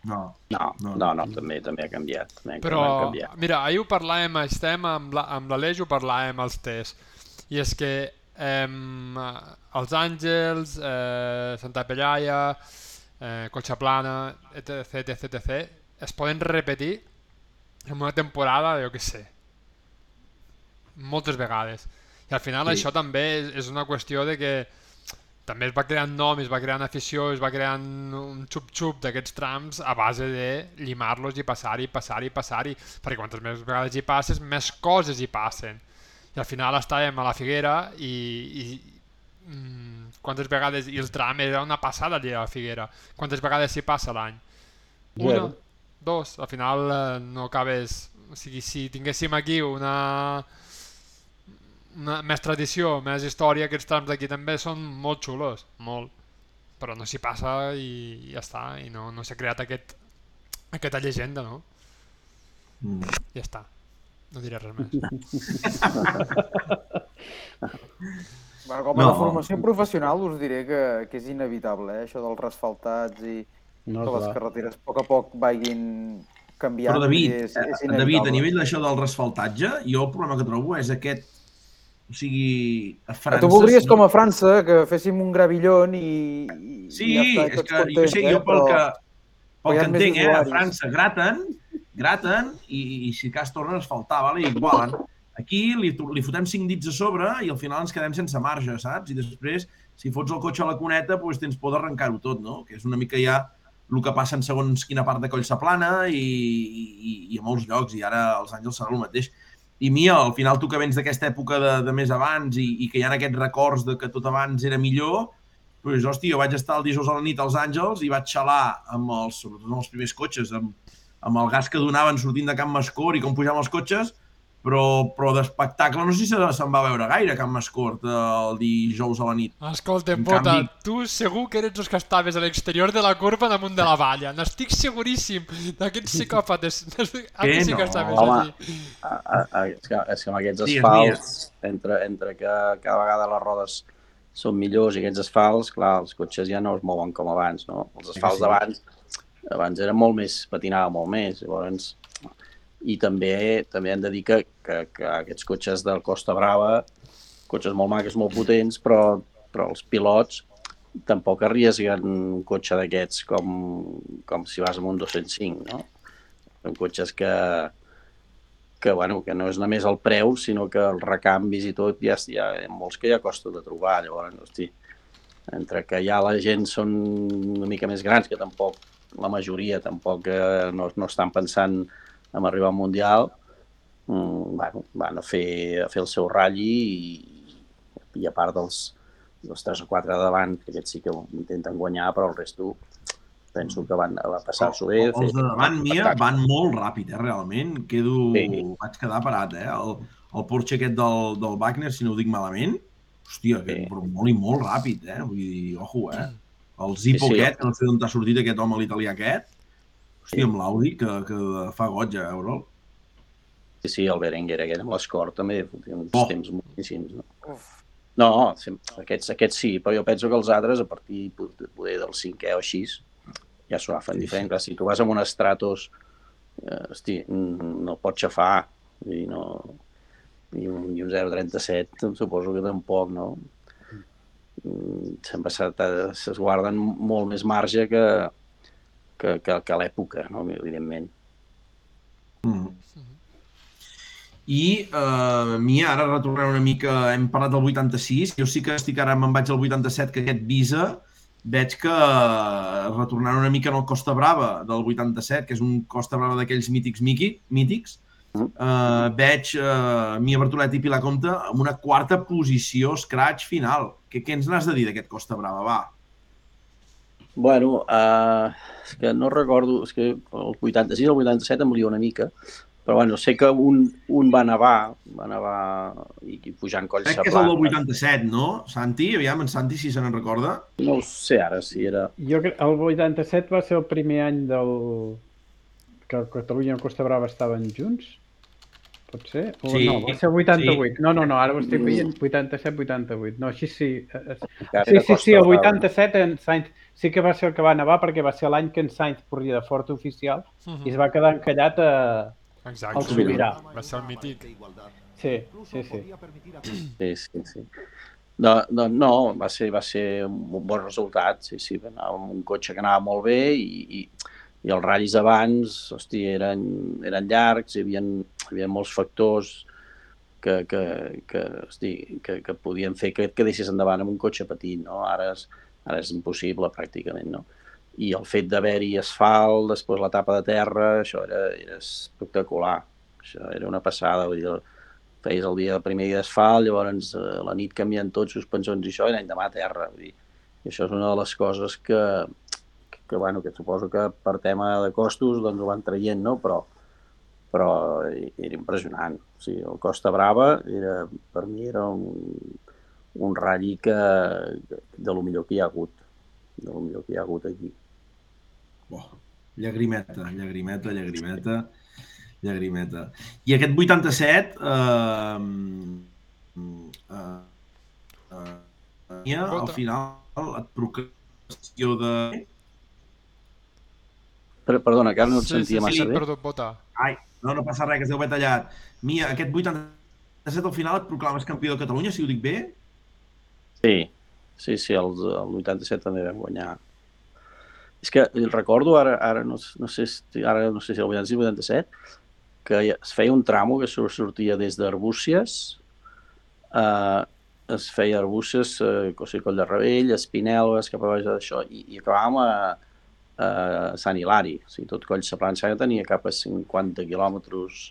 No. No, No, no, no, també, també ha canviat. També Però, ha canviat. mira, ahir ho parlàvem, estem amb la- l'Aleix, ho parlàvem als tests, i és que eh, els Àngels, eh, Santa Pellaia, eh, Cotxaplana, etc, etc, etc, es poden repetir en una temporada, jo què sé, moltes vegades. I al final Sí. això també és, és una qüestió de que també es va creant nom, es va creant afició, es va creant un xup-xup d'aquests trams a base de llimar-los i passar-hi, passar-hi, passar-hi, perquè quantes més vegades hi passes, més coses hi passen. I al final estàvem a la Figuera i, i mm, quantes vegades, i el tram era una passada allà a la Figuera, quantes vegades s'hi passa l'any? Una, Zero. Dos, al final eh, no acabes... O sigui, si tinguéssim aquí una, una més tradició, més història, aquests trams d'aquí també són molt xulos, molt. Però no s'hi passa i ja està, i no, no s'ha creat aquest, aquesta llegenda, no? Mm. Ja està. No diré res més. Bueno, com a No. no. formació professional us diré que, que és inevitable, eh? això dels resfaltats i No, que les clar. carreteres a poc a poc vagin canviant. Però David, és, és eh, inevitable. David, a nivell d'això del resfaltatge, jo el problema que trobo és aquest... O sigui, a Que França... tu voldries, sí- com a França, que féssim un gravillon i, i Sí, i ja és que jo contents, sé, eh? jo pel Però- que, pel que entenc, eh, a. França graten, graten i, i si cas tornen a asfaltar, vale? i igualen. Aquí li, li fotem cinc dits a sobre i al final ens quedem sense marge, saps? I després, si fots el cotxe a la cuneta, doncs tens por d'arrencar-ho tot, no? Que és una mica ja el que passa en segons quina part de Collsaplana i, i, i a molts llocs, i ara als Àngels serà el mateix. I Mia, al final tu que vens d'aquesta època de, de més abans i, i que hi ha aquests records de que tot abans era millor, doncs, hòstia, jo vaig estar el dijous a la nit als Àngels i vaig xalar amb els, sobretot amb els primers cotxes, amb, amb el gas que donaven sortint de Can Mascor i com pujaven els cotxes, però, però d'espectacle no sé si se- se'n va veure gaire a Can Mascort el dijous a la nit. Escolta'm, En Bota, canvi- tu segur que eres els que estaves a l'exterior de la curva damunt de la valla. N'estic seguríssim d'aquests psicòpates. Aquí sí que no, estaves home. allí. A, a, a, és, que, és que amb aquests Sí, és asfalts, entre, entre que cada vegada les rodes són millors i aquests asfalts, clar, els cotxes ja no es mouen com abans, no? Els asfalts sí. d'abans, abans era molt més, patinava molt més, llavors... I també també hem de dir que, que, que aquests cotxes del Costa Brava, cotxes molt maques, molt potents, però, però els pilots tampoc arriesguen un cotxe d'aquests com, com si vas amb un 205, no? Són cotxes que, que, bueno, que no és només el preu, sinó que els recanvis i tot, ja, ja, molts que ja costa de trobar, llavors, hosti, entre que ja la gent són una mica més grans, que tampoc, la majoria tampoc eh, no, no estan pensant en arribar al Mundial, mm, bueno, van a fer, a fer el seu ratlli i, i a part dels, dels 3 o 4 de davant, que aquests sí que intenten guanyar, però el resto penso que van a passar-s'ho bé. Els de davant, Mia, van molt ràpid, eh, realment. Quedo... Sí. Vaig quedar parat, eh? El, el Porsche aquest del, del Wagner, si no ho dic malament, hòstia, Sí. però molt i molt ràpid, eh? Vull dir, ojo, eh? El Zippo Sí, sí. aquest, que no sé d'on t'ha sortit aquest home, l'italià aquest, hòstia, amb l'Audi, que, que fa goig a veure'l. Sí, sí, el Berenguer aquest amb l'escort també fotia uns Oh. temps moltíssims. No? no, sem- aquests, aquests sí, però jo penso que els altres, a partir pot- poder del cinquè o així, ja s'ho agafen Sí, sí, diferent. Clar, si tu vas amb un Stratos, eh, hosti, no el pots xafar, vull dir, no... I un, i un 0,37 em suposo que tampoc, no? Mm, Sempre s'ha- t'ha- es guarden molt més marge que, que, que, que a l'època, no? evidentment. Mm. I uh, Mia, ara retornant una mica, hem parlat del 86, jo sí que estic ara, me'n vaig al 87, que aquest Visa, veig que eh, retornant una mica en el Costa Brava del 87, que és un Costa Brava d'aquells mítics miqui, mítics, uh, veig uh, Mia Bertolet i Pilar Comte amb una quarta posició scratch final. Què, què ens n'has de dir d'aquest Costa Brava? Va. Bueno, uh, és que no recordo, és que el 86 i el 87 em lio una mica, però bueno, sé que un, un va nevar, va nevar i, i pujant coll Crec que és el del 87, no? Santi, aviam, en Santi, si se n'en recorda. No ho sé ara si era... Jo crec el 87 va ser el primer any del... que Catalunya i Costa Brava estaven junts? Pot ser? O Sí, no, va ser 88. No, no, no, ara ho estic veient 87-88. No, així sí. Eh, eh, Encara Sí, sí, sí, el Brava. 87 en Sainz sí que va ser el que va nevar perquè va ser l'any que en Sainz corria de fort oficial i es va quedar encallat a... Exacte. El sobirà. Va ser el mític. Sí, sí, sí. Sí, sí, sí. No, no, no va, ser, va ser un bon resultat, sí, sí, va anar amb un cotxe que anava molt bé i, i, i els ratllis abans, hosti, eren, eren llargs, hi havia, hi havia molts factors que, que, que, hosti, que, que podien fer que et quedessis endavant amb un cotxe petit, no? Ara és, ara és impossible, pràcticament, no? I el fet d'haver-hi asfalt, després la tapa de terra, això era, era espectacular. Això era una passada, vull dir, feies el dia el primer dia d'asfalt, llavors eh, la nit canvien tots suspensions i això, i l'any demà a terra. Vull dir. I això és una de les coses que, que, que, bueno, que suposo que per tema de costos doncs ho van traient, no? Però, però era impressionant. O sigui, el Costa Brava era, per mi era un, un ratlli que, de lo millor que hi ha hagut de lo millor que hi ha hagut aquí. Oh, llagrimeta, llagrimeta, llagrimeta, llagrimeta. I aquest 87, eh, eh, eh, eh, al final et proclamació de... Però, perdona, que ara no et sí, sentia sí, massa sí, bé. perdó, vota. Ai, no, no passa res, que es deu haver tallat. Mia, aquest 87 al final et proclames campió de Catalunya, si ho dic bé? Sí, sí, sí, el, el 87 també vam guanyar. És que recordo ara, ara no, no sé si, ara no sé si el 86 o 87, que ja es feia un tramo que sortia des d'Arbúcies, eh, es feia Arbúcies, eh, Cossí Coll de Rebell, Espinelves, cap a baix d'això, i, i acabàvem a, a Sant Hilari. O sigui, tot Coll Saplant tenia cap a 50 quilòmetres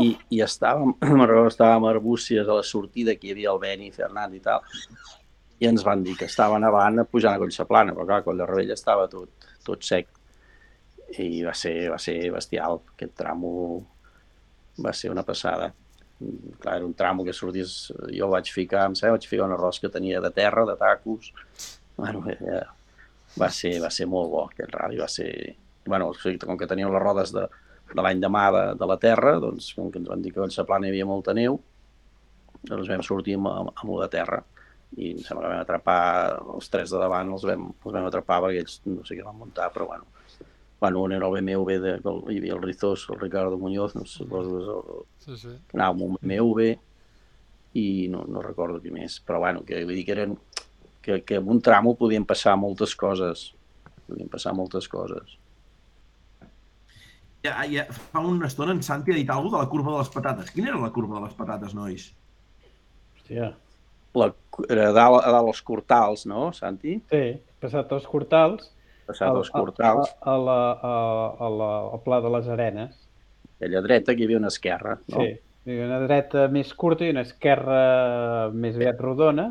i, i estàvem, estàvem a Arbúcies a la sortida que hi havia el Beni, Fernand i tal, i ens van dir que estava nevant a pujar a Collsaplana, però clar, Coll de Rebell estava tot, tot sec i va ser, va ser bestial. Aquest tramo va ser una passada. Clar, era un tramo que sortís... Jo vaig ficar, em sembla, vaig ficar un arròs que tenia de terra, de tacos. Bueno, eh, va ser, va ser molt bo aquest rally, va ser... Bueno, com que teníem les rodes de, de l'any de, de la terra, doncs com que ens van dir que a Collsaplana hi havia molta neu, doncs vam sortir amb, amb, amb lo de terra i em sembla que vam atrapar els tres de davant, els vam, els vam atrapar perquè ells no sé què van muntar, però bueno. Bueno, un era el BMW, de, el, hi havia el Rizos, el Ricardo Muñoz, no sé, que és el, Sí, sí. anava amb un BMW i no, no recordo qui més, però bueno, que vull dir que eren que, que en un tramo podien passar moltes coses, podien passar moltes coses. Ja, ja, fa una estona en Santi ha dit alguna de la curva de les patates. Quina era la curva de les patates, nois? Hòstia. La, era a dalt, a dalt els cortals, no, Santi? Sí, passat els cortals, Passat els cortals, a, a, la, a, a la, al Pla de les Arenes. aquella dreta que hi havia una esquerra, no? Sí, hi havia una dreta més curta i una esquerra més aviat rodona,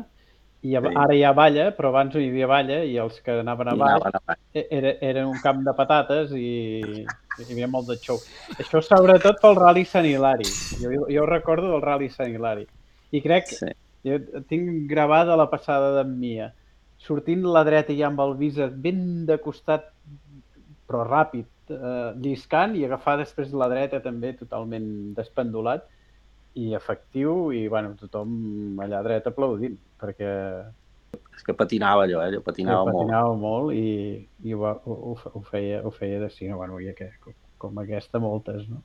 i a, Sí. ara hi ha valla, però abans no hi havia valla i els que anaven a baix anaven e- era, era un camp de patates i hi havia molt de xou. Això sobretot pel Rally Sant Hilari. Jo, jo recordo del Rally Sant Hilari. I crec, Sí. jo tinc gravada la passada d'en Mia, sortint la dreta ja amb el visor ben de costat, però ràpid, eh, lliscant i agafar després la dreta també totalment despendolat i efectiu i bueno, tothom allà dret aplaudint perquè És que patinava allò, eh? Allò patinava, molt. patinava molt i, i ho, ho, ho, feia, ho feia de cine, bueno, i aquest, com, com aquesta moltes, no?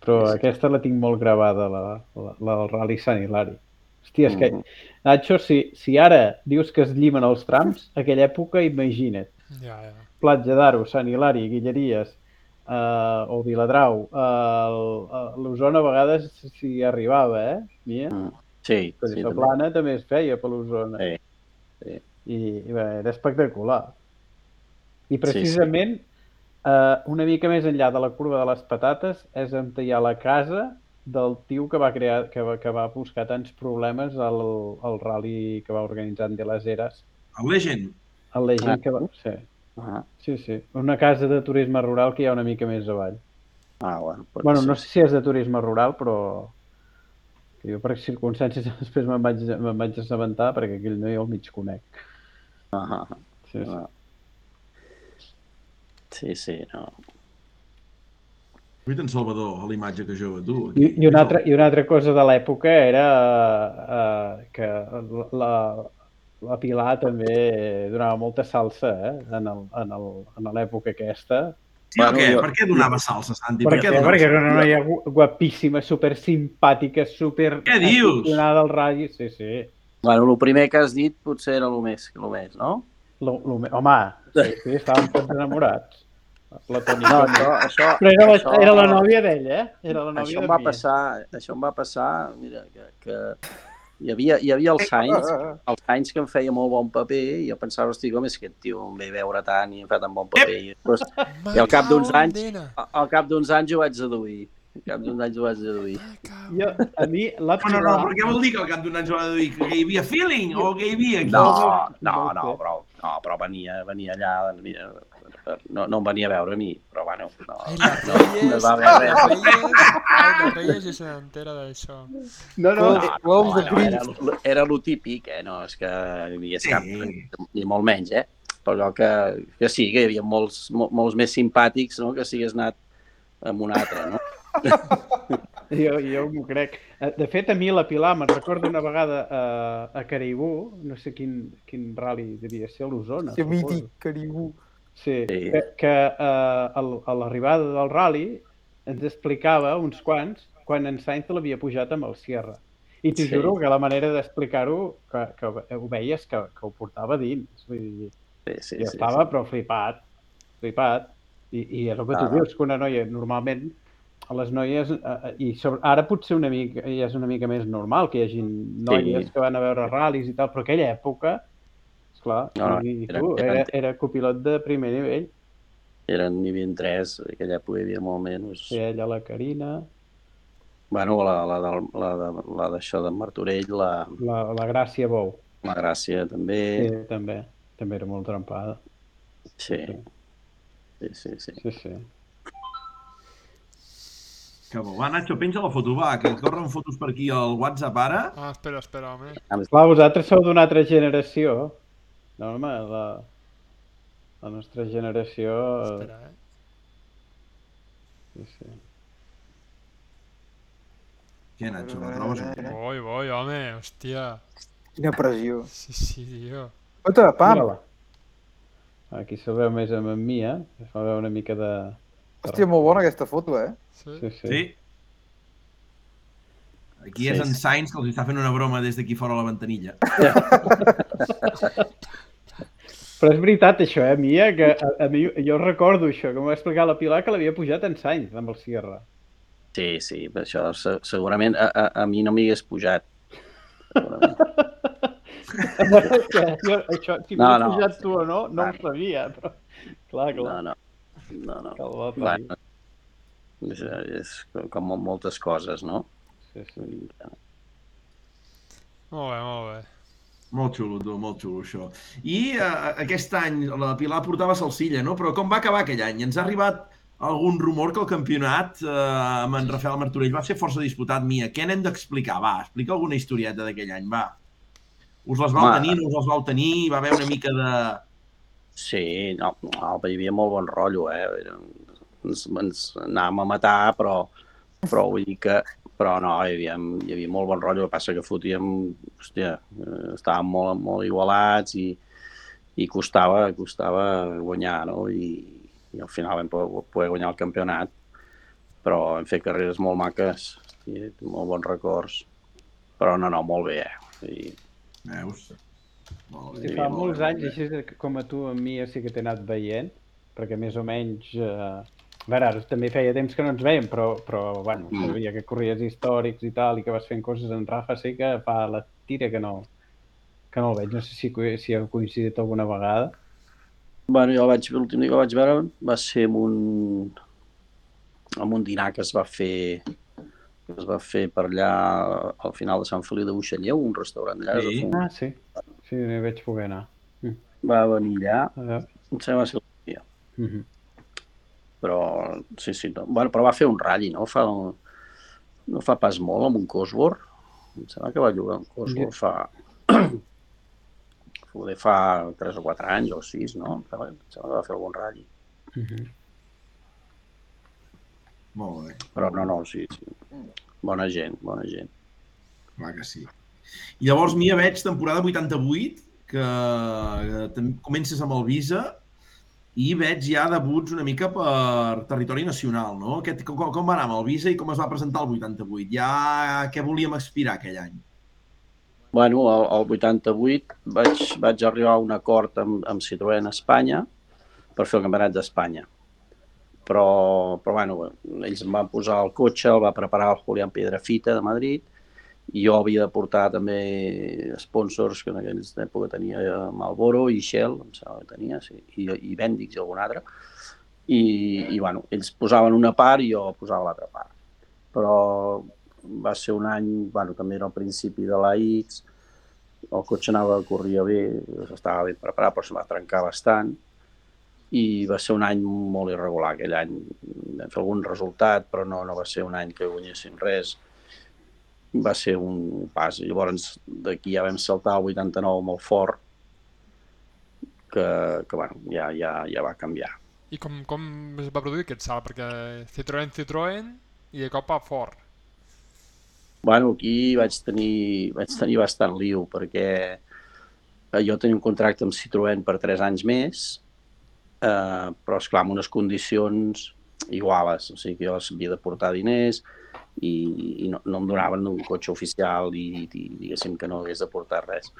Però Sí, sí. aquesta la tinc molt gravada, la, la, la del Rally Sant Hilari. Hòstia, és que, Mhm. Nacho, si, si ara dius que es llimen els trams, aquella època, imagina't. Ja, ja. Platja d'Aro, Sant Hilari, Guilleries, eh, o Viladrau, eh, a l'Osona a vegades s'hi arribava, eh? Mia? Mm. Sí, Però sí, sí, també. plana també es feia per l'Osona. Sí, sí. I, i bé, era espectacular. I precisament, eh, una mica més enllà de la curva de les patates, és on hi ha la casa del tio que va crear, que va, que va buscar tants problemes al, al rally que va organitzar en de les Eres. El Legend. El Legend Ah. que va... Sí, Ah, sí, sí. Una casa de turisme rural que hi ha una mica més avall. ah bueno. Bueno, ser. no sé si és de turisme rural, però que jo per circumstàncies després me'n vaig, me'n vaig assabentar perquè aquell no jo el mig conec. Ah, ah, Sí, sí. ah. Sí, sí, no. Vull en Salvador, a la imatge que jove, tu. I, i, una altra, I una altra cosa de l'època era uh, que la, la Pilar també donava molta salsa eh? en el- en el- en l'època aquesta. Sí Bueno, què? jo- Per què donava salsa, Santi? Per Per què què? donava Perquè era una noia gu- guapíssima, super simpàtica, super Què dius? al radi. Sí, sí. Bueno, el primer que has dit potser era el més, el més no? Lo, lo, me- home, sí, sí, estàvem tots enamorats. No, Platònicament. això, això, Però era la, això, era la nòvia d'ell, eh? Era la nòvia Això em va mi. passar, això em va passar, mira, que, que hi havia, hi havia el Sainz, el Sainz que em feia molt bon paper i jo pensava, hosti, com és que aquest tio em ve a veure tant i em fa tan bon paper. I, després, I al cap d'uns anys, al cap d'uns anys ho vaig deduir. Al cap d'uns anys ho vaig deduir. Jo, a mi, la No, no, no, però què vol dir que al cap d'un any s'ho ha de dir? Que hi havia feeling o que hi havia... No, no, no, però, no, però venia, venia allà, mira, no, no em venia a veure a mi, però bueno, no, Ai, no, no va la haver res. La Reyes i se n'entera d'això. No, no, No, no, de no, era, lo- era lo típic, eh? No, és que hi havia Sí. cap, ni molt menys, eh? Però que, que sí, que hi havia molts, mol, molts més simpàtics, no?, que si hagués anat amb un altre, no? jo, jo m'ho crec. Eh, De fet, a mi la Pilar me'n recordo una vegada a, a Caribú, no sé quin, quin rally devia ser, a l'Osona. Que mític, Caribú. Sí, Sí. que, que uh, a, l'arribada del rally ens explicava uns quants quan en Sainz l'havia pujat amb el Sierra. I t'ho Sí. juro que la manera d'explicar-ho, que, que ho veies que, que ho portava dins. Vull dir, Sí, sí, i sí, estava però flipat, flipat. I, i és el que tu Ah. dius, que una noia normalment a les noies, eh, eh, i sobre, ara potser una mica, ja és una mica més normal que hi hagi noies Sí. que van a veure ral·lis i tal, però aquella època, esclar, No, no, i, i era- tu, era- era, era copilot de primer nivell. Eren, n'hi havia tres, en aquella època hi havia molt menys. Sí, ella, la Carina, Bueno, la, la, la, de- la d'això de Martorell, la, la, la Gràcia Bou, la Gràcia també, sí, també, també era molt trempada. sí, sí, sí, sí. Sí, sí. Que bo. Va, Nacho, penja la foto, va, que corren fotos per aquí al WhatsApp ara. Ah, espera, espera, home. Clar, vosaltres sou d'una altra generació. No, home, la, la nostra generació... Espera, eh? Sí, sí. Què, Nacho, la trobes? o què? Voi, voi, home, hòstia. Quina pressió. Sí, sí, tio. Pam! Mira-la. Aquí se veu més amb en Mia, es va veure una mica de... Hòstia, molt bona aquesta foto, eh? Sí. Sí, sí. Sí. Aquí és Sí, en. Sainz que els està fent una broma des d'aquí fora a la ventanilla. Però és veritat això, eh, Mia, que a, a mi, jo recordo això, que m'ho va explicar la Pilar que l'havia pujat en Sainz amb el Sierra. Sí, sí, per això se, segurament a, a, a mi no m'hi hagués pujat. Jo, això, si No, no, no. pujat tu o no, no ho Clar. sabia, però... Clar, clar. No, no. No, no. Que el va Clar, parir. és, és com mol- moltes coses, no? Sí, sí. Molt bé, molt bé. Molt xulo, tu, molt xulo, això. I uh, aquest any la Pilar portava salsilla, no? Però com va acabar aquell any? Ens ha arribat algun rumor que el campionat uh, amb en Rafael Martorell va ser força disputat. Mia, què n'hem d'explicar? Va, explica alguna historieta d'aquell any, va. Us les vau Home. tenir, no us les vau tenir? Va haver una mica de... Sí, no, no, hi havia molt bon rotllo, eh? Ens, ens anàvem a matar, però, però vull dir que... Però no, hi havia, hi havia molt bon rotllo, el que passa que fotíem... Hòstia, eh, estàvem molt, molt igualats i, i costava, costava guanyar, no? I, i al final vam poder, poder guanyar el campionat, però hem fet carreres molt maques i molt bons records. Però no, no, molt bé, eh? I, Veus? Molt Sí, bé, fa molt molts bé, anys, bé. així com a tu, amb mi, sí que t'he anat veient, perquè més o menys... Eh... A veure, ara també feia temps que no ens veiem, però, però bueno, Mm. sabia que corries històrics i tal, i que vas fent coses en Rafa, sí que fa la tira que no, que no el veig. No sé si, si heu coincidit alguna vegada. Bueno, jo vaig, l'últim dia que el vaig veure va ser en un, en un dinar que es va fer que es va fer per allà al final de Sant Feliu de Buixalleu, un restaurant allà. Sí. un- Ah, sí. Sí, no hi vaig poder anar. Va venir allà, em sembla que va ser el dia. Mhm. Però, sí, sí, no. bueno, però va fer un ratll, no? Fa, no fa pas molt, amb un Cosworth. Em sembla que va jugar un Cosworth fa... Poder fa 3 o 4 anys o 6, no? Em sembla, em sembla que va fer algun ratll. Mhm. Molt bé, Però no, no, sí, sí. Bona gent, bona gent. clar que sí. I llavors, Mia, veig temporada 88, que, que tam- comences amb el Visa, i veig ja debuts una mica per territori nacional, no? Aquest, com, com va anar amb el Visa i com es va presentar el 88? Ja què volíem aspirar aquell any? Bueno, al, al 88 vaig, vaig arribar a un acord amb, amb Citroën Espanya per fer el campionat d'Espanya. Però, però bueno, ells em van posar el cotxe, el va preparar el Julián Piedrafita de Madrid i jo havia de portar també sponsors que en aquella època tenia Malboro i Shell, em sembla que tenia, sí, i, i Bendix i algun altre. I, i bueno, ells posaven una part i jo posava l'altra part. Però va ser un any, bueno, també era al principi de la X, el cotxe anava, corria bé, estava ben preparat, però se va trencar bastant i va ser un any molt irregular aquell any. Vam fer algun resultat, però no, no va ser un any que guanyéssim res. Va ser un pas. Llavors, d'aquí ja vam saltar al 89 molt fort, que, que bueno, ja, ja, ja va canviar. I com, com es va produir aquest salt? Perquè Citroën, Citroën, i de cop a fort. Bueno, aquí vaig tenir, vaig tenir bastant liu perquè eh, jo tenia un contracte amb Citroën per 3 anys més, eh, però esclar, amb unes condicions iguales, o sigui que jo havia de portar diners i, i no, no em donaven un cotxe oficial i, i diguéssim que no hagués de portar res.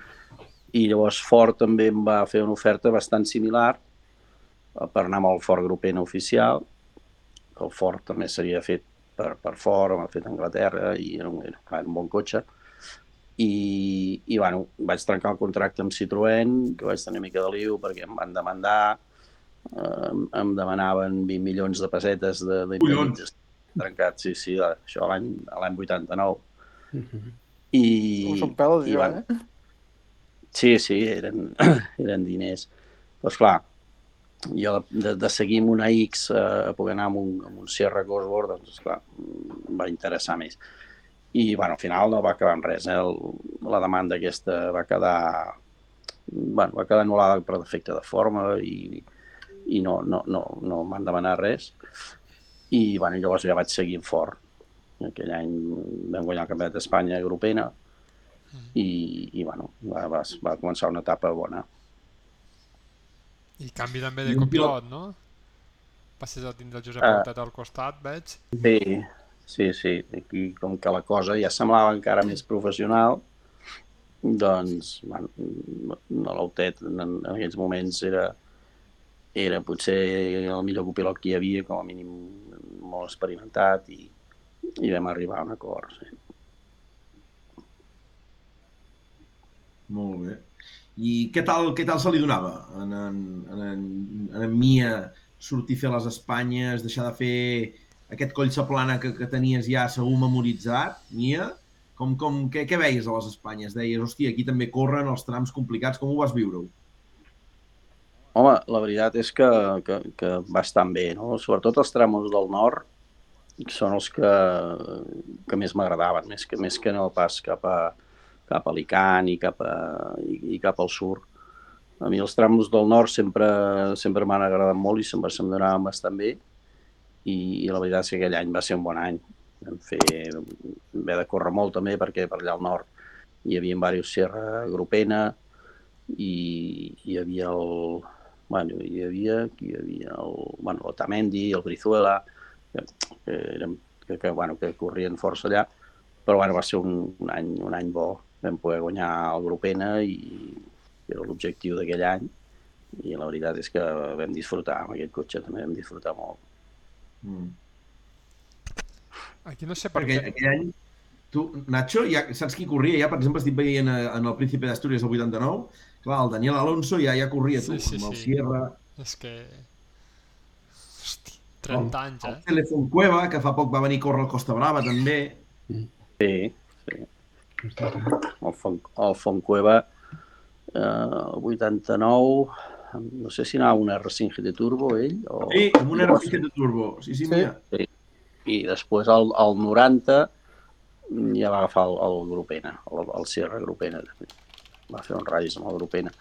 I llavors Ford també em va fer una oferta bastant similar eh, per anar amb el Ford Grupena oficial, que el Ford també seria fet per, per Ford, m'ha fet a Anglaterra i era un, era un bon cotxe. I, i bueno, vaig trencar el contracte amb Citroën, que vaig tenir una mica de liu perquè em van demandar, eh, em demanaven 20 milions de pessetes de, de Collons! Trencat, sí, sí, això l'any a l'any 89. Mhm. I, Com són peles, i, jo, bueno, eh? Sí, sí, eren, eren diners. Però, esclar, jo de, de seguir amb una X eh, a poder anar amb un, amb un Sierra Cosworth, doncs, esclar, em va interessar més. I, bueno, al final no va acabar en res. Eh? El, la demanda aquesta va quedar, bueno, va quedar anul·lada per defecte de forma i, i no, no, no, no m'han demanat res. I, bueno, llavors ja vaig seguir fort. Aquell any vam guanyar el Campionat d'Espanya a Grupena i, i bueno, va, va, va començar una etapa bona. I canvi també de copilot, no? Passes a tindre el Josep. Portet al costat, veig. Sí, sí, sí. Aquí, com que la cosa ja semblava encara més professional, doncs, bueno, no l'Autet en, en aquells moments era, era potser el millor copilot que hi havia, com a mínim molt experimentat, i, i vam arribar a un acord. Sí. Molt bé. I què tal, què tal se li donava en en, en, en, en, Mia sortir a fer les Espanyes, deixar de fer aquest coll plana que, que tenies ja segur memoritzat, Mia? Com, com, què, què veies a les Espanyes? Deies, hòstia, aquí també corren els trams complicats. Com ho vas viure-ho? Home, la veritat és que, que, que bastant bé, no? Sobretot els tramos del nord són els que, que més m'agradaven, més que, més que no pas cap a, cap a Alicant i cap, a, i, i cap al sud. A mi els trams del nord sempre, sempre m'han agradat molt i sempre se'm donaven bastant bé i, i la veritat és que aquell any va ser un bon any. Vam fer, vam haver de córrer molt també perquè per allà al nord hi havia diversos Sierra Grupena i hi havia el, bueno, hi havia, hi havia el, bueno, el Tamendi, el Brizuela, que, que, eren, que, que, bueno, que corrien força allà, però bueno, va ser un, un, any, un any bo. Vam poder guanyar el Grupena i era l'objectiu d'aquell any i la veritat és que vam disfrutar amb aquest cotxe, també vam disfrutar molt. Mm. Aquí no sé per Perquè què... aquell any, tu, Nacho, ja, saps qui corria? Ja, per exemple, estic veient eh, en el Príncipe d'Astúries del 89, clar, el Daniel Alonso ja, ja corria, tu, Sí, sí, amb el sí. Sierra, És que... Hosti, 30 anys, el eh? Telefon Cueva, que fa poc va venir a córrer al Costa Brava, també. Sí, sí. El, Fon, el Foncueva, eh, el 89, no sé si anava un R5 GT Turbo, ell, o... Sí, amb un R5 de turbo. Sí, sí, Sí. mira. i després el, el 90 ja va agafar el, el Grupena, el, el Sierra Grupena. també. Va fer un ralis amb el Grupena.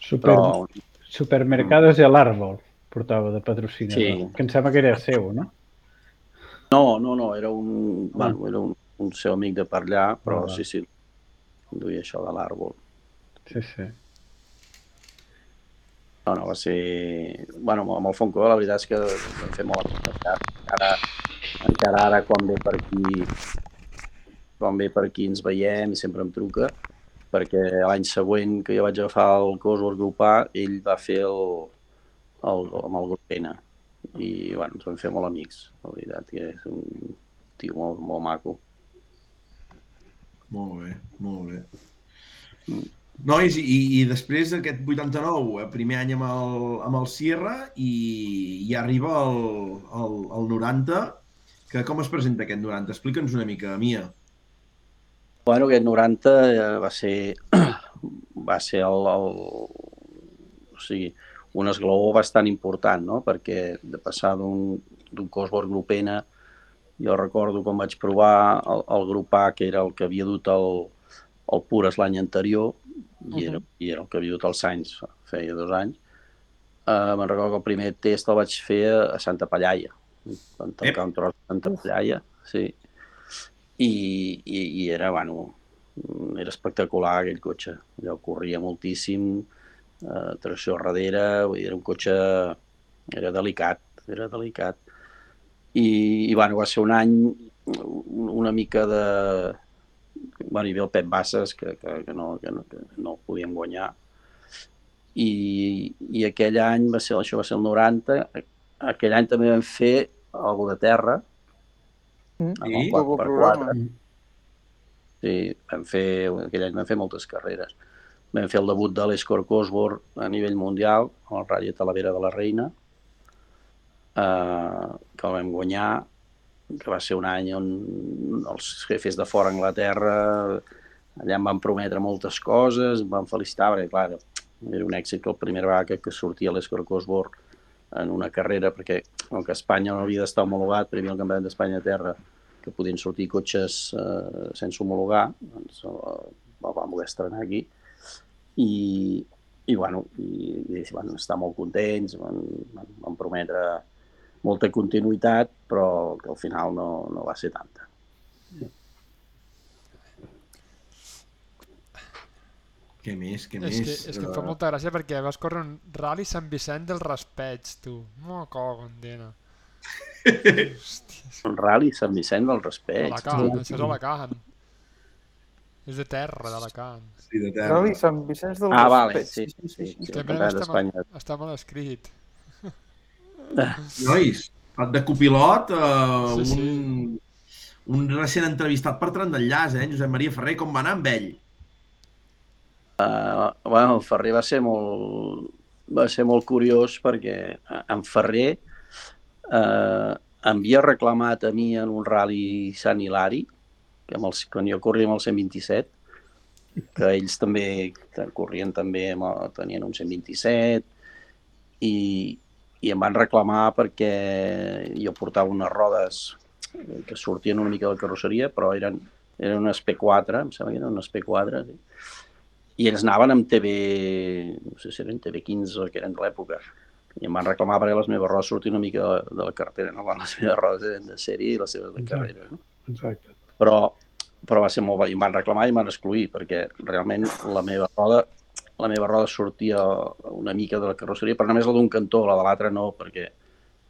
Super, Però Supermercados de l'Àrbol portava de patrocinador, Sí. que em sembla que era seu, no? no, no, no, era un, bueno, era un, un seu amic de per allà, però Ah, sí, sí, duia això de l'àrbol. Sí, sí. No, no, va ser... Bueno, amb el Fonco, la veritat és que vam fer molt amistat. Encara, encara ara, quan ve per aquí, quan ve per aquí ens veiem i sempre em truca, perquè l'any següent que jo vaig agafar el Cosworth Grup A, ell va fer el, el, amb el grup N. I, bueno, ens vam fer molt amics, la veritat, que és un tio molt, molt maco. Molt bé, molt bé. Nois, i, i després d'aquest 89, eh, primer any amb el, amb el Sierra, i, i arriba el, el, el 90, que com es presenta aquest 90? Explica'ns una mica, Mia. Bueno, aquest 90 eh, va ser, va ser el, el, o sigui, un esglaó bastant important, no? perquè de passar d'un d'un Cosworth Grup N, jo recordo quan vaig provar el, el grup A, que era el que havia dut el, el Pures l'any anterior, i, era, i era el que havia dut el Sainz fa- feia dos anys, uh, me'n recordo que el primer test el vaig fer a, a Santa Pallaia, vam tancar un tros de Santa Pallaia, sí, i, i, i era, bueno, era espectacular aquell cotxe. Allò corria moltíssim, eh, tracció darrere, vull dir, era un cotxe... Era delicat, era delicat. I, i bueno, va ser un any una mica de... Bueno, hi havia el Pep Bassas, que, que, que, no, que, no, que no el podíem guanyar. I, I aquell any, va ser, això va ser el 90, aquell any també vam fer algo de terra, Mm. Amb Sí? el Molt bon 4x4. programa. Sí, vam fer, aquell any vam fer moltes carreres. Vam fer el debut de l'Escort Cosworth a nivell mundial, amb el Rally de Talavera de la Reina, eh, que el vam guanyar, que va ser un any on els jefes de fora a Anglaterra allà em van prometre moltes coses, em van felicitar, perquè clar, era un èxit que el primer vegada que, que sortia l'Escort Cosworth en una carrera, perquè com que Espanya no havia d'estar homologat, havia el Campionat d'Espanya a terra, que podien sortir cotxes eh, sense homologar, doncs el, el vam voler estrenar aquí. I, i bueno, i, i van estar molt contents, van, van, van prometre molta continuïtat, però que al final no, no va ser tanta. Què més, què És més? que, és que em fa Eh, molta gràcia perquè vas córrer un Rally Sant Vicent del Raspeig, tu. Mo cago en dena. Un rally Sant Vicent del Respeig. Alacant, això és Alacant. És de terra, d'Alacant. Sí, de terra. Rally Sant Vicenç del Ah, vale, sí, sí, sí. Mira, campionat està, mal, està mal escrit. Nois, de copilot, uh, Sí, sí. un, un recent entrevistat per tren d'enllaç, eh? Josep Maria Ferrer, com va anar amb ell? Uh, bueno, el Ferrer va ser molt, va ser molt curiós perquè eh, en Ferrer uh, em havia reclamat a mi en un rally Sant Hilari, que amb els, quan jo corria amb el 127, que ells també corrien també, amb, tenien un 127, i, i em van reclamar perquè jo portava unes rodes que sortien una mica de la carrosseria, però eren, eren unes P4, em sembla que eren unes P4, sí i ells anaven amb TV, no sé si eren TV15 o que eren de l'època, i em van reclamar perquè les meves rodes sortien una mica de, de la carretera, no? Quan les meves rodes eren de sèrie i les seves de Exacte. carrera. No? Exacte. Però, però va ser molt bé, i em van reclamar i em van excluir, perquè realment la meva roda la meva roda sortia una mica de la carrosseria, però només la d'un cantó, la de l'altre no, perquè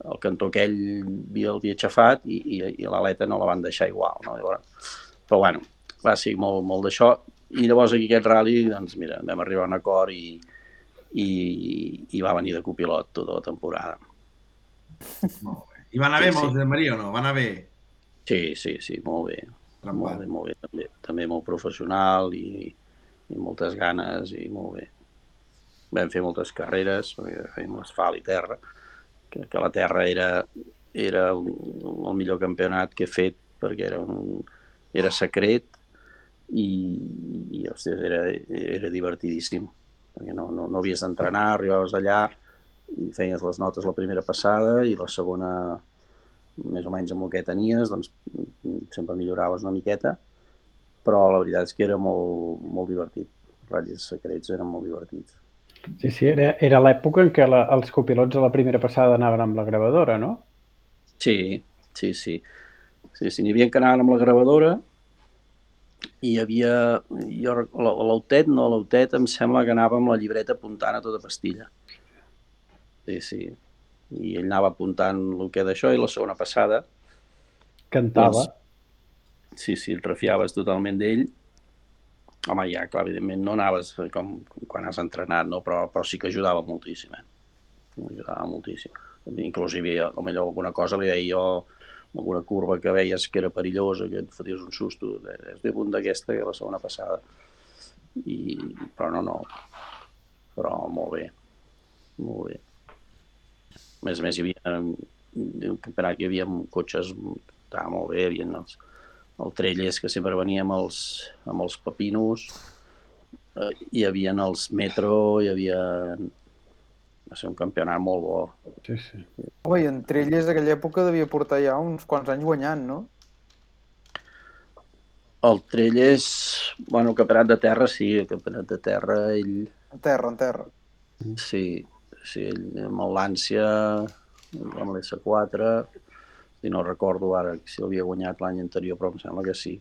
el cantó aquell havia, el havia aixafat i, i, i l'aleta no la van deixar igual. No? Llavors, però bueno, va ser molt, molt d'això. I llavors aquí aquest rally, doncs mira, vam arribar a un acord i, i, i va venir de copilot tota la temporada. Molt bé. I va anar Sí, bé sí. Josep Maria o no? Va anar bé? Sí, sí, sí, molt bé. Molt Trempat. bé, molt bé, també, també molt professional i, i moltes ganes i molt bé. Vam fer moltes carreres, fèiem asfalt i terra, que, que la terra era, era el, el millor campionat que he fet perquè era, un, era secret i, i ostres, era, era divertidíssim perquè no, no, no havies d'entrenar, arribaves allà i feies les notes la primera passada i la segona més o menys amb el que tenies, doncs sempre milloraves una miqueta, però la veritat és que era molt, molt divertit. Ratlles secrets eren molt divertits. Sí, sí, era, era l'època en què la, els copilots a la primera passada anaven amb la gravadora, no? Sí, sí, sí. Sí, sí, n'hi havia que anaven amb la gravadora i hi havia... Jo, l'Autet, no, l'Autet em sembla que anava amb la llibreta apuntant a tota pastilla. Sí, sí. I ell anava apuntant el que d'això i la segona passada Cantava. Doncs, sí, sí, et refiaves totalment d'ell. Home, ja, clar, evidentment no anaves com, com quan has entrenat, no? però, però sí que ajudava moltíssim, eh? Ajudava moltíssim. Hi havia, potser alguna cosa li deia jo, alguna curva que veies que era perillosa, que et foties un susto, és de punt d'aquesta que la segona passada. I, però no, no. Però molt bé. Molt bé. A més a més, hi havia un campionat que hi havia cotxes, estava molt bé, hi havia els, el Trelles, que sempre venia amb els, amb els papinos, eh, hi havia els Metro, hi havia... Va ser un campionat molt bo. Sí, sí. Home, i entre elles aquella època devia portar ja uns quants anys guanyant, no? El Trelles, bueno, el campionat de terra, sí, el campionat de terra, ell, En terra, en terra. sí, sí, ell amb el Lancia, amb l'S4, si no recordo ara si l'havia guanyat l'any anterior, però em sembla que sí.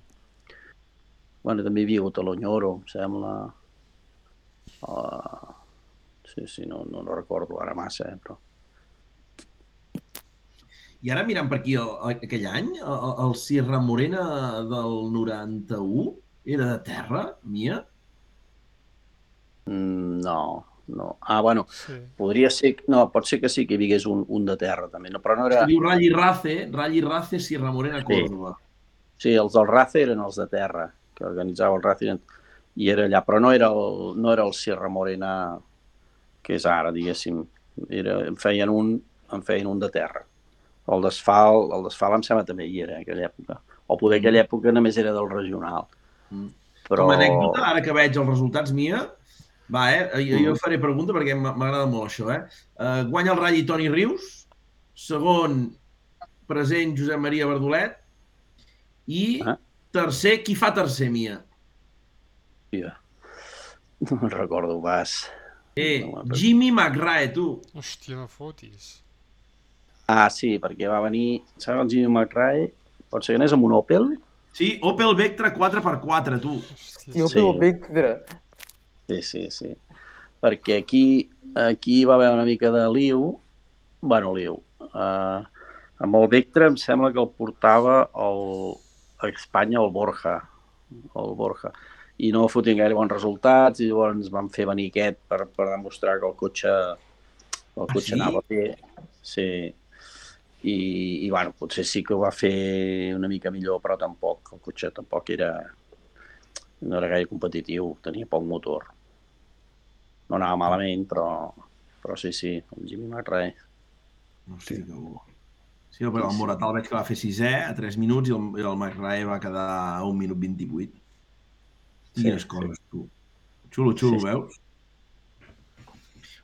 Bueno, també hi havia hagut a l'Onyoro, em sembla. Uh, sí, sí, no, no, no recordo ara massa, eh, però... I ara mirant per aquí el, aquell any, el, el Sierra Morena del 91 era de terra, Mia? Mm, no, no. Ah, bueno, Sí. podria ser... No, pot ser que sí que hi hagués un, un de terra, també. No, però no era... Es diu Rally Race, Rally Race Sierra Morena Sí. Córdoba. Sí, els del RACE eren els de terra, que organitzava el RACE i era allà, però no era el, no era el Sierra Morena que és ara, diguéssim. Era, en, feien un, en feien un de terra. El d'asfalt, el d'asfalt em sembla també hi era, en aquella època. O poder aquella època només era del regional. Mm. Però... Com a anècdota, ara que veig els resultats, Mia, va, eh? Jo, jo Mm. faré pregunta perquè m'a- m'agrada molt això, eh? Uh, guanya el Rally Toni Rius, segon present Josep Maria Verdolet i Ah. tercer, qui fa tercer, Mia? Hòstia, No me'n recordo pas. Eh, Jimmy McRae, tu. Hòstia, no fotis. Ah, sí, perquè va venir, saps el Jimmy McRae? Pot ser que anés amb un Opel? Sí, Opel Vectra 4x4, tu. Hòstia, I el Sí. sí. Vectra. Sí, sí, sí. Perquè aquí, aquí va haver una mica de liu, bueno, liu. Uh, amb el Vectra em sembla que el portava el, a Espanya el Borja, el Borja, i no fotien gaire bons resultats i llavors van fer venir aquest per, per demostrar que el cotxe, el cotxe sí? anava bé. Sí, i, i bueno, potser sí que ho va fer una mica millor, però tampoc, el cotxe tampoc era, no era gaire competitiu, tenia poc motor. No anava malament, però, però sí, sí, el Jimmy McRae. No sé, sí. que... Sí, però el Moratal veig que va fer sisè a 3 minuts i el, i el McRae va quedar a 1 minut 28. Quines Sí, coses, tu. Xulo, xulo, Sí, sí. veus?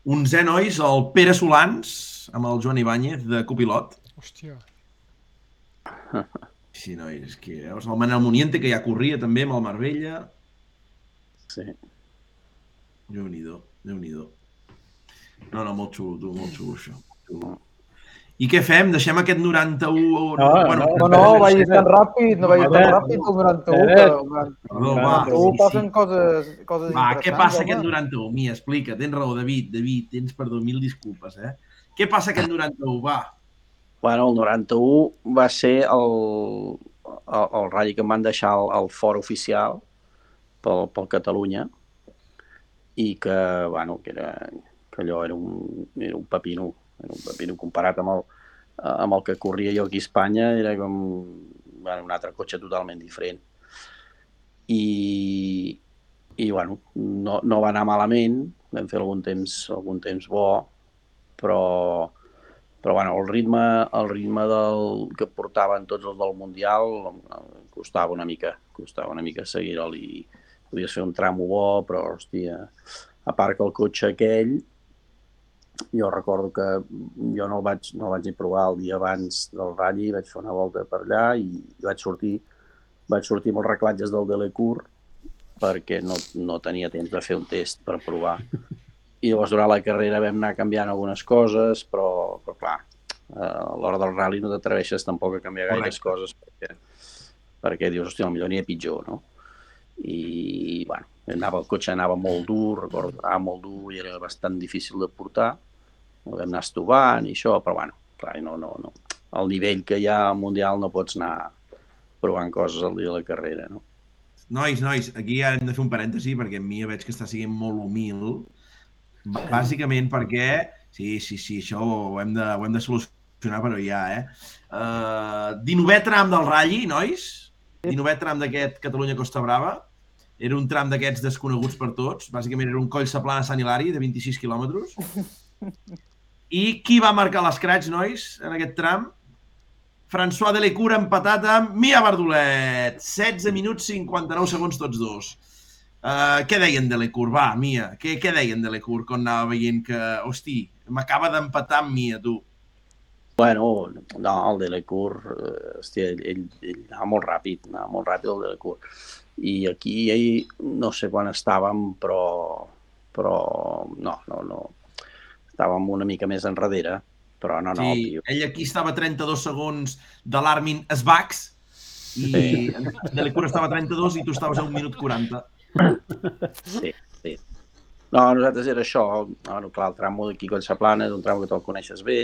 Un zè, nois, el Pere Solans, amb el Joan Ibáñez de copilot. Hòstia. Sí, nois, és que veus? El Manel Muniente, que ja corria també amb el Marbella. Sí. Déu-n'hi-do, déu nhi déu No, no, molt xulo, tu, molt xulo, això. molt Xulo. I què fem? Deixem aquest 91... No, bueno, No, no, vagis tan ràpid, no vagis tan ràpid, el 91, que el 91 Perdó, va, Espera. sí, passen sí. coses, coses Va, què passa home. aquest 91? Mia, explica, tens raó, David, David, tens, perdó, mil disculpes, eh? Què passa aquest 91? Va, Bueno, el 91 va ser el, el, el ratll que em van deixar al, al fort oficial pel, pel Catalunya i que, bueno, que, era, que allò era un, era un pepino, pepino comparat amb el, amb el que corria jo aquí a Espanya, era com bueno, un altre cotxe totalment diferent. I, i bueno, no, no va anar malament, vam fer algun temps, algun temps bo, però, però bueno, el ritme, el ritme del, que portaven tots els del Mundial costava una mica, costava una mica seguir-el i podies fer un tramo bo, però, hòstia, a part que el cotxe aquell, jo recordo que jo no el vaig, no el vaig ni provar el dia abans del ratll, vaig fer una volta per allà i vaig sortir, vaig sortir amb els reclatges del Delecour perquè no, no tenia temps de fer un test per provar. I llavors durant la carrera vam anar canviant algunes coses, però, però clar, eh, a l'hora del rally no t'atreveixes tampoc a canviar gaires Correcte. coses perquè, perquè dius, hòstia, potser n'hi ha pitjor, no? I, bueno, anava, el cotxe anava molt dur, recordo anava molt dur i era bastant difícil de portar. Ho vam anar estovant i això, però bueno, clar, no, no, no. Al nivell que hi ha al Mundial no pots anar provant coses al dia de la carrera, no? nois, nois, aquí ja hem de fer un parèntesi perquè en Mia veig que està sent molt humil. Bàsicament perquè, sí, sí, sí, això ho hem de, ho hem de solucionar, però ja, eh? Uh, 19è tram del Ralli, nois. 19è tram d'aquest Catalunya-Costa Brava. Era un tram d'aquests desconeguts per tots. Bàsicament era un coll saplana a Sant Hilari de 26 quilòmetres. I qui va marcar l'escratx, nois, en aquest tram? François Delecour empatat amb Mia Bardolet. 16 minuts 59 segons tots dos. Uh, què deien Delecour? Va, Mia, què, què deien Delecour quan anava veient que, hosti, m'acaba d'empatar amb Mia, tu? Bueno, no, el Delecour, eh, hòstia, ell, ell, ell anava molt ràpid, anava molt ràpid el Delecour. I aquí ell, no sé quan estàvem, però, però no, no, no. Estàvem una mica més enrere, però no, no, sí, tio. ell aquí estava a 32 segons de l'Armin Svax i Sí. Delecour estava a 32 i tu estaves a 1 minut 40. Sí, sí. No, nosaltres era això. Bueno, clar, el tramo d'aquí Collsa Plana és un tramo que te'l coneixes bé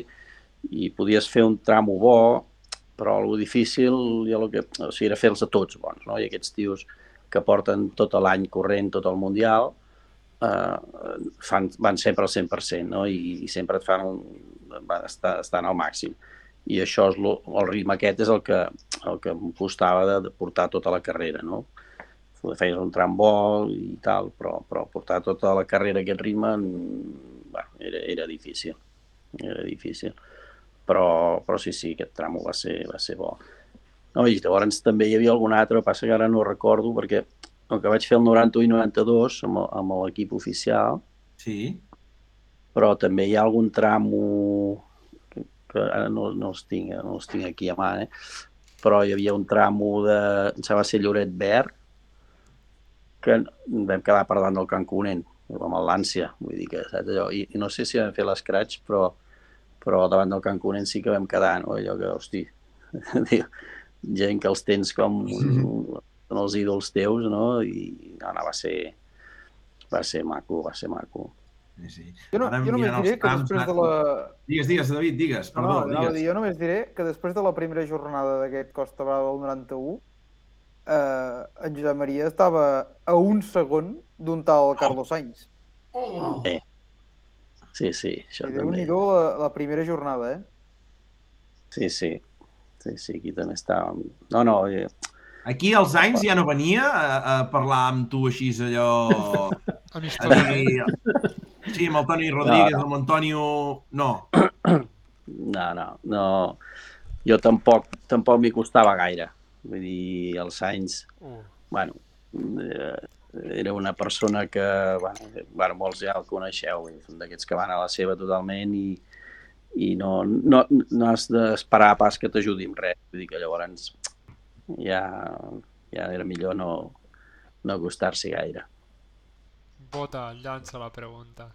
i podies fer un tramo bo, però el difícil ja el que, o sigui, era fer-los a tots bons, no? I aquests tios que porten tot l'any corrent, tot el Mundial, eh, fan, van sempre al 100%, no? I, i sempre et fan un, van estar, estan al màxim. I això és lo, el ritme aquest és el que, el que em costava de, de portar tota la carrera, no? feies un tram bo i tal, però, però portar tota la carrera aquest ritme mm, bueno, era, era difícil. Era difícil. Però, però sí, sí, aquest tram va ser, va ser bo. No, I llavors també hi havia algun altre, passa que ara no recordo, perquè el que vaig fer el 91 i 92 amb, amb l'equip oficial, Sí. però també hi ha algun tramo que, ara no, no, els tinc, no els tinc aquí a mà, eh? però hi havia un tramo de, em sembla va ser Lloret Verd, que vam quedar per davant del Cancunen, amb el l'ànsia, vull dir que, saps allò? I, I no sé si vam fer l'escratx, però, però davant del Cancunen sí que vam quedar, no? Allò que, hosti, gent que els tens com són els ídols teus, no? I no, no, va ser, va ser maco, va ser maco. Sí, sí. Jo, no, Ara jo només diré que després de la... Digues, digues, David, digues, No, perdó, no, a digues. dir, jo només diré que després de la primera jornada d'aquest Costa Brava del 91, eh, en Josep Maria estava a un segon d'un tal Carlos Sainz. Sí, sí, això I també. déu-n'hi-do la, la primera jornada, eh? Sí, sí. Sí, sí, aquí també estàvem. No, no, eh, Aquí als anys ja no venia a, a parlar amb tu així allò... A Amistosament. dir, sí, amb el Toni Rodríguez, amb l'Antonio... No, no, no, no. Jo tampoc, tampoc m'hi costava gaire. Vull dir, els anys, Uh, bueno, eh, era una persona que, bueno, bueno molts ja el coneixeu, d'aquests que van a la seva totalment i, i no, no, no has d'esperar pas que t'ajudi amb res. Vull dir que llavors ja, ja era millor no, no acostar-s'hi gaire. Bota, llança la pregunta.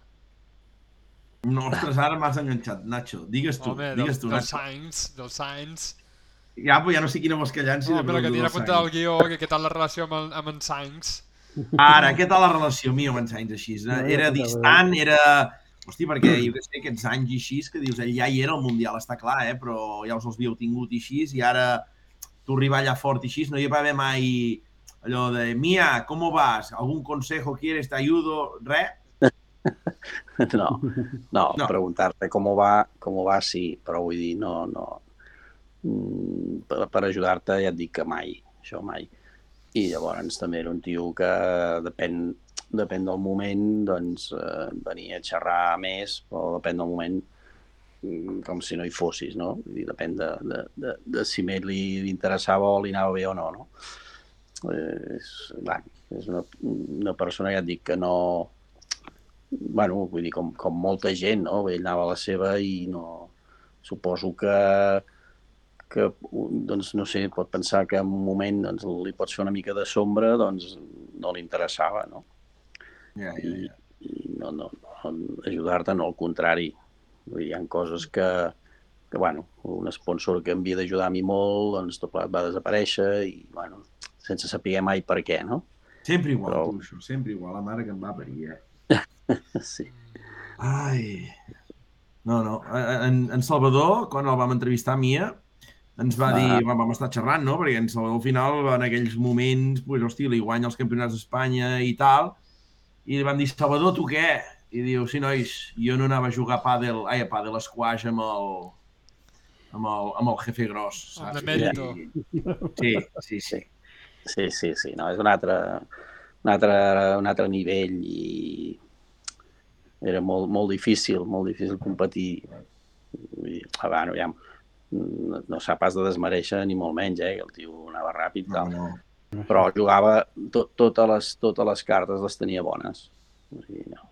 no, ostres, ara m'has enganxat, Nacho. Digues tu, Home, del, digues tu, del Nacho. Sainz, del Sainz. Ja, però ja no sé quina vols que llanci. No, però que del tira apuntat al Sainz. guió, que què tal la relació amb, el, amb en Sainz. Ara, què tal la relació meva amb en Sainz així? Era distant, era... Hosti, perquè jo què sé, aquests anys i així, que dius, ell ja hi era al Mundial, està clar, eh? però ja us els havíeu tingut i així, i ara tu arribar allà fort i així, no hi va haver mai allò de, Mia, ¿cómo vas? ¿Algún consejo quieres? ¿Te ayudo? Res? No, no, No. preguntar-te com va, com va, sí, però vull dir, no, no. Mm, Per, per ajudar-te ja et dic que mai, això mai. I llavors també era un tio que depèn, depèn del moment, doncs eh, venia a xerrar més, però depèn del moment com si no hi fossis, no? Vull dir, depèn de, de, de, de si més li interessava o li anava bé o no, no? Eh, és, clar, és una, una persona, ja et dic, que no, bueno, vull dir, com, com molta gent, no? Ell anava a la seva i no... Suposo que, que doncs, no sé, pot pensar que en un moment doncs, li pots fer una mica de sombra, doncs no li interessava, no? Ja, ja, I, ja. i no, no, no ajudar-te, no, al contrari. Hi ha coses que, que, bueno, un sponsor que em havia d'ajudar a mi molt, doncs tot plegat va desaparèixer i, bueno, sense saber mai per què, no? Sempre igual, Però- tu, això, sempre igual, la mare que em va parir, eh? Sí. Ai... No, no. En, en Salvador, quan el vam entrevistar, Mia, ens va Ah. dir, vam, vam estar xerrant, no? Perquè en Salvador al final, en aquells moments, pues, hosti, li guanya els campionats d'Espanya i tal, i li vam dir, Salvador, tu què? I diu, sí, nois, jo no anava a jugar a pàdel, ai, a pàdel squash amb el, amb el, amb el jefe gros, Amb saps? l'emèrito. Sí, sí, sí. Sí, sí, sí, no, és un altre, un altre, un altre nivell i era molt, molt difícil, molt difícil competir. Vull dir, ah, bueno, ja, no, no s'ha pas de desmereixer ni molt menys, eh, que el tio anava ràpid, No, tal, no. però jugava, to, totes, les, totes les cartes les tenia bones. O sigui, no.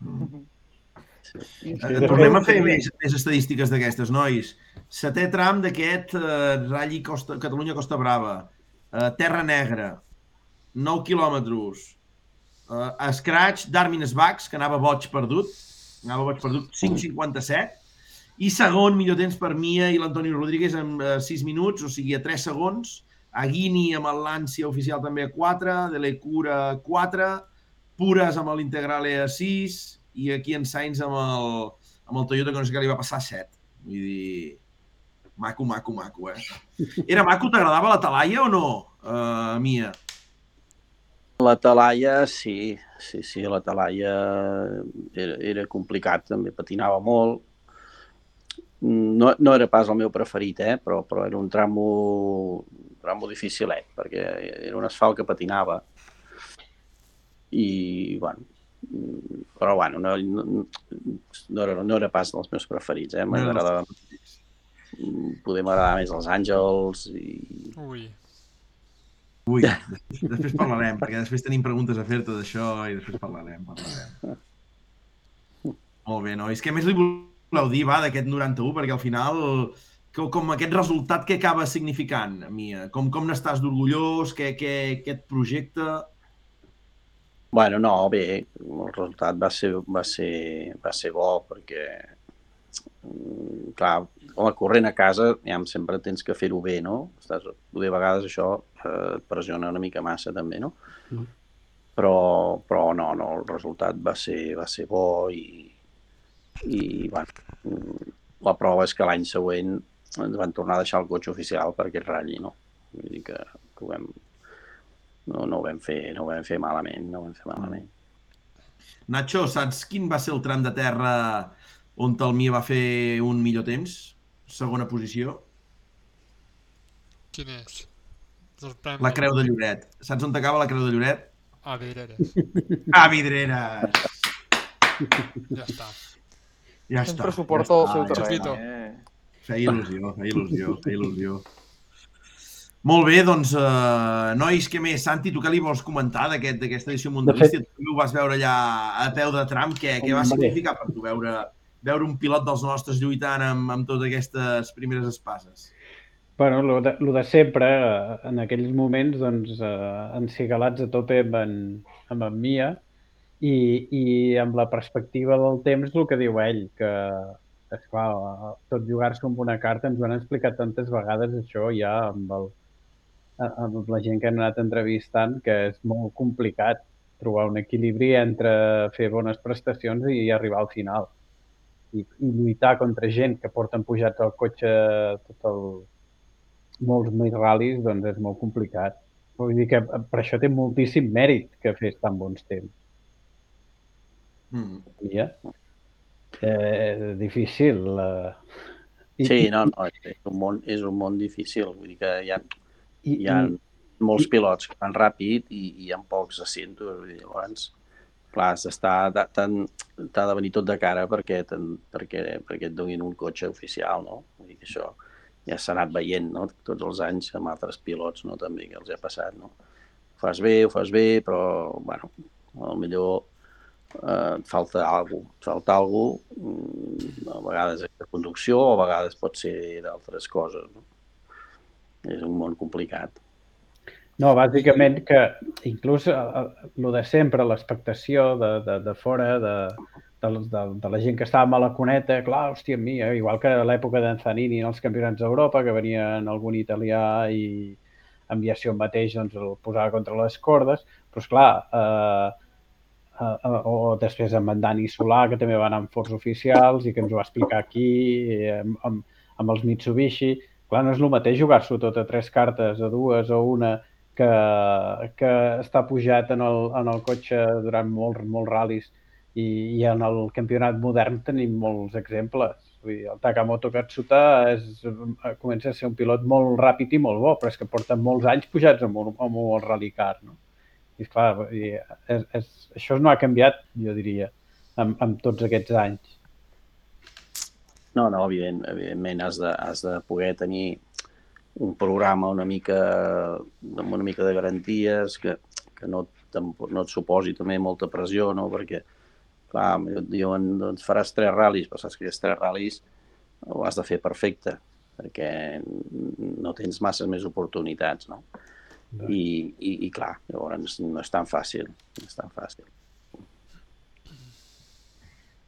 Sí. I, Eh, Tornem a fer més, més estadístiques d'aquestes, nois. Setè tram d'aquest eh, Ralli Costa, Catalunya-Costa Brava. Eh, Terra Negra. 9 quilòmetres. Eh, Scratch d'Armin Sbax, que anava boig perdut. Anava boig perdut, 5.57. I segon, millor temps per Mia i l'Antoni Rodríguez amb eh, 6 minuts, o sigui, a 3 segons. Aguini amb el Lancia oficial també a 4, Delecura a 4, Pures amb l'Integrale a 6 i aquí en Sainz amb el, amb el Toyota que no sé què li va passar a 7. Vull dir, maco, maco, maco, eh? Era maco, t'agradava la Talaia o no, uh, Mia? La Talaia, sí, sí, sí, la Talaia era, era complicat, també patinava molt. No, no era pas el meu preferit, eh? però, però era un tramo, un tramo dificilet, perquè era un asfalt que patinava. I, bueno, mm, però bueno, no, no, no, era, no era pas dels meus preferits, eh? No era dels M'agradava, poder m'agradar més els Àngels i... Ui. Ui, després, després parlarem, perquè després tenim preguntes a fer-te d'això i després parlarem, parlarem. Molt bé, nois. Què més li voleu dir, va, d'aquest 91? Perquè al final, com, com aquest resultat que acaba significant, Mia? Com, com n'estàs d'orgullós? Què, què, què et projecta? Bueno, no, bé, el resultat va ser, va ser, va ser bo perquè, mm, clar, home, corrent a casa ja sempre tens que fer-ho bé, no? Estàs, a vegades això eh, et pressiona una mica massa també, no? Mm. però, però no, no, el resultat va ser, va ser bo i, i bueno, la prova és que l'any següent ens van tornar a deixar el cotxe oficial per aquest ratll, no? Vull dir que, que ho vam, no, no, ho vam fer, no ho vam fer malament, no ho vam fer malament. Nacho, saps quin va ser el tram de terra on el Mia va fer un millor temps? Segona posició? Quin és? La Creu de Lloret. Saps on acaba la Creu de Lloret? A Vidreres. A Vidreres! Ja està. Ja Sempre està. suporta ja el seu està, ja terreny. Eh? Feia il·lusió, feia il·lusió, feia il·lusió. Molt bé, doncs, uh, nois, què més? Santi, tu què li vols comentar d'aquest- d'aquesta edició mundialista? Tu també ho vas veure allà a peu de tram. Què, què va significar per tu veure, veure un pilot dels nostres lluitant amb, amb totes aquestes primeres espases? Bueno, lo de, lo de sempre, eh, en aquells moments, doncs, eh, encigalats a tope amb en, amb en Mia i, i amb la perspectiva del temps, el que diu ell, que, esclar, eh, tot jugar-se amb una carta, ens ho han explicat tantes vegades això ja amb, el, amb la gent que han anat entrevistant, que és molt complicat trobar un equilibri entre fer bones prestacions i arribar al final. I, i lluitar contra gent que porten pujats al cotxe tot el, molts més ral·lis, doncs és molt complicat. Vull dir que per això té moltíssim mèrit que fes tan bons temps. Mm. Ja. Eh, difícil. Eh, i, Sí, no, no, és un món, és un món difícil, vull dir que hi ha, i, hi ha i, molts pilots que van ràpid i, i hi ha pocs asientos, vull dir, llavors, clar, t'ha de venir tot de cara perquè, ten- perquè, perquè et donin un cotxe oficial, no? Vull dir que això ja s'ha anat veient, no? Tots els anys amb altres pilots, no? També que els ha passat, no? Ho fas bé, ho fas bé, però, bueno, millor eh, et falta alguna cosa, et falta alguna cosa, a vegades de conducció, a vegades pot ser d'altres coses, no? És un món complicat. No, bàsicament que inclús el de sempre, l'expectació de, de, de fora, de, de, de, de la gent que estava a la cuneta, clar, hòstia, mi, eh? igual que a l'època d'en Zanini en els campionats d'Europa, que venien algun italià i enviació mateix doncs, el posava contra les cordes, però esclar, eh, eh, o després amb en Dani Solà, que també va anar amb forts oficials i que ens ho va explicar aquí, eh, amb, amb, amb els Mitsubishi. Clar, no és el mateix jugar-s'ho tot a tres cartes, a dues o una, que, que està pujat en el, en el cotxe durant molts, molts ral·lis i, i en el campionat modern tenim molts exemples. Vull dir, el Takamoto Katsuta és, comença a ser un pilot molt ràpid i molt bo, però és que porta molts anys pujats amb un, amb un rally car. No? I esclar, és, és, això no ha canviat, jo diria, amb, amb tots aquests anys. No, no, evident, evidentment has de, has de poder tenir un programa una mica amb una mica de garanties que, que no, tampoc- no et suposi també molta pressió, no? perquè clar, et diuen doncs faràs tres ral·lis, però saps que aquests tres ral·lis ho has de fer perfecte perquè no tens masses més oportunitats, no? I, i, i clar, llavors no és tan fàcil, no és tan fàcil.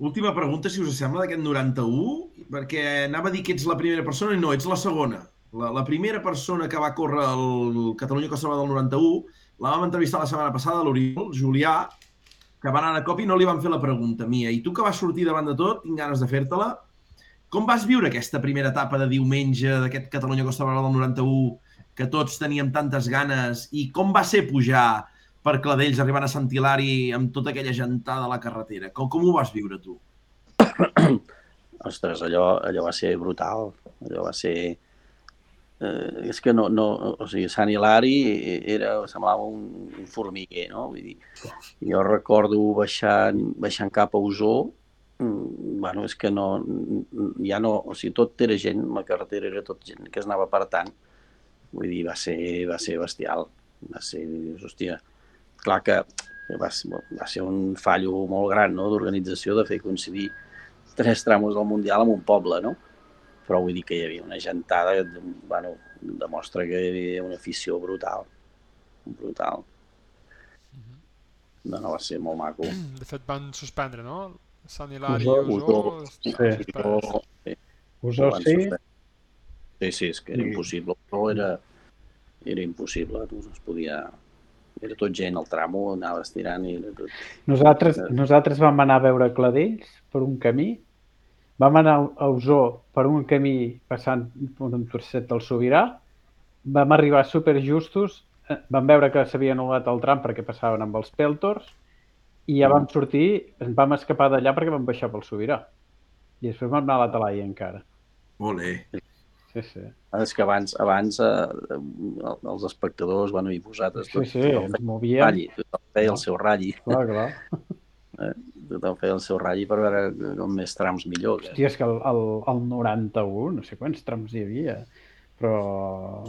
Última pregunta, si us sembla, d'aquest 91, perquè anava a dir que ets la primera persona i no, ets la segona. La, la primera persona que va córrer el Catalunya Costa Brava del 91 la vam entrevistar la setmana passada, l'Oriol, Julià, que va anar a cop i no li van fer la pregunta, Mia. I tu que vas sortir davant de tot, tinc ganes de fer-te-la, com vas viure aquesta primera etapa de diumenge d'aquest Catalunya Costa Brava del 91, que tots teníem tantes ganes, i com va ser pujar per Cladells arribant a Sant Hilari amb tota aquella gentada a la carretera? Com, com ho vas viure tu? Ostres, allò, allò va ser brutal. Allò va ser... Eh, és que no, no, o sigui, Sant Hilari era, semblava un, un formiguer, no? Vull dir, jo recordo baixant, baixant cap a Osó, mm, bueno, és que no, ja no, o sigui, tot era gent, la carretera era tot gent que es anava apartant. Vull dir, va ser, va ser bestial. Va ser, dius, hòstia, clar que va ser, va ser un fallo molt gran no? d'organització de fer coincidir tres tramos del Mundial en un poble, no? Però vull dir que hi havia una gentada que bueno, demostra que hi havia una afició brutal. Brutal. No, no, va ser molt maco. De fet, van suspendre, no? Sant Hilari i Osó, Osó. Sí, estan sí. sí, Usó sí. Sí, sí, és que era Sí. impossible. Però era, era impossible, no es podia, era tot gent al tramo, anava estirant i era tot... Nosaltres, nosaltres vam anar a veure Cladells per un camí, vam anar a Osó per un camí passant per un torcet del Sobirà, vam arribar super justos, eh, vam veure que s'havia anul·lat el tram perquè passaven amb els peltors i ja vam sortir, ens vam escapar d'allà perquè vam baixar pel Sobirà. I després vam anar a la Talaia encara. Ole. Sí, sí. És que abans, abans eh, els espectadors, bueno, i vosaltres, Sí, tot, sí, tothom ens feia el movíem. ratlli, tothom feia el seu ratlli, Clar, clar. tothom feia el seu ratlli per veure com més trams millor. Que... Hòstia, és que el, el, el 91, no sé quants trams hi havia, però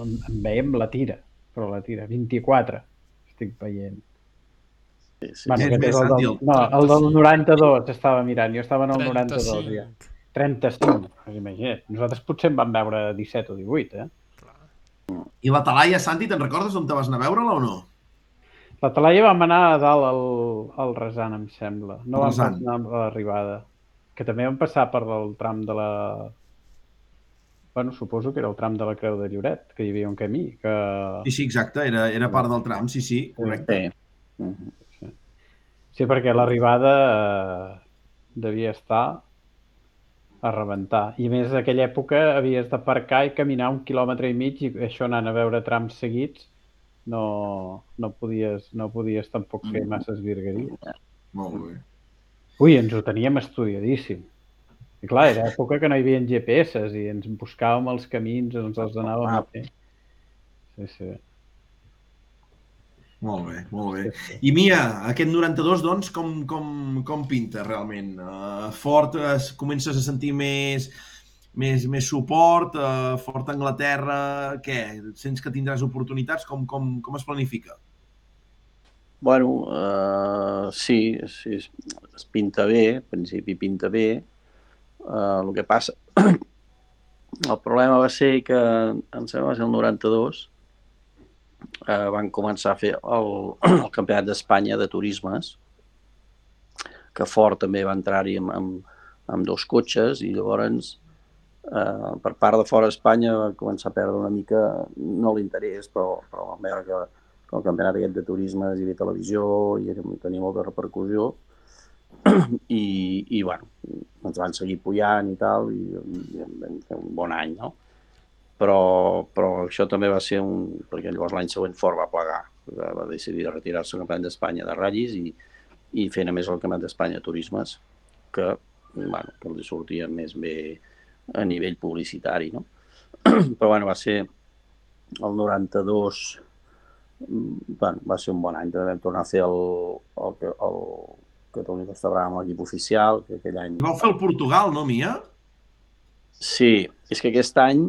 en, en veiem la tira, però la tira, 24, estic veient. Sí, sí. Bueno, és el del, el no, el del 92 estava mirant, jo estava en el 92 ja. 35. 35, pues imagina't. Nosaltres potser en vam veure 17 o 18, eh? I la Talaia, Santi, te'n recordes on te vas anar a veure-la o no? La Talaia vam anar a dalt al, al Resan, em sembla. No vam Resan. anar a l'arribada. Que també vam passar per el tram de la... Bueno, suposo que era el tram de la Creu de Lloret, que hi havia un camí, que... Sí, sí, exacte, era, era part del tram, sí, sí, correcte. Sí. Mhm. Sí, perquè l'arribada eh, devia estar a rebentar. I a més, en aquella època havies d'aparcar i caminar un quilòmetre i mig i això anant a veure trams seguits no, no, podies, no podies tampoc fer masses virgueries. Molt bé. Ui, ens ho teníem estudiadíssim. I clar, era època que no hi havia GPS i ens buscàvem els camins, ens els anàvem a fer. Sí, sí. Molt bé, molt bé. I Mia, aquest 92, doncs, com, com, com pinta realment? Uh, fort, es, comences a sentir més, més, més suport, uh, fort Anglaterra, què? Sents que tindràs oportunitats? Com, com, com es planifica? Bueno, uh, sí, sí, es, es pinta bé, en principi pinta bé. Uh, el que passa... el problema va ser que, em sembla va ser el 92, eh, van començar a fer el, el Campionat d'Espanya de turismes, que Ford també va entrar-hi amb, amb, amb dos cotxes i llavors eh, per part de fora d'Espanya va començar a perdre una mica, no l'interès, però, però vam veure que, que el campionat aquest de turismes hi havia televisió i tenia molta repercussió i, i bueno, ens van seguir pujant i tal i, i fer un bon any, no? Però, però això també va ser un... perquè llavors l'any següent Ford va plegar, va, decidir retirar-se del Campionat d'Espanya de ratllis i, i fer només el Campionat d'Espanya de turismes, que, bueno, que els sortia més bé a nivell publicitari, no? però bueno, va ser el 92, mm, bueno, va ser un bon any, també vam tornar a fer el, el, el, el Catalunya Costa Brava amb l'equip oficial, que aquell any... Vau fer el Portugal, no, Mia? Sí, és que aquest any,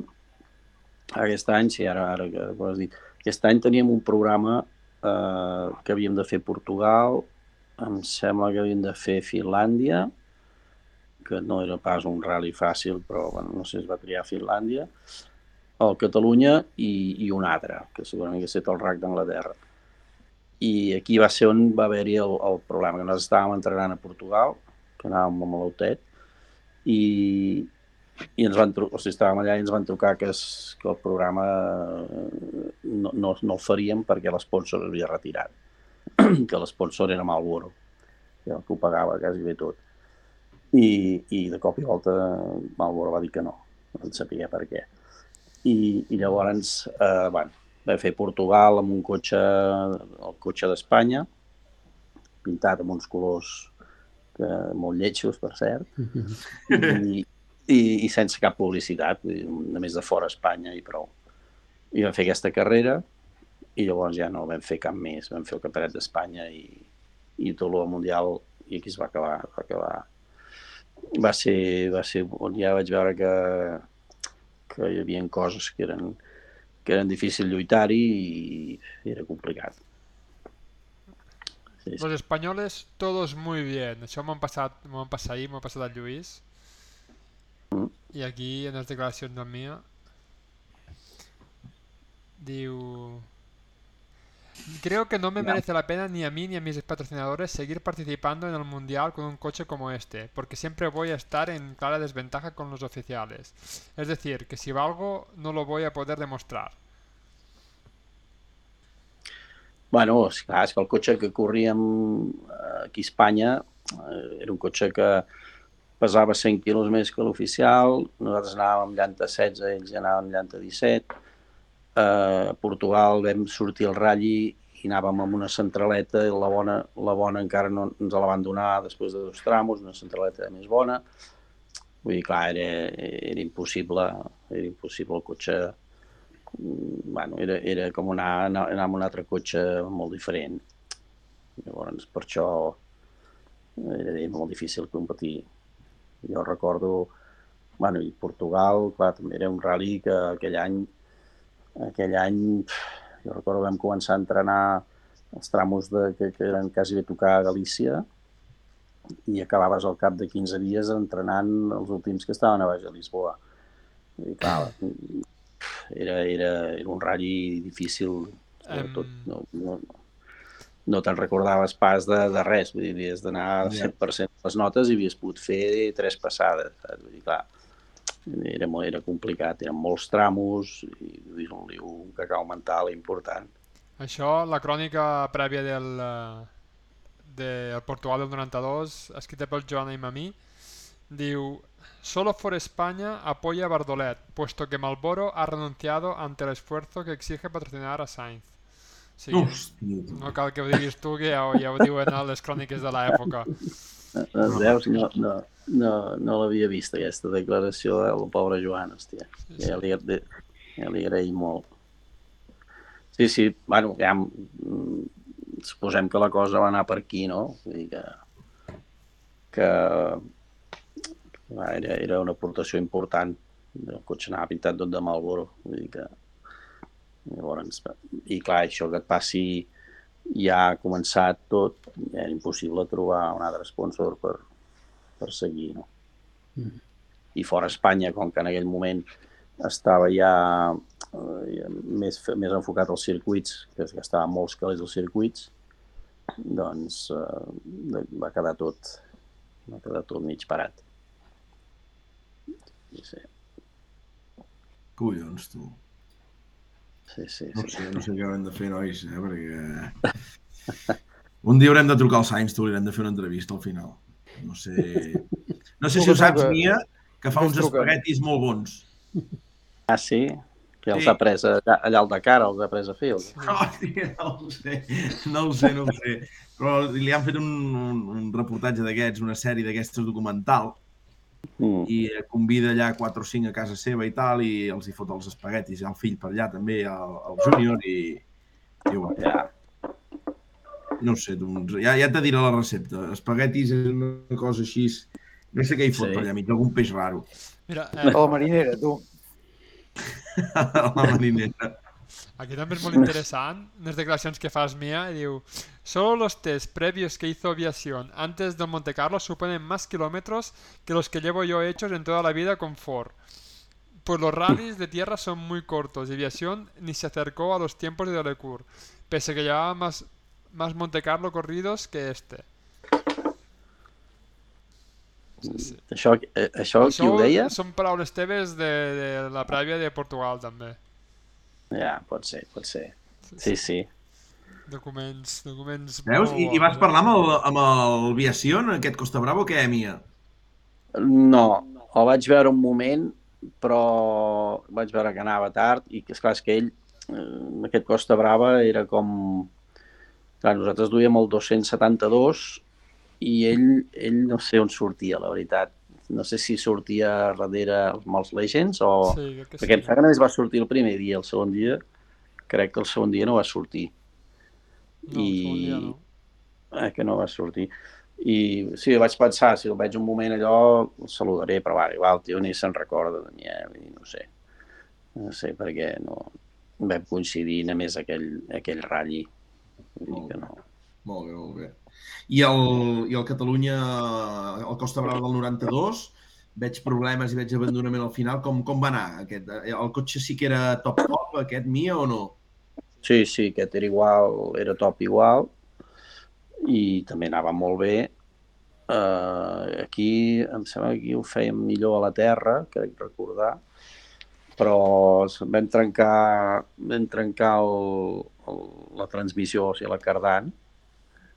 aquest any, sí, ara, ara que ho has dit, aquest any teníem un programa eh, que havíem de fer Portugal, em sembla que havíem de fer Finlàndia, que no era pas un rally fàcil, però bueno, no sé es va triar Finlàndia, el Catalunya i, i un altre, que segurament que ha estat el RAC d'Anglaterra. I aquí va ser on va haver-hi el, el problema, que nosaltres estàvem entrenant a Portugal, que anàvem amb l'autet, i, i ens van trucar, o sigui, estàvem allà i ens van trucar que, es, que el programa eh, no, no, no el faríem perquè l'esponsor havia retirat, que l'esponsor era Malboro, que el que ho pagava quasi bé tot. I, i de cop i volta Malboro va dir que no, no en sabia per què. I, i llavors, eh, bueno, vam fer Portugal amb un cotxe, el cotxe d'Espanya, pintat amb uns colors que, molt lletjos, per cert, i, i, i sense cap publicitat, només de fora Espanya i prou. I vam fer aquesta carrera i llavors ja no vam fer cap més, vam fer el Campionat d'Espanya i, i tot el Mundial i aquí es va acabar. Va, acabar. va, ser, va ser on ja vaig veure que, que hi havia coses que eren, que eren difícil lluitar-hi i, era complicat. Sí, sí. Los españoles, todos muy bien. Això m'ho han passat, m'ho han passat ahir, m'ho ha passat al Lluís. I aquí, en les declaracions del Mia, diu... Creo que no me merece la pena ni a mí ni a mis patrocinadores seguir participando en el Mundial con un coche como este, porque siempre voy a estar en clara desventaja con los oficiales. Es decir, que si valgo no lo voy a poder demostrar. Bueno, clar, és que el cotxe que corríem aquí a Espanya eh, era un cotxe que pesava 100 quilos més que l'oficial, nosaltres anàvem amb llanta 16, ells ja anaven amb llanta 17. Eh, a Portugal vam sortir al ratlli i anàvem amb una centraleta i la bona, la bona encara no ens la van donar després de dos tramos, una centraleta més bona. Vull dir, clar, era, era impossible, era impossible el cotxe mm, bueno, era, era com anar, anar, anar amb un altre cotxe molt diferent. Llavors, per això era molt difícil competir. Jo recordo, bueno, i Portugal, clar, també era un rally que aquell any, aquell any, jo recordo vam començar a entrenar els tramos de, que, que eren quasi bé tocar a Galícia i acabaves al cap de 15 dies entrenant els últims que estaven a baix a Lisboa. I clar, era, era, era un ratll difícil, sobretot Em- no, no, no te'n recordaves pas de, de res, vull dir, havies d'anar al Ja. 100% de les notes i havies pogut fer tres passades, saps? Vull dir, clar, era, molt, era complicat, eren molts tramos i vull dir, un liu, un cacau mental important. Això, la crònica prèvia del, eh, del Portugal del 92, escrita pel Joan Aimamí, diu Solo for España apoya a Bardolet, puesto que Malboro ha renunciado ante el esfuerzo que exige patrocinar a Sainz. Sigui, Hòstia, no cal que ho diguis tu, que ja, ho- ja ho diuen a les cròniques de l'època. No, veus? No, no, no, no l'havia vist, aquesta declaració del pobre Joan, hòstia. Ja li, ja li agraïm molt. Sí, sí, bueno, ja mm, suposem que la cosa va anar per aquí, no? Vull dir que, que va, era, era una aportació important. El cotxe anava pintat tot de Marlboro. Vull dir que... Llavors, I clar, això que et passi ja ha començat tot, era impossible trobar un altre sponsor per, per seguir, no? Mhm. I fora Espanya, com que en aquell moment estava ja eh, més, més enfocat als circuits, que es gastaven molts calés als circuits, doncs eh, va quedar tot va quedar tot mig parat. Sí, sí, Collons, tu. Sí, sí, No sí. sé, no sé què haurem de fer, nois, eh? perquè... Un dia haurem de trucar al Sainz, tu, li haurem de fer una entrevista al final. No sé... No sé si ho saps, Mia, que fa uns espaguetis molt bons. Ah, sí? Que els Sí. ha pres allà, allà al Dakar, els ha pres a fer. els- Hòstia, no ho sé, no ho sé, no ho sé. Però li han fet un, un, un reportatge d'aquests, una sèrie d'aquestes documental, Mm. i eh, convida allà 4 o 5 a casa seva i tal, i els hi fot els espaguetis, i el fill per allà també, el, el júnior, i, i bueno, Ja, no ho sé, doncs, ja, ja te diré la recepta. Espaguetis és una cosa així... No sé què hi fot Sí. per allà mig, algun peix raro. Mira, eh, A la marinera, tu. a la marinera. Aquí també és molt interessant, unas declaracions que fas Mia, i diu Solo los test previos que hizo aviación antes del Monte Carlo suponen más kilómetros que los que llevo yo hechos en toda la vida con Ford. Pues los rallies de tierra son muy cortos y aviación ni se acercó a los tiempos de Delecourt, pese que llevaba más, más Monte Carlo corridos que este. Sí, sí. Això, eh, això qui ho deia? són paraules teves de, de la prèvia de Portugal, també. Ja, pot ser, pot ser. Sí, sí. Documents, documents... Veus? I, I vas parlar amb el, amb el Viación, aquest Costa Bravo, què, Mia? No, el vaig veure un moment, però vaig veure que anava tard i que, esclar, és que ell, eh, aquest Costa Brava, era com... Clar, nosaltres duíem el 272 i ell, ell no sé on sortia, la veritat. No sé si sortia darrere els Legends o... Sí, crec que Perquè em sí. sembla que només va sortir el primer dia, el segon dia crec que el segon dia no va sortir. No, i- segon dia no. eh, que no va sortir. I sí, vaig pensar, si el veig un moment allò, el saludaré, però va, igual, tio, ni se'n recorda de mi, eh? Vull dir, no sé. No sé, perquè no vam coincidir només aquell, aquell ratlli. Vull dir que no. Molt bé, molt bé. I el, i el Catalunya, el Costa Brava del 92, veig problemes i veig abandonament al final. Com, com va anar? Aquest, el cotxe sí que era top-top, aquest Mia, o no? Sí, sí, aquest era igual, era top igual i també anava molt bé. Uh, aquí, em sembla que aquí ho fèiem millor a la terra, crec recordar, però vam trencar, vam trencar el, el, la transmissió, o sigui, la cardant,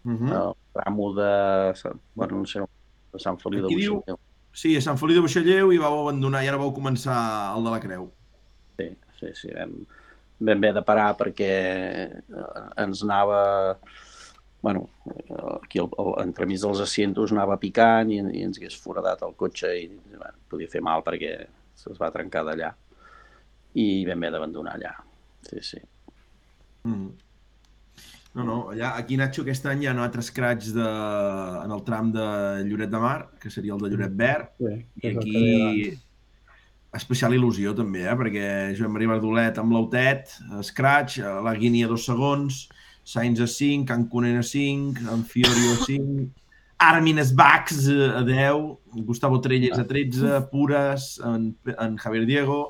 Uh. -huh. el de, bueno, no sé, de Sant Feliu de Aquí diu- Buixalleu. Sí, a Sant Feliu de Buixalleu i vau abandonar i ara vau començar el de la Creu. Sí, sí, sí. Vam, vam haver de parar perquè eh, ens anava... bueno, aquí al, al, entremig dels asientos anava picant i, i ens hagués foradat el cotxe i bueno, podia fer mal perquè se'ls va trencar d'allà. I vam haver d'abandonar allà. Sí, sí. Mm. No, no, allà, aquí Nacho aquest any hi ha un altre scratch de, en el tram de Lloret de Mar, que seria el de Lloret Verd, Sí, i aquí especial il·lusió també, eh? perquè Joan Maria Verdolet amb l'Autet, Scratch, eh, la Guini a dos segons, Sainz a 5, Can Cunen a 5, en Fiorio a 5, Armin Sbax eh, a 10, Gustavo Trelles a 13, Pures, en, en Javier Diego,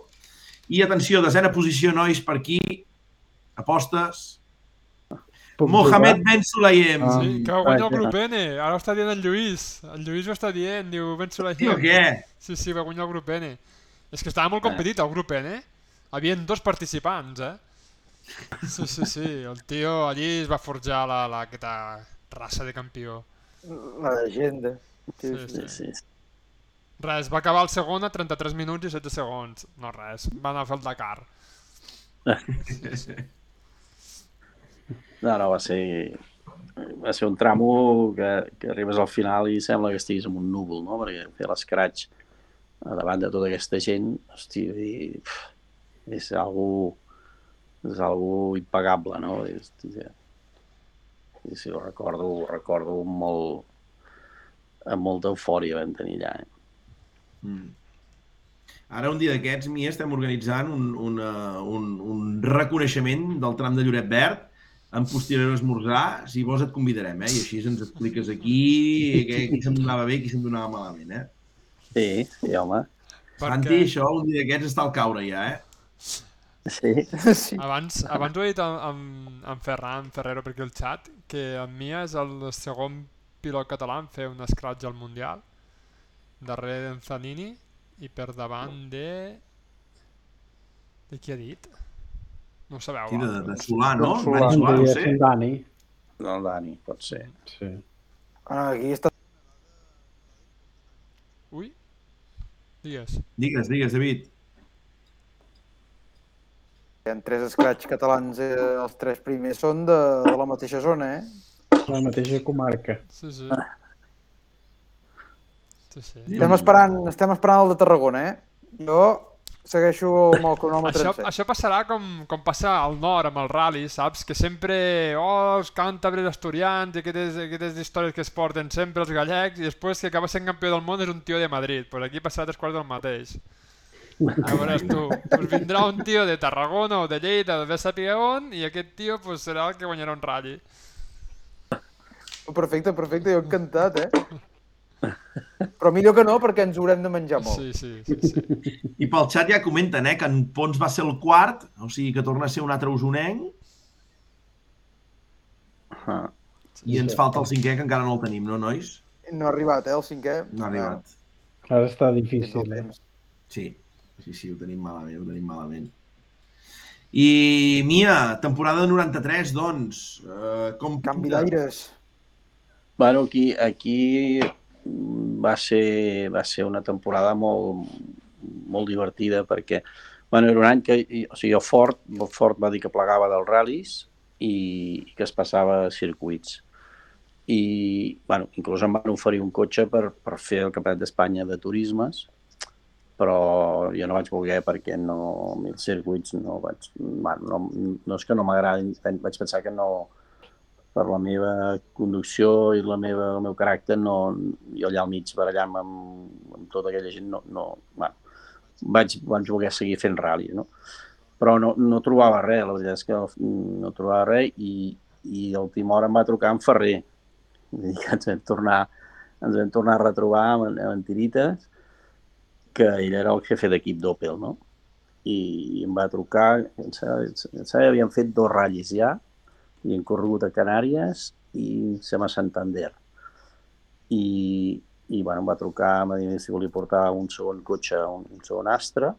i atenció, desena posició, nois, per aquí, apostes, Mohamed? Ben Sulayem. Ah. Sí, que guanya el grup N. Ara ho està dient el Lluís. El Lluís ho està dient, diu Ben Sulayem. què? Sí, sí, va guanyar el grup N. És que estava molt competit el grup N. Havien dos participants, eh? Sí, sí, sí. El tio allí es va forjar la, la, aquesta raça de campió. La llegenda. Sí, Sí, sí. sí, sí. Res, va acabar el segon a 33 minuts i 16 segons. No res, va anar a fer el Dakar. No, no, va ser, va ser un tramo que, que arribes al final i sembla que estiguis en un núvol, no? Perquè fer l'escratx davant de tota aquesta gent, hosti, vull dir, pf, és algo, és algo impagable, no? És, sí, sí, ho recordo, ho recordo molt, amb molta eufòria vam tenir allà. Eh? Mm. Ara, un dia d'aquests, Mia, estem organitzant un, una, un, un reconeixement del tram de Lloret Verd en posterior esmorzar. Si vols et convidarem, eh? I així ens expliques aquí què, qui se'm donava bé i qui se'm donava malament, eh? Sí, sí, home. Santi, això un dia d'aquests està al caure ja, eh? Sí. sí. Abans, abans ho he dit amb, amb, amb Ferran Ferrero per aquí al xat, que en Mia és el segon pilot català en fer un scratch al Mundial, darrere d'en Zanini i per davant de... De qui ha dit? No ho sabeu, Sí, de, de Solà, no? Del Solà. Dani Solà, no sé. en Dani. No, Dani, pot ser. Sí. Ah, aquí està Ui, digues. Digues, digues, David. Hi ha tres scratch catalans, eh, els tres primers són de, de la mateixa zona, eh? La mateixa comarca. Sí, sí. Sí, sí. Estem esperant, estem esperant el de Tarragona, eh? Jo segueixo amb el cronòmetre Això, això passarà com, com passa al nord amb el rally, saps? Que sempre, oh, els càntabres asturians i aquestes, aquestes històries que es porten sempre els gallecs i després que acaba sent campió del món és un tio de Madrid. Pues aquí passarà tres quarts del mateix. Ja veuràs tu. Pues vindrà un tio de Tarragona o de Lleida, de saber on, i aquest tio pues, serà el que guanyarà un rally. Perfecte, perfecte, jo encantat, eh? Però millor que no, perquè ens haurem de menjar molt. Sí, sí, sí. sí. I pel xat ja comenten, eh, que en Pons va ser el quart, o sigui que torna a ser un altre usonenc, Ah. i ens falta el cinquè, que encara no el tenim, no, nois? No ha arribat, eh, el cinquè. No ha arribat. Ara està difícil, eh? Sí, sí, sí, ho tenim malament, ho tenim malament. I, Mia, temporada 93, doncs, eh, com... Canvi d'aires. Bueno, aquí, aquí va ser, va ser una temporada molt, molt divertida perquè bueno, era un any que o sigui, el Ford, el Ford va dir que plegava dels ral·lis i, i que es passava a circuits. I bueno, inclús em van oferir un cotxe per, per fer el Campionat d'Espanya de turismes, però jo no vaig voler perquè no, els circuits no vaig... Bueno, no, no és que no m'agradin, vaig pensar que no, per la meva conducció i la meva, el meu caràcter, no, jo allà al mig barallant amb, amb tota aquella gent, no, no, bueno, vaig, vaig voler seguir fent ràli, no? Però no, no trobava res, la veritat és que no trobava res i, i a última hora em va trucar en Ferrer. Vull dir que ens vam tornar, ens vam tornar a retrobar amb, amb en Tirites, que ell era el jefe d'equip d'Opel, no? I em va trucar, em sembla, em sembla havien fet dos ratllis ja, i hem corregut a Canàries i sem a Santander. I, i bueno, em va trucar, em va dir si volia portar un segon cotxe, un, un segon Astra,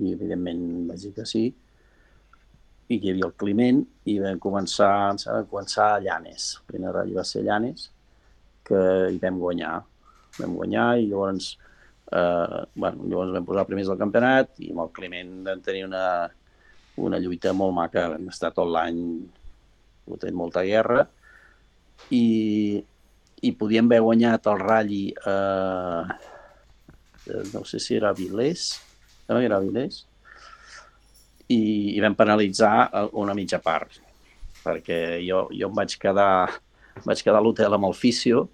i evidentment vaig dir que sí. i hi havia el Climent i vam començar, vam començar a Llanes. El primer ratll va ser Llanes, que hi vam guanyar. Vam guanyar i llavors, eh, bueno, llavors vam posar primers del campionat i amb el Climent vam tenir una, una lluita molt maca. Vam estar tot l'any fotent molta guerra. I, i podíem haver guanyat el ratlli eh, no sé si era Vilés, no era Vilés, i, i vam penalitzar eh, una mitja part, perquè jo, jo em vaig quedar, vaig quedar a l'hotel amb el fisio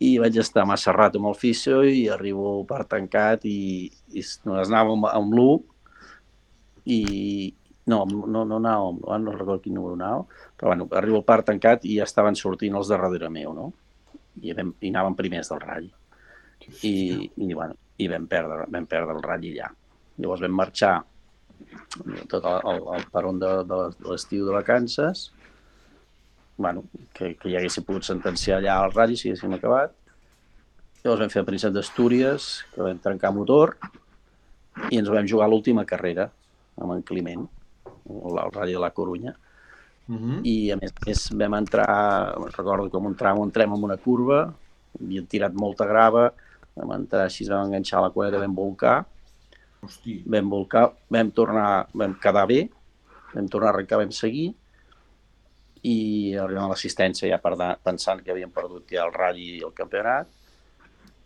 i vaig estar massa rato amb el fisio i arribo per tancat i, i anàvem amb, amb l'1 i no, no, no anava amb l'1, no recordo quin número anava, però bueno, arribo al parc tancat i ja estaven sortint els de darrere meu, no? I, vam, i anàvem primers del ratll i, i, bueno, i vam perdre, vam perdre el ratll allà. Llavors vam marxar tot el, el, el peron de, de l'estiu de vacances, bueno, que, que ja haguéssim pogut sentenciar allà al ratll si haguéssim acabat. Llavors vam fer el Príncep d'Astúries, que vam trencar motor, i ens vam jugar l'última carrera amb en Climent, el, ratll de la Corunya. Uh -huh. I a més, a més vam entrar, recordo com un tram, entrem en una curva, havien tirat molta grava, vam entrar així, vam enganxar la cuneta, vam volcar, Hosti. vam volcar, vam tornar, vam quedar bé, vam tornar a arrencar, vam seguir, i arribant a l'assistència ja per da- pensant que havíem perdut ja el ratll i el campionat,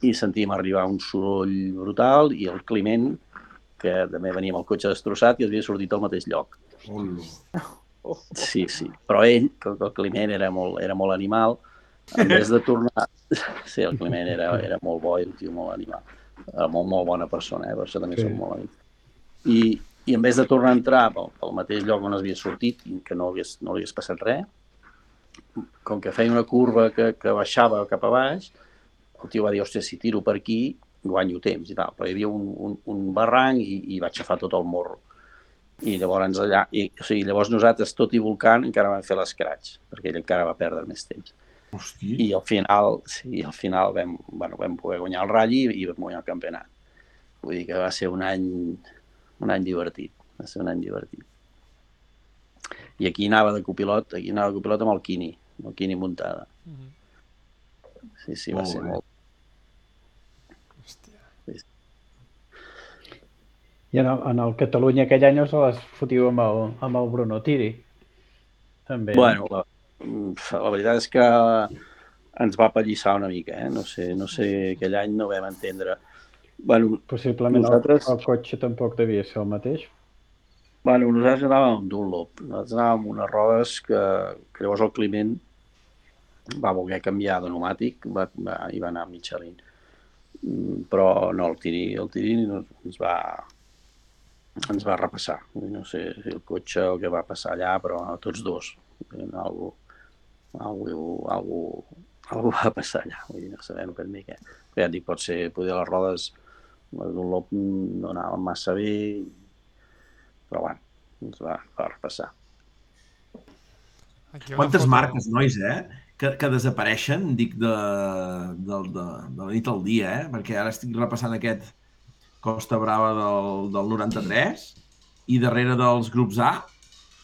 i sentim arribar un soroll brutal i el Climent, que també venia amb el cotxe destrossat i havia sortit al mateix lloc. Sí, sí. Però ell, com que el Climent era molt, era molt animal, en vez de tornar... Sí, el Climent era, era molt bo i un tio molt animal. Era molt, molt bona persona, eh? per això també Sí. som molt amics. I, I en vez de tornar a entrar pel, pel mateix lloc on havia sortit i que no hagués, no li hagués passat res, com que feia una curva que, que baixava cap a baix, el tio va dir, hòstia, si tiro per aquí, guanyo temps i tal. Però hi havia un, un, un barranc i, i vaig agafar tot el morro. I llavors allà, i, o sigui, llavors nosaltres, tot i volcant, encara vam fer l'escratx, perquè ell encara va perdre més temps. Hosti. I al final, sí, al final vam, bueno, vam poder guanyar el ratll i, i vam guanyar el campionat. Vull dir que va ser un any, un any divertit, va ser un any divertit. I aquí anava de copilot, aquí anava de copilot amb el Quini, amb el Quini muntada. Mhm. Sí, sí, va Molt ser bé. molt... I en el, en el Catalunya aquell any us les fotiu amb el, amb el Bruno Tiri. També. Bueno, la, la veritat és que ens va pallissar una mica, eh? No sé, no sé, aquell any no vam entendre. Bueno, Possiblement nosaltres- el, el cotxe tampoc devia ser el mateix. Bueno, nosaltres anàvem amb Dunlop. Nosaltres anàvem amb unes rodes que, que llavors el Climent va voler canviar de pneumàtic va, va, i va anar amb Michelin. Mm, Però no, el Tiri, el Tiri no- ens va, ens va repassar. No sé si el cotxe o què va passar allà, però a tots dos. Algú, algú, algú, algú va passar allà. Vull dir, no sabem ben bé què. Però ja et dic, pot ser, poder les rodes les Dunlop no anaven massa bé, però bueno, ens va, va repassar. Aquí Quantes foto- marques, nois, eh? Que, que desapareixen, dic, de, de, de, de la nit al dia, eh? Perquè ara estic repassant aquest Costa Brava del, del 93 i darrere dels grups A,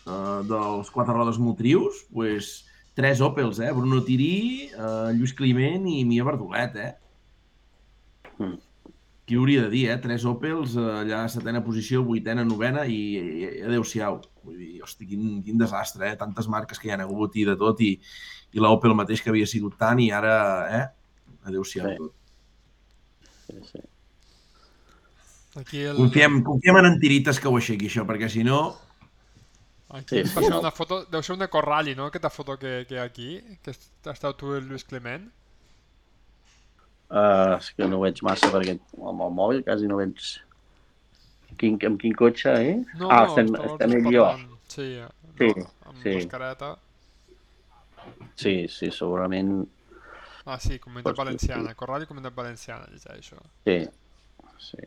eh, dels quatre rodes motrius, pues, tres Opels, eh? Bruno Tirí, eh, Lluís Climent i Mia Bardolet, eh? Mm. Qui hauria de dir, eh? Tres Opels, eh, allà a setena posició, vuitena, novena i, i adeu-siau. Vull dir, hosti, quin, quin desastre, eh? Tantes marques que hi ha hagut i de tot i, i l'Opel mateix que havia sigut tant i ara, eh? Adeu-siau. Sí. Sí, sí. Aquí el... Confiem, confiem en Antirites que ho aixequi això, perquè si no... Aquí Sí. ser una foto, deu ser una Corrali, no? Aquesta foto que, que hi ha aquí, que has estat tu i el Lluís Clement. Uh, és que no ho veig massa perquè amb el mòbil quasi no veig quin, amb quin cotxe, eh? No, ah, no, estem, estem ell i jo. Sí, Sí, no, amb sí. mascareta. Sí, sí, segurament Ah, sí, comunitat valenciana. Corrali, comunitat valenciana, llegeixo. sí. Sí, Sí.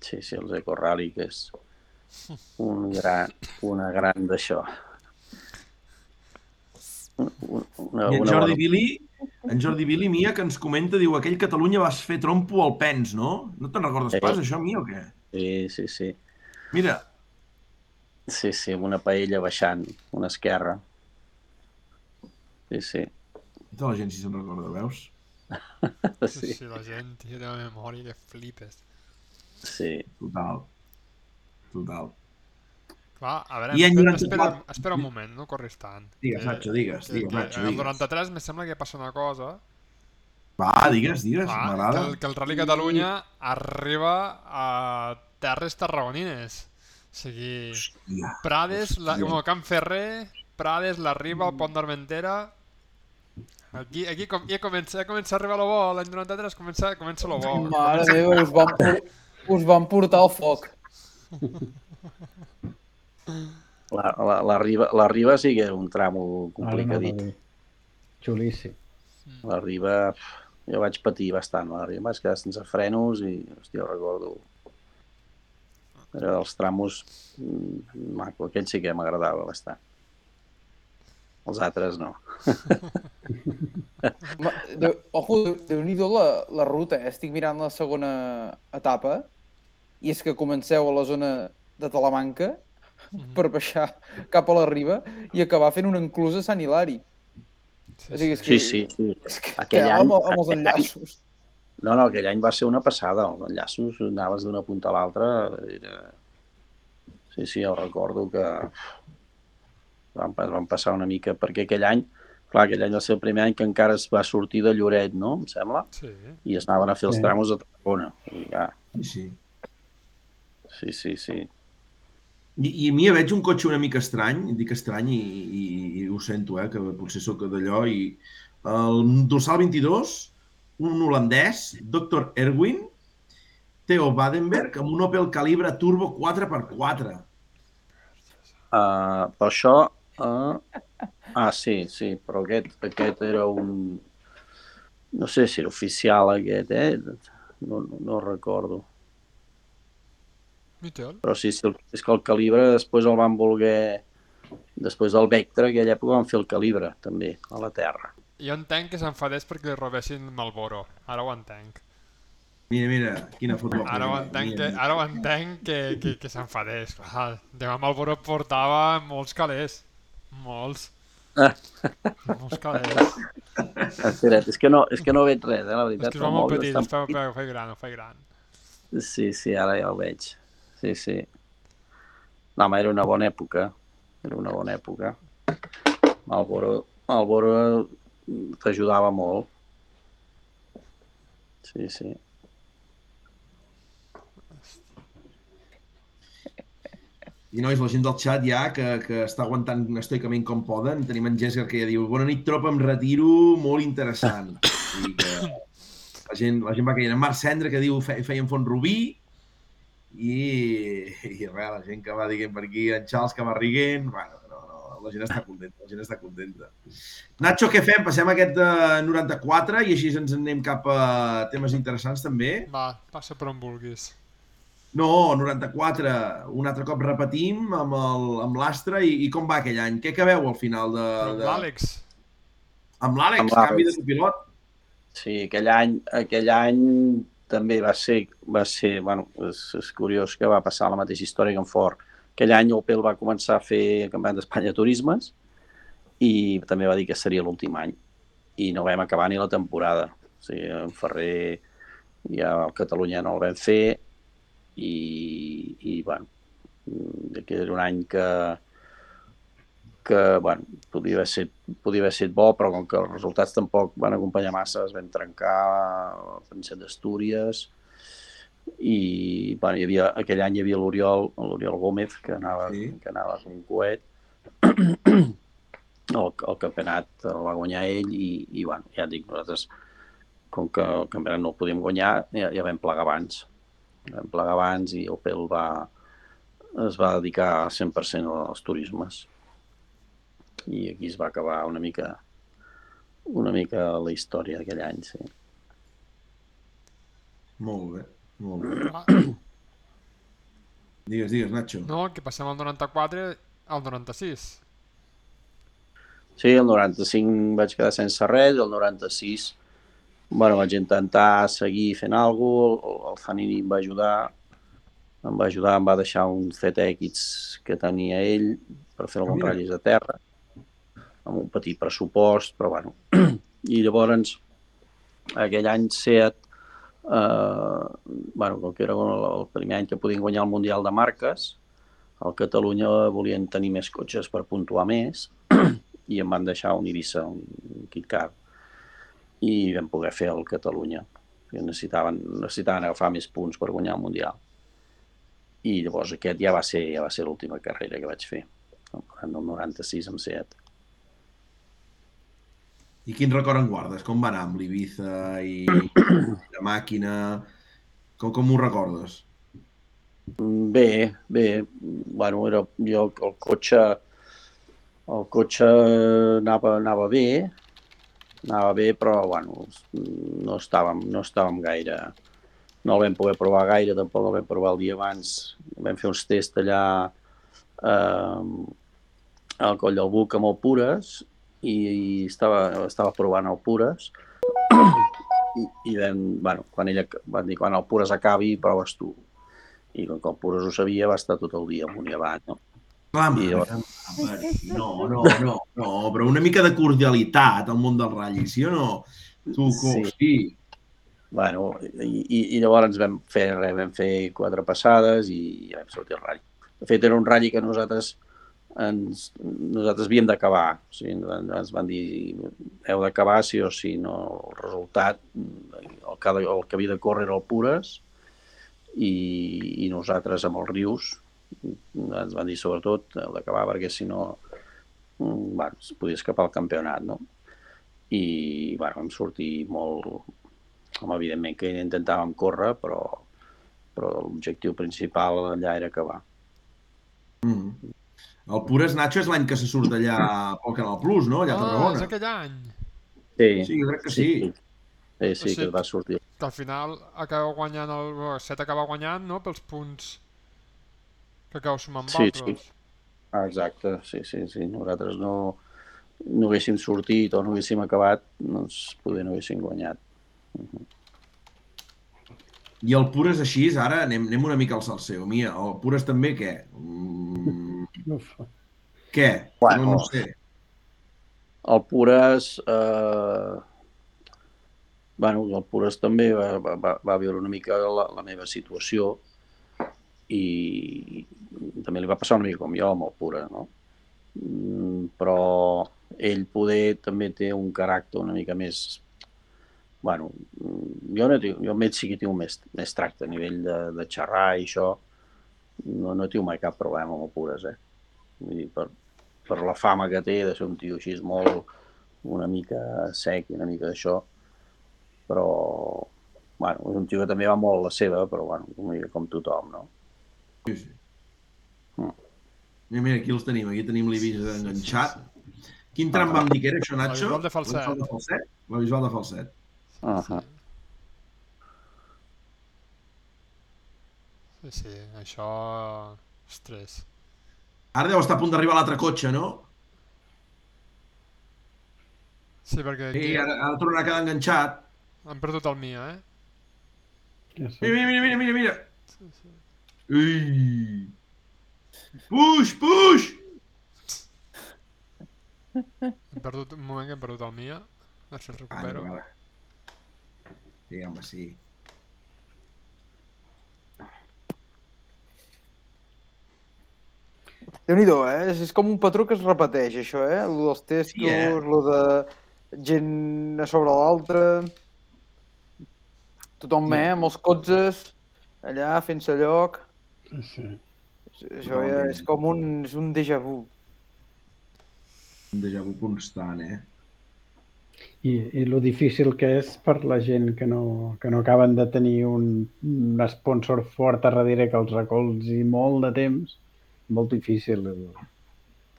Sí, sí els Eco Rally, que és un gran, una gran d'això. Una, una, I en Jordi bona- Vili, en Jordi Vili, Mia, que ens comenta, diu, aquell Catalunya vas fer trompo al Pens, no? No te'n recordes Sí. pas, això, Mia, o què? Sí, sí, sí. Mira, Sí, sí, una paella baixant, una esquerra. Sí, sí. Tota la gent si se'n recorda, veus? Sí, sí, la gent té una memòria que flipes. sí. Total. Total. Clar, a veure, I espera, 94 espera, espera un moment, no corris tant. Digues, Que- Nacho, digues, que- digues, que Nacho, El digues. 93 me sembla que passa una cosa, Va, digues, digues, clar, que, m'agrada. el, que el Rally Catalunya arriba a terres tarragonines. O sigui, Hòstia. Prades, la, Hòstia. com Camp Ferrer, Prades, la Riba, el Pont d'Armentera... Aquí, aquí com, ja comença, ja comença a arribar lo bo, l'any 93 comença, comença lo bo. Mare meva, us van, por- us van portar al foc. La, la, la, riba, la riba sí que era un tramo no complicadit. Xulíssim. La riba, jo vaig patir bastant, la riba, vaig quedar sense frenos i, hòstia, recordo. Era dels tramos mm, maco, aquell sí que m'agradava bastant. Els altres no. De, ojo, déu-n'hi-do la, la ruta, eh? estic mirant la segona etapa i és que comenceu a la zona de Talamanca per baixar cap a la riba i acabar fent una enclusa a Sant Hilari. Sí, O sigui, és que, Sí, sí, sí. És que Aquell aquell amb, any- amb els aquell any- enllaços. No, no, aquell any va ser una passada. Els enllaços, anaves d'una punta a l'altra. Era... Sí, sí, jo recordo que van, van passar una mica, perquè aquell any, clar, aquell any va ser el primer any que encara es va sortir de Lloret, no? Em sembla, Sí. i es anaven a fer els Sí. tramos a Tarragona. I, ja, Sí, sí. sí, sí, sí. I, I a mi ja veig un cotxe una mica estrany, dic estrany i, i, i ho sento, eh, que potser sóc d'allò, i el dorsal 22, un holandès, Dr. Erwin, Theo Badenberg, amb un Opel Calibre Turbo 4x4. Uh, per això... Uh... Ah, sí, sí, però aquest, aquest era un... No sé si era oficial aquest, eh? No, no, no recordo. Miquel? Però sí, sí, és que el calibre després el van voler... Després del Vectra, aquella època van fer el calibre, també, a la Terra. Jo entenc que s'enfadés perquè li robessin Malboro. Ara ho entenc. Mira, mira, quina foto. Ara ho entenc que, ara ho entenc que, que, que s'enfadés. Demà Malboro portava molts calés. Molts. molts calés. Espera't, és que no, és que no veig res, eh, la És veritat. que es va el molt petit, està- es fa, ho fa gran, ho gran. Sí, sí, ara ja ho veig. Sí, sí. No, home, era una bona època. Era una bona època. Malboro, Malboro t'ajudava molt. Sí, sí. I nois, la gent del xat ja, que, que està aguantant estoicament com poden. Tenim en Jessica que ja diu, bona nit, tropa, em retiro, molt interessant. I que la gent, la gent va caient. En Marc Cendra, que diu, fe, feien font rubí. I, i res, la gent que va diguem per aquí, en Charles que va riguent. Bueno, no, no, la gent està contenta, la gent està contenta. Nacho, què fem? Passem aquest de 94 i així ens en anem cap a temes interessants també. Va, passa per on vulguis. No, 94. Un altre cop repetim amb el- amb l'Astra i, i com va aquell any? Què acabeu al final de... De... l'Àlex. Amb l'Àlex, Amb l'Àlex. canvi de copilot. Sí, aquell any, aquell any també va ser, va ser bueno, és, és curiós que va passar la mateixa història que en Ford. Aquell any Opel va començar a fer el Campionat d'Espanya de Turismes i també va dir que seria l'últim any. I no vam acabar ni la temporada. O sigui, en Ferrer ja a Catalunya no el vam fer i, i bueno, mm, que era un any que, que bueno, podia haver, set, podia haver set bo, però com que els resultats tampoc van acompanyar massa, es van trencar el Príncep d'Astúries i bueno, hi havia, aquell any hi havia l'Oriol, l'Oriol Gómez, que anava, Sí. que anava com un coet. el, el campionat el va guanyar ell i, i bueno, ja et dic, nosaltres com que el campionat no el podíem guanyar, ja, ja vam plegar abans. Vam plegar abans i Opel va, es va dedicar 100% als turismes. I aquí es va acabar una mica una mica la història d'aquell any, sí. Molt bé, molt bé. Ah, Digues, digues, Nacho. no, que passem al 94 al 96. Sí, el 95 vaig quedar sense res, el 96 bueno, vaig intentar seguir fent alguna cosa, el, Zanini em va ajudar em va ajudar, em va deixar un ZX que tenia ell per fer alguns Mira. ratllis de terra, amb un petit pressupost, però bueno. I llavors, aquell any Seat, eh, bueno, com que era el, primer any que podien guanyar el Mundial de Marques, al Catalunya volien tenir més cotxes per puntuar més i em van deixar un Ibiza, un kit car, i vam poder fer el Catalunya. Que necessitaven, necessitaven agafar més punts per guanyar el Mundial. I llavors aquest ja va ser, ja va ser l'última carrera que vaig fer, el 96 amb Seat. I quin record en guardes? Com va anar amb l'Ibiza i la màquina? Com, com ho recordes? Bé, bé, bueno, era, jo el cotxe, el cotxe anava, anava bé, anava bé, però bueno, no estàvem, no estàvem gaire, no el vam poder provar gaire, tampoc el vam provar el dia abans, vam fer uns tests allà eh, al Coll del Buc amb el Pures i, i estava, estava provant el Pures. I, i vam, bueno, quan ella van dir quan el Pures acabi proves tu. I com que el Pures ho sabia va estar tot el dia amunt i avall, no? Clar, I mare, mare, no, no, no, no, però una mica de cordialitat al món del ratlli, sí o no? Tu, Sí. sí. sí. Bueno, i, i, i llavors vam fer, res, vam fer quatre passades i ja vam sortir el ratll. De fet, era un ratll que nosaltres ens, nosaltres havíem d'acabar. O sigui, ens van dir heu d'acabar sí o sí, no el resultat, el que, el que havia de córrer era el Pures i, i nosaltres amb els rius ens van dir sobretot d'acabar perquè si no mm, bueno, es podia escapar el campionat, no? I bueno, vam sortir molt, home, evidentment que intentàvem córrer, però, però l'objectiu principal allà era acabar. Mm. El Pures Nacho és l'any que se surt allà pel Canal Plus, no? Allà a Ah, és Tarragona. aquell any. Sí, Sí, jo crec que sí. Sí, sí, sí que va sortir. Que al final acaba guanyant el... el Set acaba guanyant, no?, pels punts que acaba sumant Sí, altres. Ah, exacte, sí, sí, sí. Nosaltres no, no haguéssim sortit o no haguéssim acabat, doncs poder no haguéssim guanyat. I el Pures així, ara anem, anem una mica al salseo. Mia, el Pures també què? Mm, Uf. què? Bueno. No, no sé. El Pures... Eh... Bueno, el Pures també va, va, va- va viure una mica la, la meva situació i també li va passar una mica com jo el Pures, no? Mm, Però ell poder també té un caràcter una mica més... Bueno, mm, jo, no tinc, jo ell sí que tinc més, més tracte a nivell de, de xerrar i això. No, no tinc mai cap problema amb el Pures, eh? Vull dir, per, per la fama que té de ser un tio així molt una mica sec i una mica d'això però bueno, és un tio que també va molt a la seva però bueno, com tothom no? Sí, sí. Mm. Mira, mira, aquí els tenim. Aquí tenim l'Ibiza enganxat. Quin tram vam dir que era això, Nacho? La visual de falset. La visual de falset? La visual de falset. uh -huh. Sí, sí, això... Ostres. Ara deu estar a punt d'arribar l'altre cotxe, no? Sí, perquè aquí Sí, ara, ara tornarà a quedar enganxat. han perdut el Mia, eh? Ja sé. Mira, mira, mira, mira, mira. Ui. Puix, puix! Hem perdut un moment que hem perdut el Mia. A veure si el Ah, recupero. ara. Sí, home, sí. déu nhi eh? És, és com un patró que es repeteix, això, eh? Lo dels testos, Sí, eh? lo de gent a sobre l'altre... Tothom, Sí. eh? Amb els cotxes, allà, fent-se lloc... Sí. Això ja és com un, és un déjà vu. Un déjà vu constant, eh? I, I lo difícil que és per la gent que no, que no acaben de tenir un, un sponsor fort a darrere que els recolzi molt de temps, molt difícil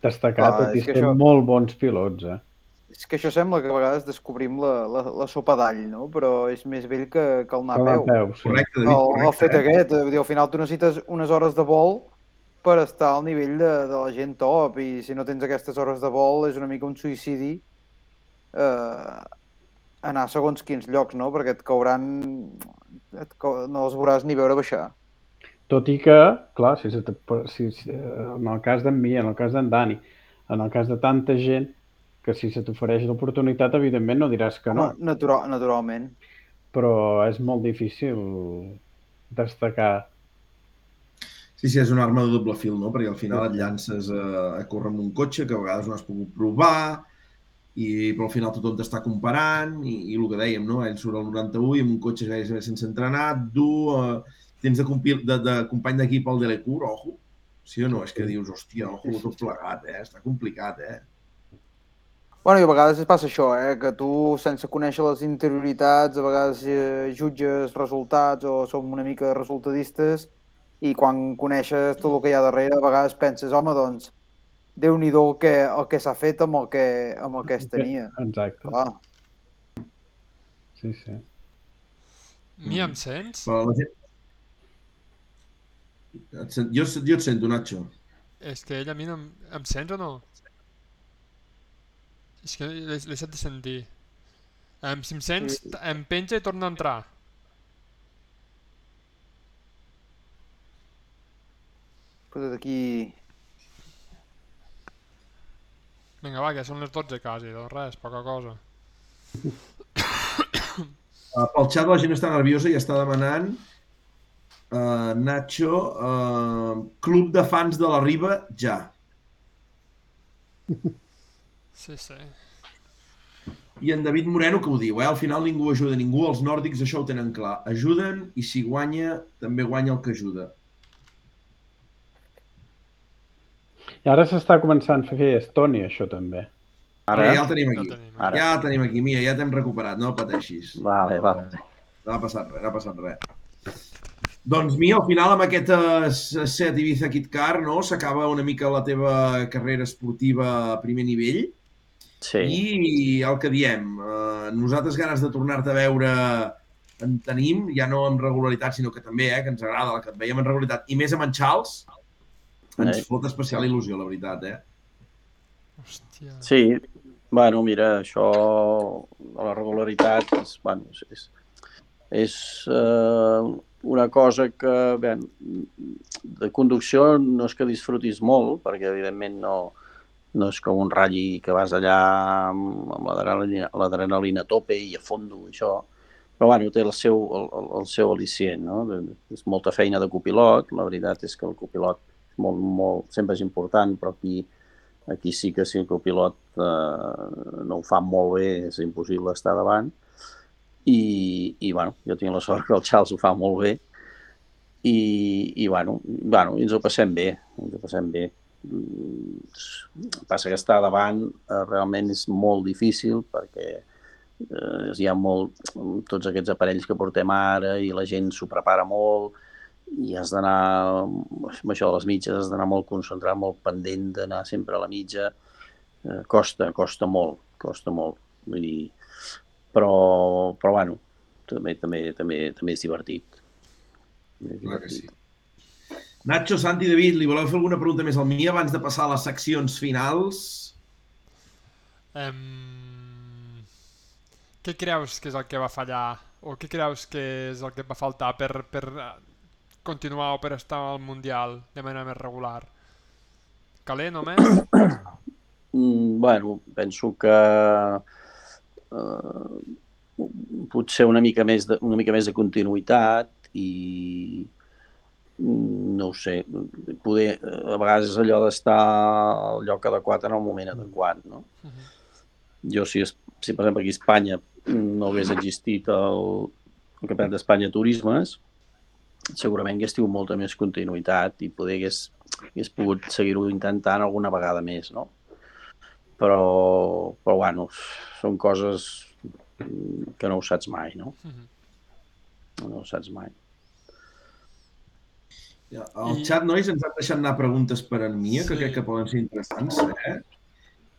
destacar, Clar, tot i ser això- molt bons pilots, eh? És que això sembla que a vegades descobrim la, la, la sopa d'all, no? Però és més vell que, que el anar a peu. peu, sí. Correcte, David, El, el correcte. fet eh? aquest, eh? dir, al final tu necessites unes hores de vol per estar al nivell de, de la gent top i si no tens aquestes hores de vol és una mica un suïcidi eh, anar a segons quins llocs, no? Perquè et cauran... Et cau... no els veuràs ni veure baixar. Tot i que, clar, si, si, si, en el cas d'en mi, en el cas d'en Dani, en el cas de tanta gent, que si se t'ofereix l'oportunitat, evidentment no diràs que no, Home, natural, naturalment. però és molt difícil destacar. Sí, sí, és una arma de doble fil, no? Perquè al final et llances a, a córrer amb un cotxe que a vegades no has pogut provar, i però al final tothom t'està comparant, i, i el que dèiem, no? Ell surt al 91 i amb un cotxe gairebé sense entrenar, dur, eh, tens de, compil, de, de company d'equip al Delecour, ojo. Sí o no? És que dius, hòstia, ojo, tot plegat, eh? Està complicat, eh? Bueno, i a vegades es passa això, eh? que tu, sense conèixer les interioritats, a vegades eh, jutges resultats o som una mica resultadistes i quan coneixes tot el que hi ha darrere, a vegades penses, home, doncs, déu nhi el que, el que s'ha fet amb el que, amb el que es tenia. Exacte. Clar. Sí, sí. Mi em sents? Però la gent... Et sent... jo, jo et sento, Nacho. És que ell a mi no em, em sents o no? És que l'he deixat de sentir. Em, si em sents, Sí. em penja i torna a entrar. Però d'aquí... Vinga, va, que són les 12 quasi, doncs res, poca cosa. Uh, pel xat la gent està nerviosa i està demanant uh, Nacho, uh, club de fans de la Riba, ja. Sí, sí. I en David Moreno que ho diu, eh? al final ningú ajuda ningú, els nòrdics això ho tenen clar. Ajuden i si guanya, també guanya el que ajuda. I ara s'està començant a fer Estònia, això també. Ara Ara? ja el tenim Ja aquí. tenim. Ara. Ja el tenim aquí, Mia, ja t'hem recuperat, no pateixis. Vale, vale. No ha passat res, no ha passat res. Doncs, Mia, al final amb aquest eh, set Ibiza Kit Car, no?, s'acaba una mica la teva carrera esportiva a primer nivell. Sí. I el que diem, eh, nosaltres ganes de tornar-te a veure en tenim, ja no amb regularitat, sinó que també, eh, que ens agrada, que et veiem en regularitat, i més amb en Charles, ens Eh. fot especial il·lusió, la veritat, eh? Hòstia. Sí, bueno, mira, això de la regularitat és, bueno, és, és, és eh, una cosa que, bé, de conducció no és que disfrutis molt, perquè evidentment no, no és com un ratll que vas allà amb, l'adrenalina a tope i a fondo, això, però bueno, té el seu, el, el seu al·licient, no? És molta feina de copilot, la veritat és que el copilot és molt, molt, sempre és important, però aquí Aquí sí que si el copilot eh, no ho fa molt bé és impossible estar davant. I, i bueno, jo tinc la sort que el Charles ho fa molt bé. I, i bueno, bueno, ens ho passem bé, ens ho passem bé. Mm, Passa que estar davant eh, realment és molt difícil perquè eh, hi ha molt, tots aquests aparells que portem ara i la gent s'ho prepara molt i has d'anar, amb això de les mitges, has d'anar molt concentrat, molt pendent d'anar sempre a la mitja. Eh, costa, costa molt, costa molt. Vull dir, però, però bueno, també, també, també, també és divertit. També és Clar que divertit. sí. Nacho, Santi, David, li voleu fer alguna pregunta més al mi abans de passar a les seccions finals? Em... Què creus que és el que va fallar? O què creus que és el que va faltar per, per eh, continuar o per estar al Mundial de manera més regular? Calé només? Mm, bueno, penso que eh, potser una mica més de, una mica més de continuïtat i no ho sé, poder, a vegades és allò d'estar al lloc adequat en el moment adequat, no? Mhm. Jo, si, es- si per exemple aquí a Espanya no hagués existit el, el Campionat d'Espanya Turismes, segurament hagués tingut molta més continuïtat i poder hagués, hagués pogut seguir-ho intentant alguna vegada més, no? Però, però bueno, són coses mm, que no ho saps mai, no? Mhm. No ho saps mai. Al I- xat, nois, ens han deixat anar preguntes per en Mia, que Sí. crec que poden ser interessants, eh?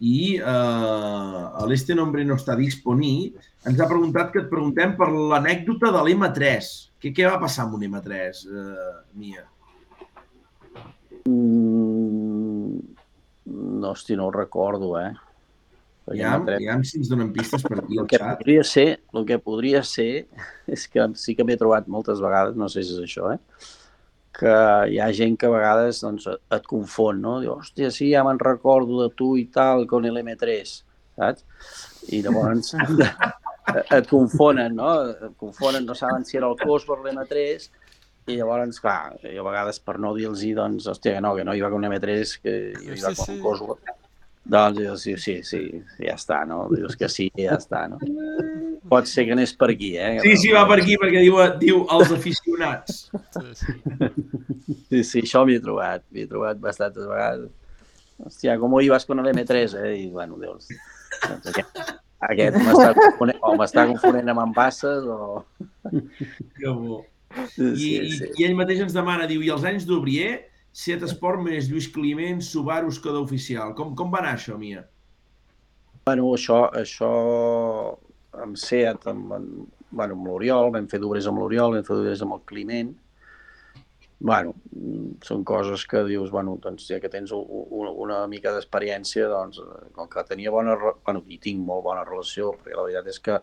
I uh, l'Este Nombre no està disponible. Ens ha preguntat que et preguntem per l'anècdota de l'M3. Què, què va passar amb un M3, uh, Mia? Mm, no, hosti, no ho recordo, eh? Ja, ja si ens donen pistes per aquí El al que xat. podria ser, el que podria ser és que sí que m'he trobat moltes vegades, no sé si és això, eh? Que hi ha gent que a vegades doncs, et confon, no? Diu, hòstia, sí, ja me'n recordo de tu i tal, con l'M3, saps? I llavors et confonen, no? Et confonen, no saben si era el cos per l'M3 i llavors, clar, jo a vegades per no dir-los, doncs, hòstia, que no, que no hi va con un M3, que hi va Sí, con sí. un cos... Doncs jo, sí, sí, sí, ja està, no? Dius que sí, ja està, no? Pot ser que anés per aquí, eh? Sí, sí, va per aquí, perquè diu, diu els aficionats. Sí, sí. Sí, sí, això m'hi he trobat, m'hi he trobat bastantes vegades. Hòstia, com ibas con el M3, eh? I, bueno, dius, doncs aquest, aquest m'està confonent, o m'està confonent amb en Basses, o... Que bo. Sí, I, sí, i, sí. I ell mateix ens demana, diu, i els anys d'Obrier, Seat Esport més Lluís Climent, Subaru, Skoda Oficial. Com, com va anar això, Mia? Bueno, això, això amb Seat, amb, amb, bueno, amb l'Oriol, vam fer d'obrers amb l'Oriol, vam fer d'obrers amb el Climent. Bueno, són coses que dius, bueno, doncs ja que tens u- u- una, una mica d'experiència, doncs, com que tenia bona, bueno, i tinc molt bona relació, perquè la veritat és que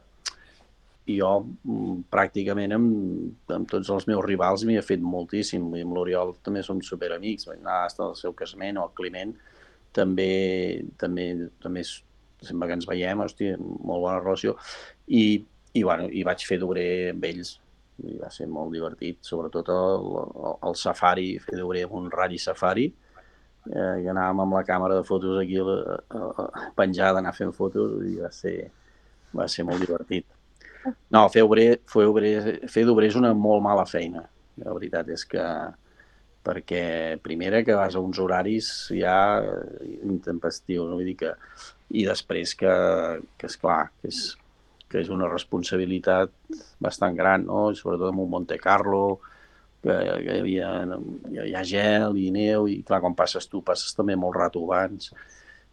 jo mm, pràcticament amb, amb tots els meus rivals m'hi he fet moltíssim, i amb l'Oriol també som superamics, vaig anar fins al seu casament, o el Climent, també, també, també sempre que ens veiem, hòstia, molt bona relació, i, i, bueno, i vaig fer d'obrer amb ells, i va ser molt divertit, sobretot el, el, safari, fer d'obrer amb un ratll safari, eh, que anàvem amb la càmera de fotos aquí eh, eh, penjada, anar fent fotos, i va ser, va ser molt divertit. No, fer obrer, fer obrer, fer d'obrer és una molt mala feina. La veritat és que perquè primera que vas a uns horaris ja intempestius, no? vull dir que i després que, que és clar, que és, que és una responsabilitat bastant gran, no? I sobretot amb un Monte Carlo, que, que hi, havia, hi ha gel i neu, i clar, quan passes tu, passes també molt rato abans,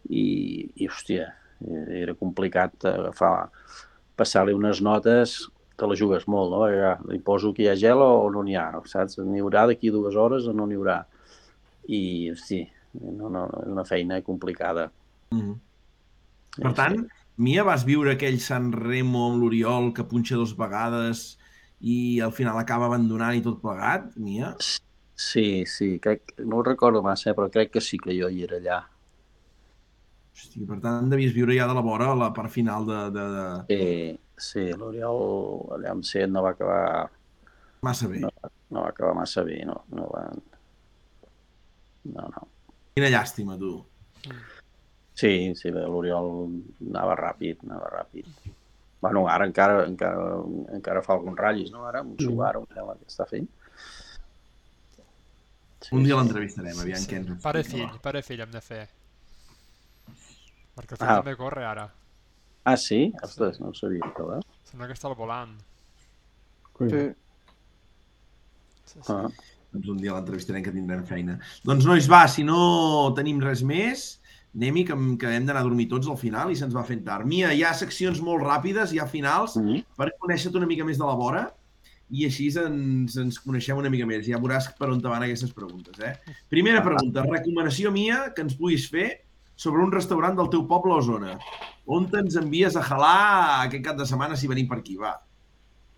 i, i hòstia, era complicat agafar, passar-li unes notes te la jugues molt, no? Ja, li poso que hi ha gel o no n'hi ha, saps? N'hi haurà d'aquí dues hores o no n'hi haurà. I, hosti, no, no, és una feina complicada. Mm -hmm. Per tant, Mia, vas viure aquell San Remo amb l'Oriol que punxa dos vegades i al final acaba abandonant i tot plegat, Mia? Sí, sí, crec, no ho recordo massa, però crec que sí que jo hi era allà. Hosti, per tant, devies viure ja de la vora a la part final de... de, de... Sí, sí, l'Oriol allà amb set no va acabar... Massa bé. No, no va acabar massa bé, no, no va... No, no. Quina llàstima, tu. Sí, sí, bé, l'Oriol anava ràpid, anava ràpid. Bueno, ara encara, encara, encara fa alguns ratllis, no? Ara, un Subaru, em sembla que està fent. Sí, un dia l'entrevistarem, aviam sí, què sí. ens Pare fill, pare fill hem de fer. Perquè el Ah. també corre ara. Ah, sí? Ostres, no ho sabia, això, eh? Sembla que està al volant. Sí. Sí, sí. Ah. Doncs un dia l'entrevistarem que tindrem feina. Doncs nois, va, si no tenim res més, anem-hi, que, que hem d'anar a dormir tots al final i se'ns va fent tard. Mia, hi ha seccions molt ràpides, hi ha finals, Mm -hmm. per conèixer-te una mica més de la vora i així ens, ens coneixem una mica més. Ja veuràs per on te van aquestes preguntes. Eh? Primera pregunta, recomanació mia que ens puguis fer sobre un restaurant del teu poble o zona. On te'ns envies a jalar aquest cap de setmana si venim per aquí, va?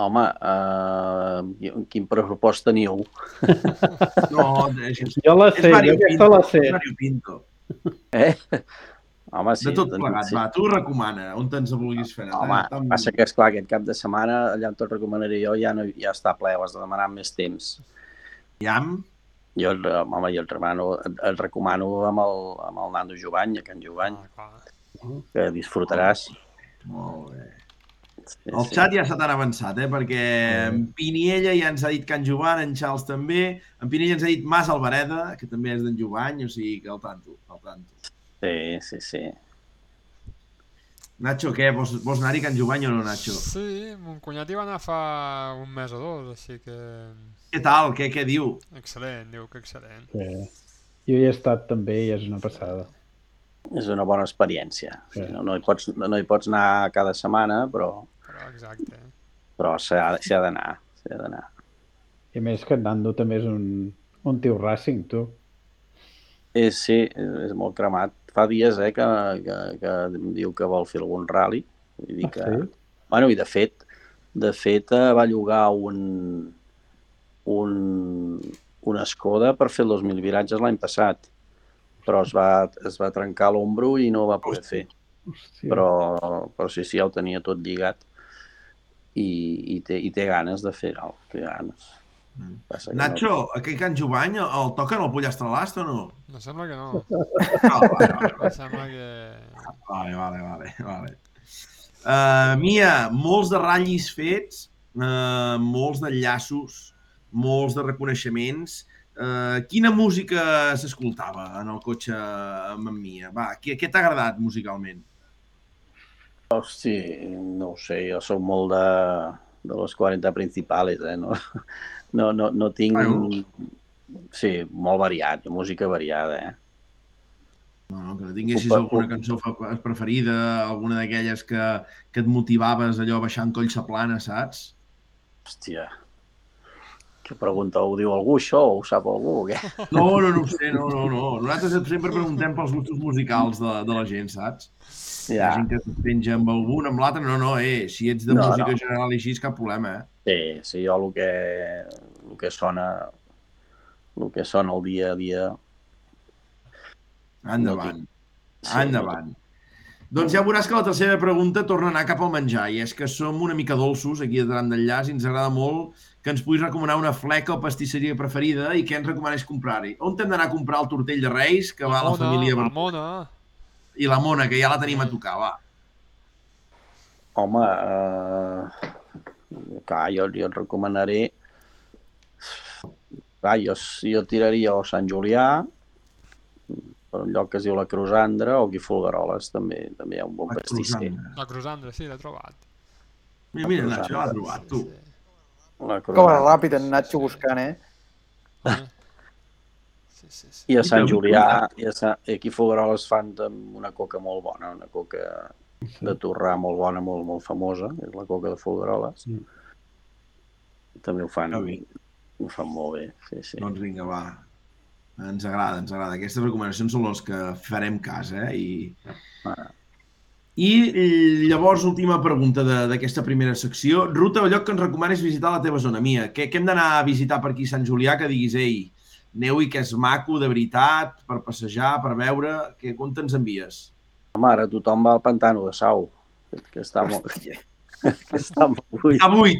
Home, uh, quin pressupost teniu? No, és, Jo la sé, jo aquesta la sé. és variopinto. Eh? Home, sí. De tot doncs plegat, sí. va, tu recomana, on te'ns vulguis fer anar. Home, Tan- passa que, esclar, aquest cap de setmana, allà on te'l recomanaré jo, ja, no, ja està ple, ho has de demanar amb més temps. Iam, Jo, el- home, jo el recomano, el recomano amb el, amb el Nando Jovany, a Can Jovany, Ah, que disfrutaràs. molt bé. Sí, El sí. xat ja està tan avançat, eh? perquè en Piniella ja ens ha dit Can Jovan, en Charles també, en Piniella ens ha dit Mas Alvareda, que també és d'en Jovany, o sigui que al tanto, al tanto. Sí, sí, sí. Nacho, què? Vols, vols anar-hi a Can Jovany o no, Nacho? Sí, mon cunyat hi va anar fa un mes o dos, així que... Què tal? Què, què diu? Excel·lent, diu que excel·lent. Sí. Jo hi he estat també i és una passada. És una bona experiència. Sí. No, no, hi pots, no hi pots anar cada setmana, però, Però exacte. però s'hi ha, ha d'anar. S'hi ha d'anar. I a més que en Nando també és un, un tio racing, tu. És, sí, és molt cremat. Fa dies eh, que, que, que em diu que vol fer algun rally. Vull dir Ah, que... sí? Bueno, i de fet, de fet eh, va llogar un, un, una Skoda per fer els 2.000 viratges l'any passat, però es va, es va trencar l'ombro i no ho va poder fer. Hòstia. Però, però sí, sí, ja ho tenia tot lligat i, i, té, i té ganes de fer-ho, té ganes. Passa que Nacho, aquí a Can Jovany el toquen el pollastre a l'ast o no? Em sembla que no. Ah, vale, vale, Em sembla que... vale, vale, vale, vale. Uh, Mia, molts de ratllis fets, uh, molts d'enllaços, molts de reconeixements. Uh, quina música s'escoltava en el cotxe amb en Mia? Va, què, què t'ha agradat musicalment? Hosti, no ho sé, jo sóc molt de, de los 40 principales, eh? No, no, no, no tinc... Bueno. Sí, molt variat, música variada, eh? No, que tinguessis Opa, alguna cançó preferida, alguna d'aquelles que, que et motivaves allò baixant collsa plana, saps? Hòstia, què pregunta? Ho diu algú, això? O ho sap algú? Què? No, no, no ho sé, no, no, no. Nosaltres sempre preguntem pels gustos musicals de, de la gent, saps? Ja, gent que es penja amb algun, amb l'altre, no, no, eh, si ets de No, música no. general i així, cap problema, eh? sí, sí, jo el que, el que sona el que sona el dia a dia Endavant, Sí, endavant. Doncs ja veuràs que la tercera pregunta torna a anar cap al menjar, i és que som una mica dolços aquí davant d'enllaç i ens agrada molt que ens puguis recomanar una fleca o pastisseria preferida i què ens recomanes comprar-hi. On hem d'anar a comprar el tortell de Reis, que va a la Mona, família la Mona. i la Mona, que ja la tenim a tocar, va. Home, eh, clar, jo, jo et recomanaré... Clar, jo, jo tiraria o Sant Julià, per un lloc que es diu la Cruzandra, o aquí a Folgueroles també, també hi ha un bon La pastisser. Cruzandra. La Cruzandra, sí, l'he trobat. Mira, mira, Nacho, ja l'ha trobat, tu. La Com era ràpid en Nacho buscant, eh? Eh? Sí, sí, sí. I a Sant Julià, i, a i aquí a Folgueroles fan una coca molt bona, una coca de torrà molt bona, molt, molt famosa, és la coca de Folgueroles. Mm. També ho fan, ho fan molt bé, sí, sí. Doncs vinga, va. Ens agrada, ens agrada. Aquestes recomanacions són les que farem cas, eh? I. I llavors, última pregunta de- d'aquesta primera secció. Ruta o lloc que ens recomanes visitar a la teva zona, Mia? Què, què hem d'anar a visitar per aquí a Sant Julià que diguis, ei, aneu-hi que és maco, de veritat, per passejar, per veure... Que, on te'ns envies? Home, ara tothom va al pantano de Sau, que, està molt, que està molt buit. Avui!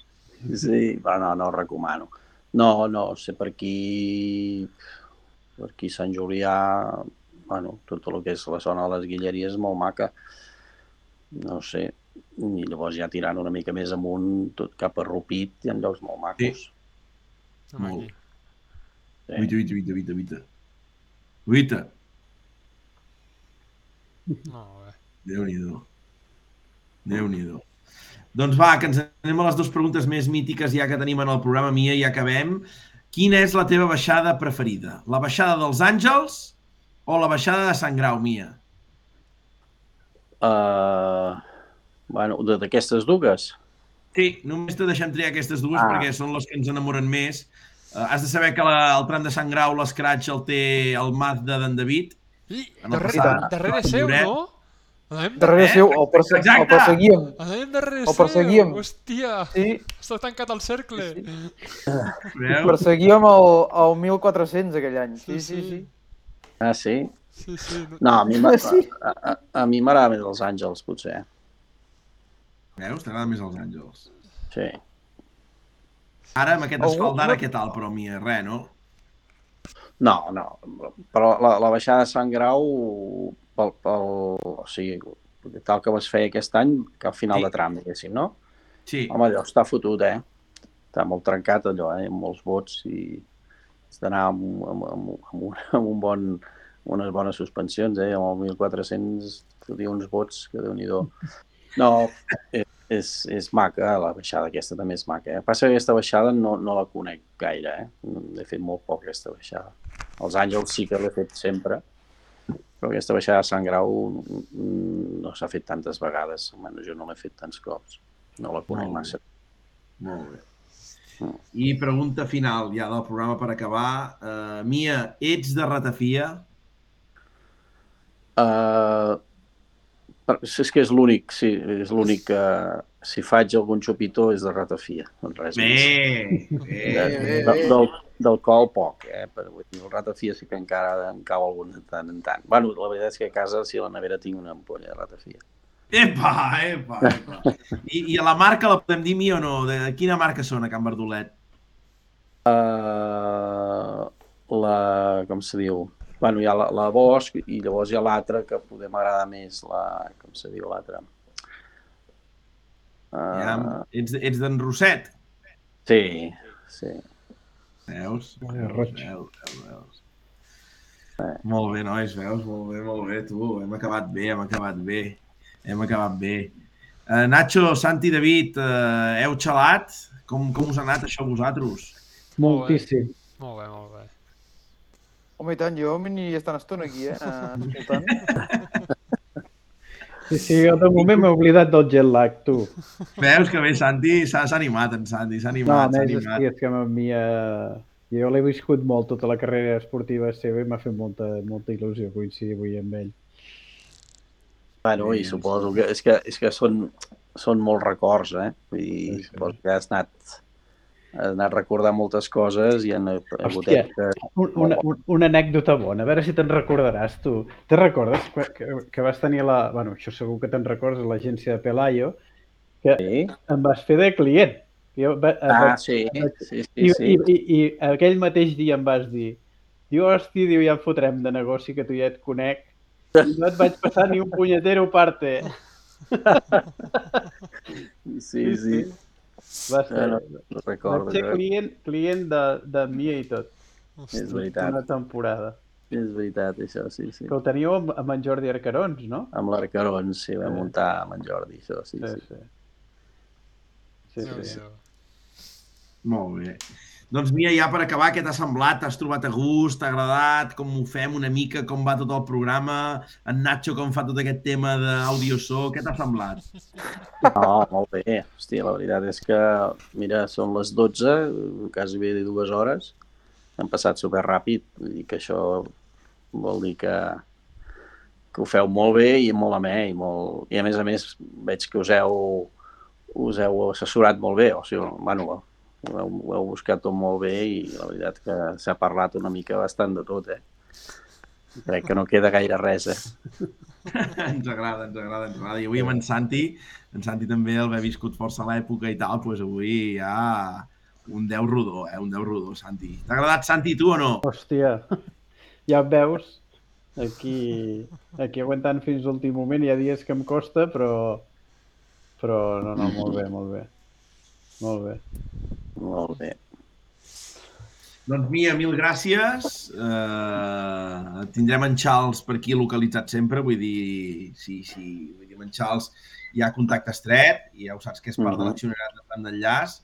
Sí, però no, no ho recomano. No, no, sé per aquí, aquí Sant Julià, bueno, tot el que és la zona de les Guilleries és molt maca. No sé, i llavors ja tirant una mica més amunt, tot cap a Rupit, hi ha llocs molt macos. Anem Molt. aquí. Sí. Vita, vita, vita, vita, vita. Vita. No, bé. Déu-n'hi-do. Déu-n'hi-do. Doncs va, que ens anem a les dues preguntes més mítiques ja que tenim en el programa Mia i acabem. Quina és la teva baixada preferida? La baixada dels Àngels o la baixada de Sant Grau, Mia? Uh, bueno, d'aquestes dues? Sí, només te deixem triar aquestes dues Ah. perquè són les que ens enamoren més. Uh, has de saber que la, el tram de Sant Grau, l'escratx, el té el Mazda d'en David. El darrere, darrere seu, no? Anem, Darrere Eh? seu, el, perse Exacte. el perseguíem. anem darrere seu. perseguíem. Hòstia, Sí, està tancat el cercle. Veus? perseguíem el, el 1400 aquell any. Sí, sí, sí. Ah, sí? Sí, sí. No, a mi m'a- Sí. a, a, a mi m'agrada més els Àngels, potser. Veus? T'agrada més els Àngels. Sí. Ara, amb aquest asfalt d'ara, què tal, però, Mia? Res, no? No, no, però la, la baixada de Sant Grau, pel, pel, o sigui, tal com es feia aquest any, que al final Sí. de tram, diguéssim, no? Sí. Home, allò està fotut, eh? Està molt trencat allò, eh? Amb molts vots i has d'anar amb, amb, amb, amb, un, amb un bon, unes bones suspensions, eh? Amb el 1400 fotia uns vots que déu nhi No, eh, és, és maca, la baixada aquesta també és maca. Eh? Passa que aquesta baixada no, no la conec gaire, eh? L'he fet molt poc, aquesta baixada. Els Àngels sí que l'he fet sempre, però aquesta baixada de Sant Grau mm, no s'ha fet tantes vegades, almenys jo no l'he fet tants cops. No la conec Molt bé. massa. Molt bé. I pregunta final, ja del programa per acabar. Uh, Mia, ets de ratafia? Uh, És que és l'únic, sí, és l'únic que si faig algun xupito és de ratafia, res més. Bé, bé, bé. de, del, d'alcohol poc, eh? Però vull dir, el ratafia sí que encara em cau algun de tant en tant. Bueno, la veritat és que a casa, si a la nevera tinc una ampolla de ratafia. Epa, epa, epa. I, I a la marca la podem dir mi o no? De quina marca són a Can Verdolet? Uh, la, com se diu? Bueno, hi ha la, la Bosch i llavors hi ha l'altra que poder m'agrada més, la, com se diu l'altra? Ja, Uh, ets ets d'en Rosset? sí, sí. Veus? Eh, Veus, veus, veus, veus. Molt bé, nois, veus? Molt bé, molt bé, tu. Hem acabat bé, hem acabat bé. Hem acabat bé. Uh, Nacho, Santi, David, uh, heu xalat? Com, com us ha anat això a vosaltres? Moltíssim. Molt bé, molt bé. Home, i tant, jo m'hi estan estona aquí, eh? eh, Escoltant. Sí, sí, jo de moment m'he oblidat del jet lag, tu. Veus que bé, Santi, s'ha s'ha animat, en Santi, s'ha No, animat, s'ha més, animat. és que m'havia... Jo l'he viscut molt, tota la carrera esportiva seva, i m'ha fet molta, molta il·lusió coincidir avui amb ell. Bueno, i Sí, suposo que és que, és que són, són molts records, eh? Vull dir, Sí, sí. suposo que has anat, has anat recordant moltes coses i han hagut Hòstia. una, un, una anècdota bona, a veure si te'n recordaràs tu. Te recordes que, que, que vas tenir la... Bueno, això segur que te'n recordes, l'agència de Pelayo, que Sí? em vas fer de client. Jo, va, Ah, va- sí, sí, sí, i, sí. i, i, I aquell mateix dia em vas dir diu, hosti, diu, ja en fotrem de negoci que tu ja et conec. I no et vaig passar ni un punyetero parte. Sí, sí. Va ser, Ja no, no recordo. vaig ser client, client de, de Mia i tot, És veritat, una temporada. és veritat, això, sí, sí. Que ho teníeu amb, amb en Jordi Arcarons, no? Amb l'Arcarons, sí, vam Sí. muntar amb en Jordi, això, sí, sí. sí. Sí, sí. Déu-n'hi-do. Molt bé. Doncs Mia, ja per acabar, què t'ha semblat? T'has trobat a gust? T'ha agradat? Com ho fem una mica? Com va tot el programa? En Nacho com fa tot aquest tema d'audio-so? Què t'ha semblat? No, molt bé. Hòstia, la veritat és que, mira, són les 12, quasi bé de dues hores. Han passat super ràpid, dir que això vol dir que, que ho feu molt bé i molt amè i, molt... i a més a més veig que us heu, us heu assessorat molt bé, o sigui, bueno, ho heu, ho heu buscat tot molt bé i la veritat que s'ha parlat una mica bastant de tot, eh? Crec que no queda gaire res, eh? ens agrada, ens agrada, ens agrada. I avui amb en Santi, en Santi també el va viscut força a l'època i tal, doncs avui ja un 10 rodó, eh? Un 10 rodó, Santi. T'ha agradat, Santi, tu o no? Hòstia, ja et veus, aquí, aquí aguantant fins l'últim moment, hi ha dies que em costa, però, però no, no, molt bé, molt bé. Molt bé. Molt bé. Doncs Mia, mil gràcies. Uh, tindrem en Charles per aquí localitzat sempre, vull dir, sí, sí, vull dir, amb en Charles hi ha contacte estret i ja ho saps que és part de Mhm. l'accionariat de tant d'enllaç.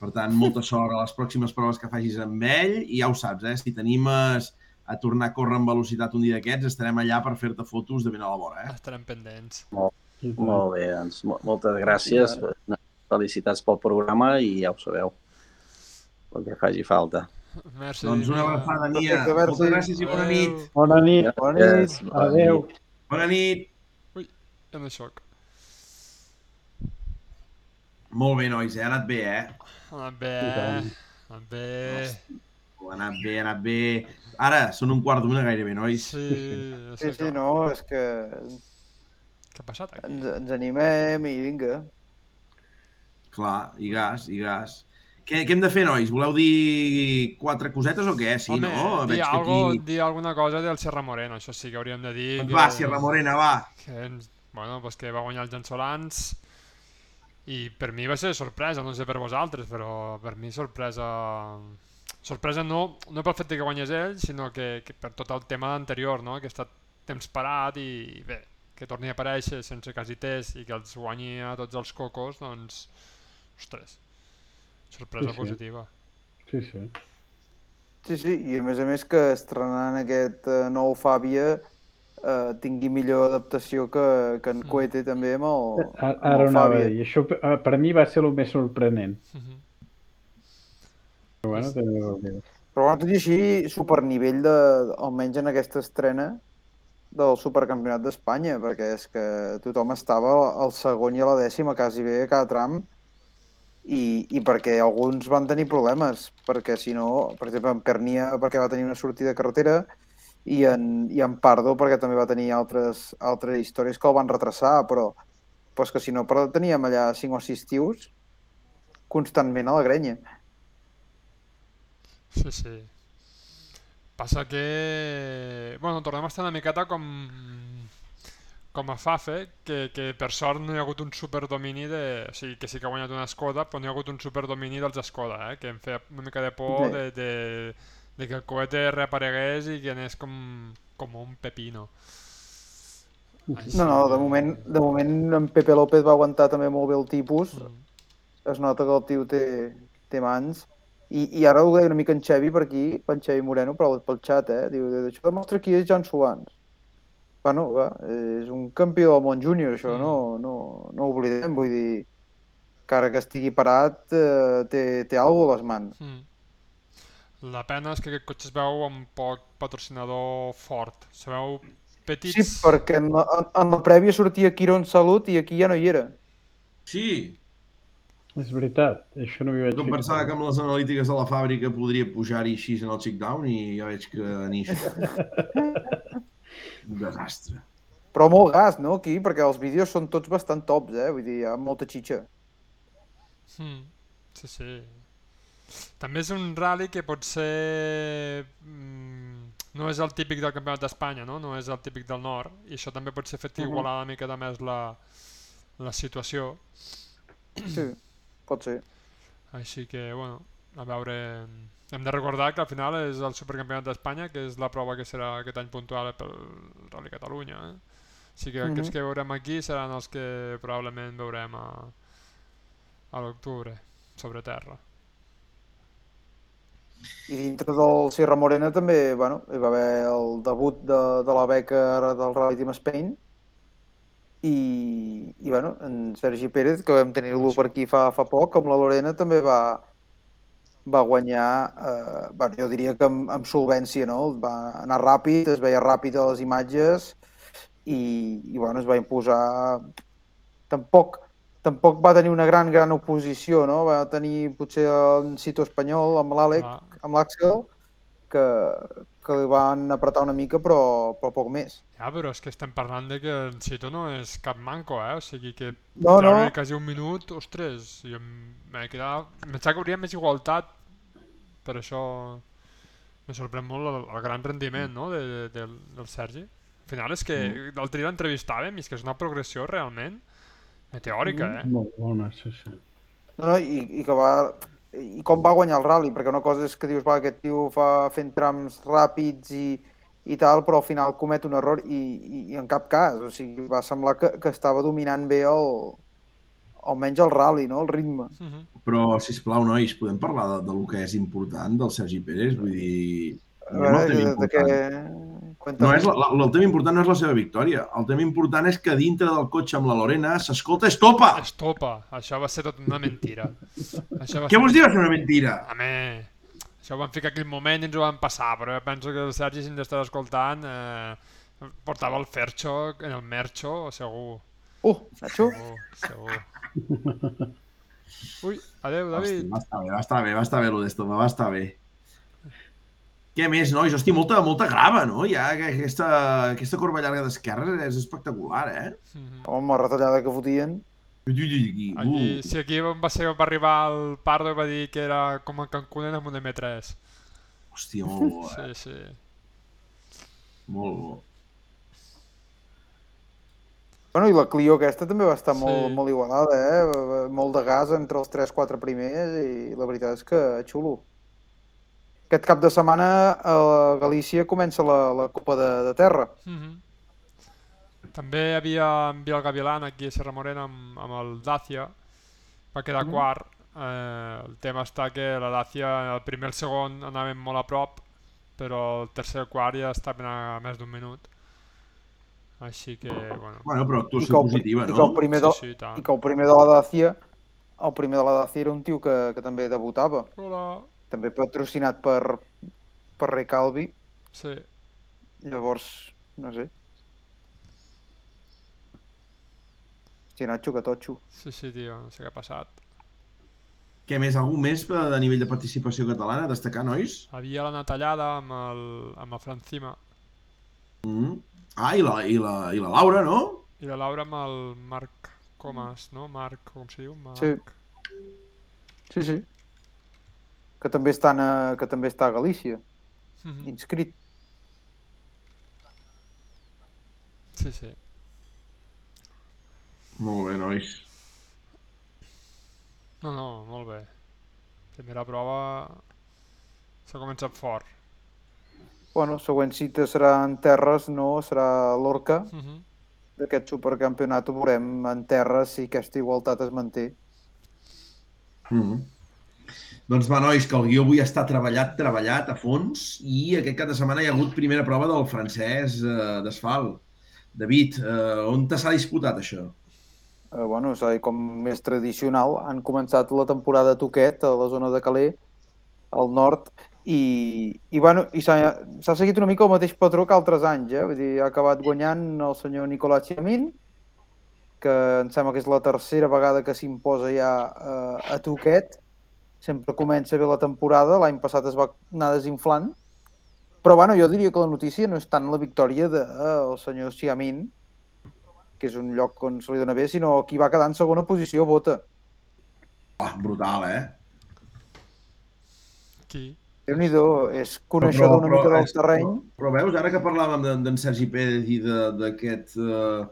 Per tant, molta sort a les pròximes proves que facis amb ell i ja ho saps, eh? si t'animes a tornar a córrer amb velocitat un dia d'aquests, estarem allà per fer-te fotos de ben a la vora. Eh? Estarem pendents. Tant. Molt bé, doncs mo- moltes gràcies. Felicitats pel programa i ja ho sabeu. El que faci falta. Merci. Doncs una abraçada, merci. Moltes gràcies i bona nit. Bona nit. Bona nit. Adéu. Bona nit. En el xoc. Molt bé, nois, eh? ha anat bé, eh? Ha anat bé? Ha anat bé. Ha anat bé, ha anat bé. Ara, són un quart d'una gairebé, nois. Sí, Sí, sí, no, és que Què ha passat aquí? ens, ens animem i vinga. Clar, i gas, i gas. Què, què hem de fer, nois? Voleu dir quatre cosetes o què? Sí, Home, no? dir, Veig que algo, aquí... dir alguna cosa del Serra Moreno, això sí que hauríem de dir. Doncs que, va, Sierra Morena, va. Que, ens- bueno, pues que va guanyar els Gensolans i per mi va ser sorpresa, no sé per vosaltres, però per mi sorpresa... Sorpresa no, no pel fet que guanyés ell, sinó que, que per tot el tema anterior, no? que ha estat temps parat i bé, que torni a aparèixer sense quasi test i que els guanyi a tots els cocos, doncs, ostres, sorpresa Sí, sí. positiva. Sí, sí. Sí, sí, i a més a més que estrenant aquest eh, nou Fàbia eh, tingui millor adaptació que, que en Mm. Coete també amb el, Ara, amb ara el Fàbia. dir. Això per per mi va ser el més sorprenent. Mhm. Però bueno, també ho diu. Però bueno, tot i així, supernivell de, almenys en aquesta estrena, del supercampionat d'Espanya, perquè és que tothom estava al segon i a la dècima quasi bé a cada tram i, i perquè alguns van tenir problemes, perquè si no, per exemple, en Pernia perquè va tenir una sortida de carretera i en, i en Pardo perquè també va tenir altres, altres històries que el van retrasar, però, però que si no, però teníem allà 5 o 6 tios constantment a la grenya. Sí, sí. Passa que... Bueno, tornem a estar una miqueta com com a Fafe, que, que per sort no hi ha hagut un superdomini de... O sigui, que sí que ha guanyat una Skoda, però no hi ha hagut un superdomini dels Skoda, eh? que em feia una mica de por de, de, de que el cohete reaparegués i que anés com, com un pepino. Així No, no, de moment, de moment en Pepe López va aguantar també molt bé el tipus, Mm. es nota que el tio té, té mans, i, i ara ho deia una mica en Xevi per aquí, en Xevi Moreno, però pel xat, eh? Diu, això demostra qui és Jan Solans. Bueno, va, és un campió del món júnior, això, Mm. no, no, no ho oblidem, vull dir, que ara que estigui parat eh, té, té alguna a les mans. Mm. La pena és que aquest cotxe es veu amb poc patrocinador fort. Se veu petits... Sí, perquè en la, en, la prèvia sortia Quiron Salut i aquí ja no hi era. Sí, És veritat, això no m'hi vaig jo pensava que amb les analítiques de la fàbrica podria pujar-hi així en el check-down i ja veig que ni això. Un desastre. Però molt gas, no, aquí? Perquè els vídeos són tots bastant tops, eh? Vull dir, hi ha molta xitxa. Mm. Sí, sí. També és un rally que pot ser... Mm, no és el típic del Campionat d'Espanya, no? No és el típic del nord. I això també pot ser fet Mhm. igualar una mica més la, la situació. Sí, pot ser. Així que, bueno, a veure... Hem de recordar que al final és el Supercampionat d'Espanya, que és la prova que serà aquest any puntual pel Rally Catalunya. Eh? Així que aquests Mhm. que veurem aquí seran els que probablement veurem a, a l'octubre, sobre terra. I dintre del Sierra Morena també, bueno, hi va haver el debut de, de la beca del Rally Team Spain i, i bueno, en Sergi Pérez, que vam tenir-lo per aquí fa, fa poc, amb la Lorena també va, va guanyar, eh, bueno, jo diria que amb, amb solvència, no? Va anar ràpid, es veia ràpid a les imatges i, i bueno, es va imposar... Tampoc, tampoc va tenir una gran, gran oposició, no? Va tenir potser el Cito Espanyol amb l'Àlex, Ah, amb l'Àxel, que, que li van apretar una mica, però, però poc més. ja, però és que estem parlant de que el Chito no és cap manco, eh? O sigui que No, no. treure quasi un minut, ostres, jo em- m'he quedat... Em pensava que hauria més igualtat, per això me sorprèn molt el, el gran rendiment no? de, de, del, del Sergi. Al final és que Mm. l'altre dia l'entrevistàvem i és que és una progressió realment meteòrica, Mm. eh? Molt bona, sí, sí. No, no, i, i que va... I com va guanyar el rally, perquè una cosa és que dius, va, aquest tio fa fent trams ràpids i, i tal, però al final comet un error i, i, i en cap cas, o sigui, va semblar que, que estava dominant bé el, almenys el rally, no?, el ritme. Mhm. Però, si plau nois, podem parlar de, de lo que és important del Sergi Pérez? Vull dir... A no veure, el tema de. Cuéntame. No és la, la, el tema important no és la seva victòria. El tema important és que dintre del cotxe amb la Lorena s'escolta estopa! Estopa, això va ser tot una mentira. Això va Què ser... vols dir va ser una mentira? Home, això ho van ficar aquell moment i ens ho van passar, però jo penso que el Sergi, si ens estàs escoltant, eh, portava el Fercho en el Mercho, segur. Uh, Nacho? Segur, segur. Ui, adeu, Hosti, David. va estar bé, va estar bé, va estar bé lo d'estopa, va estar bé. Què més, nois? Hosti, molta, molta grava, no? Ja que aquesta, aquesta corba llarga d'esquerra és espectacular, eh? Mhm. Home, la retallada que fotien. Aquí, Aquí, uh, si aquí va ser va arribar el Pardo i va dir que era com a Cancún amb un M3. hòstia, molt bo, eh? Sí, sí. Molt bo. Bueno, i la Clio aquesta també va estar Sí. molt, molt igualada, eh? Molt de gas entre els 3-4 primers i la veritat és que xulo. Aquest cap de setmana a Galícia comença la, la Copa de, de Terra. Mhm. També hi havia en Biel Gavilan aquí a Serra Morena amb, amb el Dacia, va quedar Mhm. quart. Eh, el tema està que la Dacia, el primer i el segon anaven molt a prop, però el tercer i el quart ja estaven a més d'un minut. Així que, bueno, Bueno, però actuació el, positiva, i que el no? primer de, sí, sí, tant. i que el primer de la Dacia el primer de la Dacia era un tio que, que també debutava, Hola també patrocinat per, per Recalvi. Sí. Llavors, no sé. Hòstia, Nacho, que totxo. Sí, sí, tio, no sé què ha passat. Què més? Algú més de nivell de participació catalana destacar, nois? Havia la Natallada amb el, amb el Francima. Mm. Ah, i la, i, la, i la Laura, no? I la Laura amb el Marc Comas, no? Marc, com se diu? Marc. Sí. Sí, sí. Que també, estan a, que també està a Galícia, Mhm. inscrit. Sí, sí. Molt bé, nois. No, no, molt bé. Primera prova s'ha començat fort. Bueno, següent cita serà en terres, no? Serà l'Orca Mhm. d'aquest supercampionat. Ho veurem en terres si aquesta igualtat es manté. Mm. Doncs va, nois, que el guió avui està treballat, treballat a fons i aquest cap de setmana hi ha hagut primera prova del francès eh, d'asfalt. David, eh, on s'ha disputat això? Eh, bueno, és dir, com més tradicional. Han començat la temporada a Toquet, a la zona de Calais, al nord, i, i, bueno, i s'ha seguit una mica el mateix patró que altres anys. Eh? Vull dir, ha acabat guanyant el senyor Nicolás Chiamin, que em sembla que és la tercera vegada que s'imposa ja eh, a Toquet. Sempre comença bé la temporada, l'any passat es va anar desinflant. Però bueno, jo diria que la notícia no és tant la victòria del de, eh, senyor Chiamin, que és un lloc on se li dona bé, sinó qui va quedar en segona posició vota. Ah, brutal, eh? Qui? déu nhi és coneixedor una mica del terreny. Però, però veus, ara que parlàvem d'en d'en Sergi Pérez i de- d'aquest eh,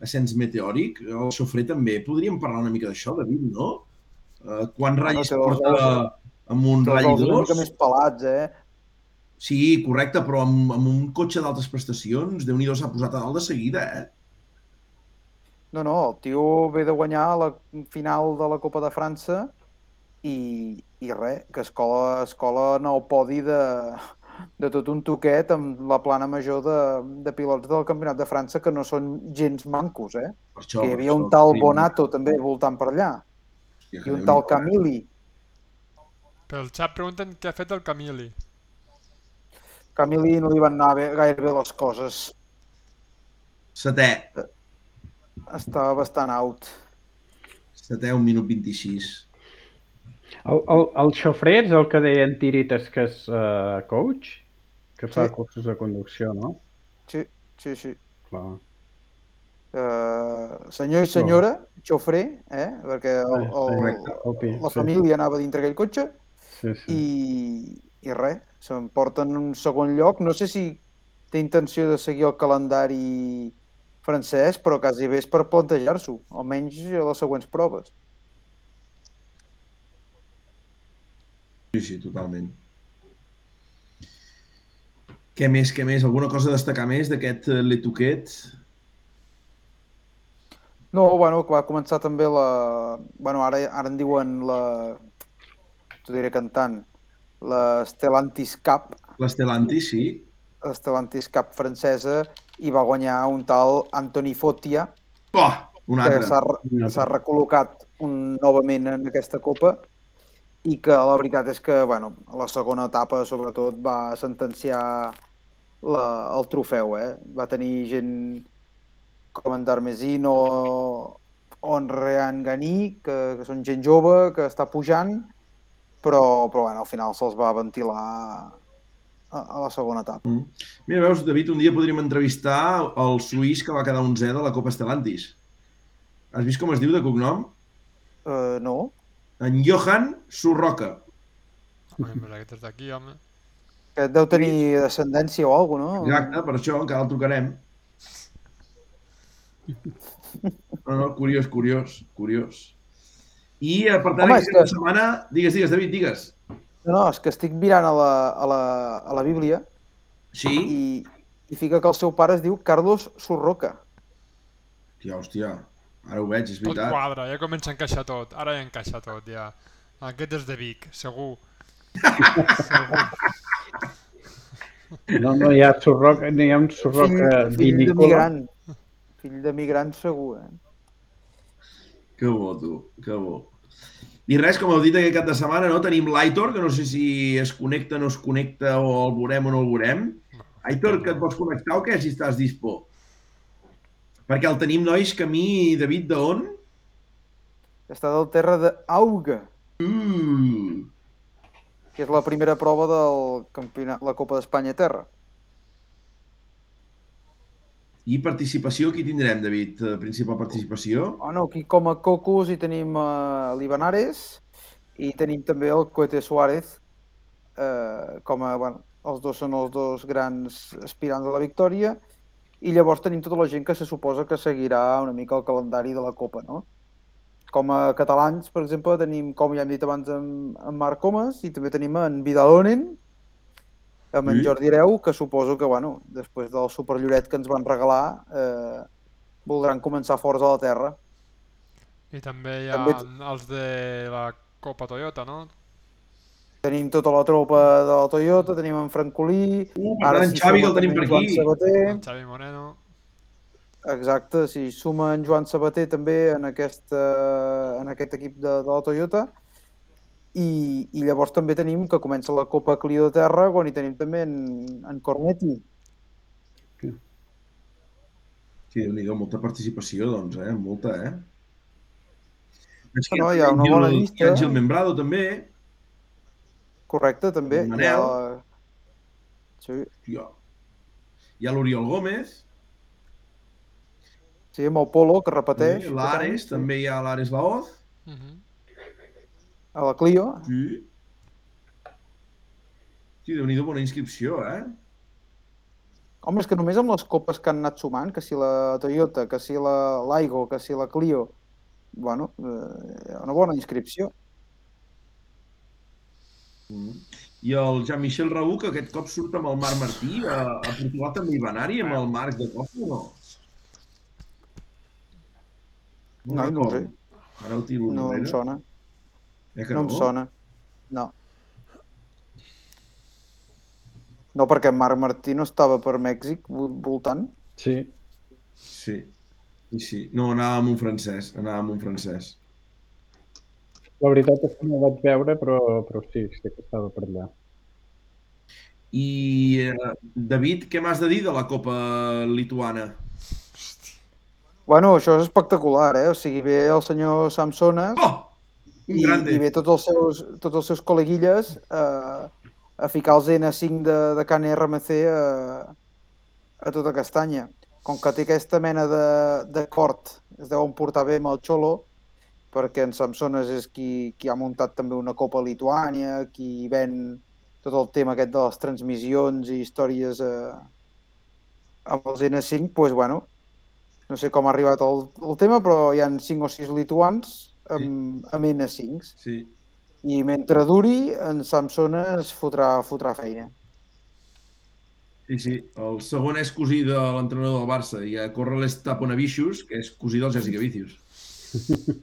ascens meteòric, el Sofré també, podríem parlar una mica d'això, David, no? Eh, quan ratllis té els porta ous- amb un ratll els una mica 2? més pelats, eh? Sí, correcte, però amb, amb un cotxe d'altes prestacions, déu nhi s'ha posat a dalt de seguida, eh? No, no, el tio ve de guanyar la final de la Copa de França i, i res, que escola, escola en el podi de, de tot un toquet amb la plana major de, de pilots del Campionat de França que no són gens mancos, eh? Per això, Que hi per havia això, un tal. Bonato també voltant per allà i un tal? Camili. Pel xat pregunten què ha fet el Camili. Camili no li van anar bé, gaire bé les coses. Setè, Estava bastant out. setè, un minut 26. El, el, el xofrer és el que deien tirites que és uh, coach? Que fa Sí. cursos de conducció, no? Sí, sí, sí. Clar. Uh, senyor i senyora, xofrer, eh? perquè el, el, el la sí. família anava dintre aquell cotxe Sí, sí. i, i res, s'emporten un segon lloc. No sé si té intenció de seguir el calendari francès, però quasi bé és per plantejar-s'ho, almenys a les següents proves. Sí, sí, totalment. Què més, què més? Alguna cosa a destacar més d'aquest eh, Letuquet? No, bueno, que va començar també la... Bueno, ara, ara en diuen la... T'ho diré cantant. La Stellantis Cup, L'Estelanti, sí. la Stellantis Cup francesa, i va guanyar un tal Anthony Fotia, Oh, un altre. s'ha re- s'ha recol·locat un, novament en aquesta copa i que la veritat és que, bueno, la segona etapa, sobretot, va sentenciar la, el trofeu, eh? Va tenir gent com en Darmesino o en Rean Gani, que, que són gent jove, que està pujant, però, però bueno, al final se'ls va ventilar a, a la segona etapa. Mm. Mira, veus, David, un dia podríem entrevistar el suís que va quedar 11 de la Copa Estelantis. Has vist com es diu de cognom? Uh, no? En Johan Surroca. Home, mira, aquest és d'aquí, home. Que deu tenir descendència o alguna cosa, no? Exacte, per això encara el trucarem. No, no, curiós, curiós, curiós. I a per tant, Home, aquesta que- setmana... Digues, digues, David, digues. No, no, és que estic mirant a la, a la, a la Bíblia Sí? i, i fica que el seu pare es diu Carlos Surroca. Hòstia, hòstia. Ara ho veig, és Tot veritat. quadra, ja comença a encaixar tot. Ara ja encaixa tot, ja. Aquest és de Vic, segur. segur. No, no hi ha surroc, no hi ha un de vinícola. Fill de migrant segur, eh? Que bo, tu, que bo. I res, com heu dit aquest cap de setmana, no? Tenim l'Aitor, que no sé si es connecta, no es connecta, o el veurem o no el veurem. Aitor, que et vols connectar o què, si estàs dispo? Perquè el tenim, nois, camí, David, d'on? Està del terra d'Auga, Uh, que és la primera prova del campionat, la Copa d'Espanya Terra. I participació, qui tindrem, David? Eh, Principal participació? Bueno, aquí com a Cocos hi tenim uh, l'Ibanares i tenim també el Coete Suárez, eh, com a, bueno, els dos són els dos grans aspirants a la victòria, i llavors tenim tota la gent que se suposa que seguirà una mica el calendari de la Copa, no? Com a catalans, per exemple, tenim, com ja hem dit abans, en, en Marc Comas, i també tenim en Vidalonen, amb en. Jordi Hereu, que suposo que, bueno, després del superlloret que ens van regalar, eh, voldran començar forts a la terra. I també hi ha També- els de la Copa Toyota, no? Tenim tota la tropa de la Toyota, tenim en Francolí, Uh, tant, en Xavi, que el tenim per aquí. Sabater, En Xavi Moreno. exacte, si suma en Joan Sabater també en aquest, eh, en aquest equip de, de la Toyota, i, i llavors també tenim que comença la Copa Clio de Terra, on hi tenim també en, en Cornetti. Sí, déu nhi molta participació, doncs, eh? Molta, eh? Veig que No, hi ha una bona Hi ha llista. en Gil Membrado, també. Correcte, també. En Hi ha, Manel. sí, Jo. Hi ha l'Oriol Gómez. sí, amb el Polo, que repeteix. Sí, L'Ares, sí. també hi ha l'Ares Laoz. Uh -huh. A la Clio. Sí. Sí, déu nhi bona inscripció, eh? Home, és que només amb les copes que han anat sumant, que si la Toyota, que si la l'Aigo, que si la Clio, bueno, eh, una bona inscripció. I el Jean-Michel Raúl, que aquest cop surt amb el Marc Martí, a, a Portugal també hi va anar-hi amb el Marc de cop o no? No, no ho recordo. sé. Ara ho tiro No em enrere. sona. Eh que No em sona. No. No, perquè Marc Martí no estava per Mèxic vo- voltant. Sí, Sí. Sí, sí. No, anava amb un francès. Anava amb un francès. la veritat és que no ho vaig veure, però, però sí, sí que estava per allà. I, eh, David, què m'has de dir de la Copa Lituana? Bueno, això és espectacular, eh? O sigui, ve el senyor Samsones Oh! I, grande. i ve tots els seus, tots els seus col·leguilles a, a ficar els N5 de, de Can RMC a, a tota castanya. Com que té aquesta mena de, de cort, es deuen portar bé amb el Xolo, perquè en Samsones és qui, qui ha muntat també una Copa a Lituània, qui ven tot el tema aquest de les transmissions i històries eh, amb els N5, doncs, bueno, no sé com ha arribat el, el tema, però hi han 5 o 6 lituans amb, amb N5s. Sí. I mentre duri, en Samsona es fotrà, fotrà feina. Sí, sí. El segon és cosí de l'entrenador del Barça i a Corrales Taponavicius, que és cosí del Jessica Vicius.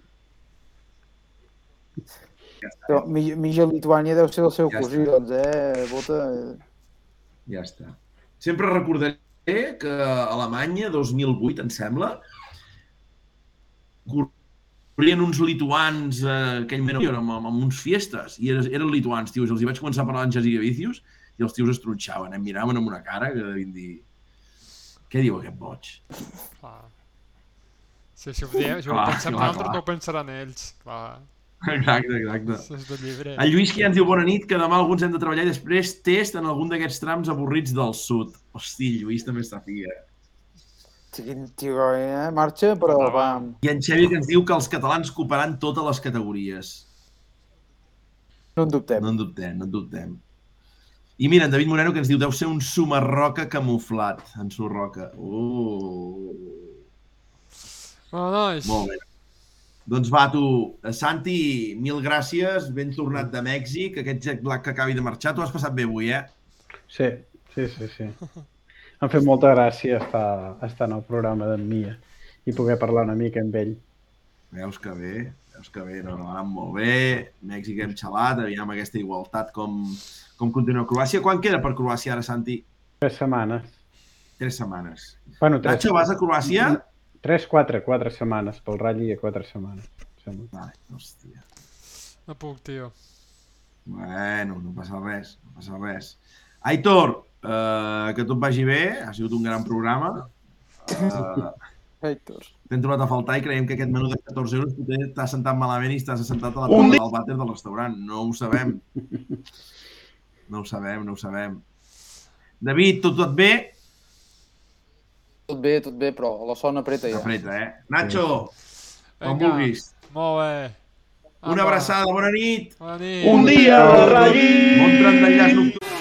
Però mi- Mija Lituània deu ser el seu Ja cosí, està. doncs, eh? Bota... eh, Ja està. Sempre recordaré que a Alemanya, 2008, em sembla, corrien uns lituans, eh, aquell moment, amb, amb, amb uns fiestes, i eren, eren lituans, tios. Els hi vaig començar a parlar en Jessica Vicius i els tios es tronxaven, em miraven amb una cara que devien dir... Què diu aquest boig? Clar. Sí, si ho, diem, si ho Clar, pensem clar, nosaltres, clar. no ho pensaran ells. Clar, Exacte, exacte. és de llibre. En Lluís que ja ens diu bona nit, que demà alguns hem de treballar i després test en algun d'aquests trams avorrits del sud. Hosti, Lluís també està. Quin tio, eh? Marxa, però Va, va. I en Xevi que ens diu que els catalans coparan totes les categories. No en dubtem. No en dubtem, no en dubtem. I mira, en David Moreno que ens diu deu ser un sumarroca camuflat. En Surroca. Uh, Bueno, nois, molt bé. Doncs va, tu, eh, Santi, mil gràcies, ben tornat de Mèxic, aquest jet black que acabi de marxar. Tu has passat bé avui, eh? Sí, sí, sí, sí. Em fet molta gràcia estar, estar en el programa d'en Mia i poder parlar una mica amb ell. Veus que bé, veus que bé, no, no, anant molt bé. Mèxic hem xalat, aviam aquesta igualtat com, com continua Croàcia. Quan queda per Croàcia ara, Santi? Tres setmanes. Tres setmanes. Bueno, tres, Nacho, vas a Croàcia? tres, quatre, quatre setmanes. Pel ratlli a quatre setmanes. em sembla. Vale, hòstia. no puc, tio. Bueno, no passa res, no passa res. Aitor, eh, que tot vagi bé, ha sigut un gran programa. Eh, Haters. T'hem trobat a faltar i creiem que aquest menú de 14 euros potser t'has sentat malament i estàs assentat a la taula del vàter del restaurant. No ho sabem. No ho sabem, no ho sabem. David, tot, tot bé? Tot bé, tot bé, però la son apreta ja. Apreta, eh? Nacho, com Vinga. vulguis. Molt bé. Una abraçada, bona nit. Bona nit. Un dia, Ragui! Bon tram d'enllaç nocturn.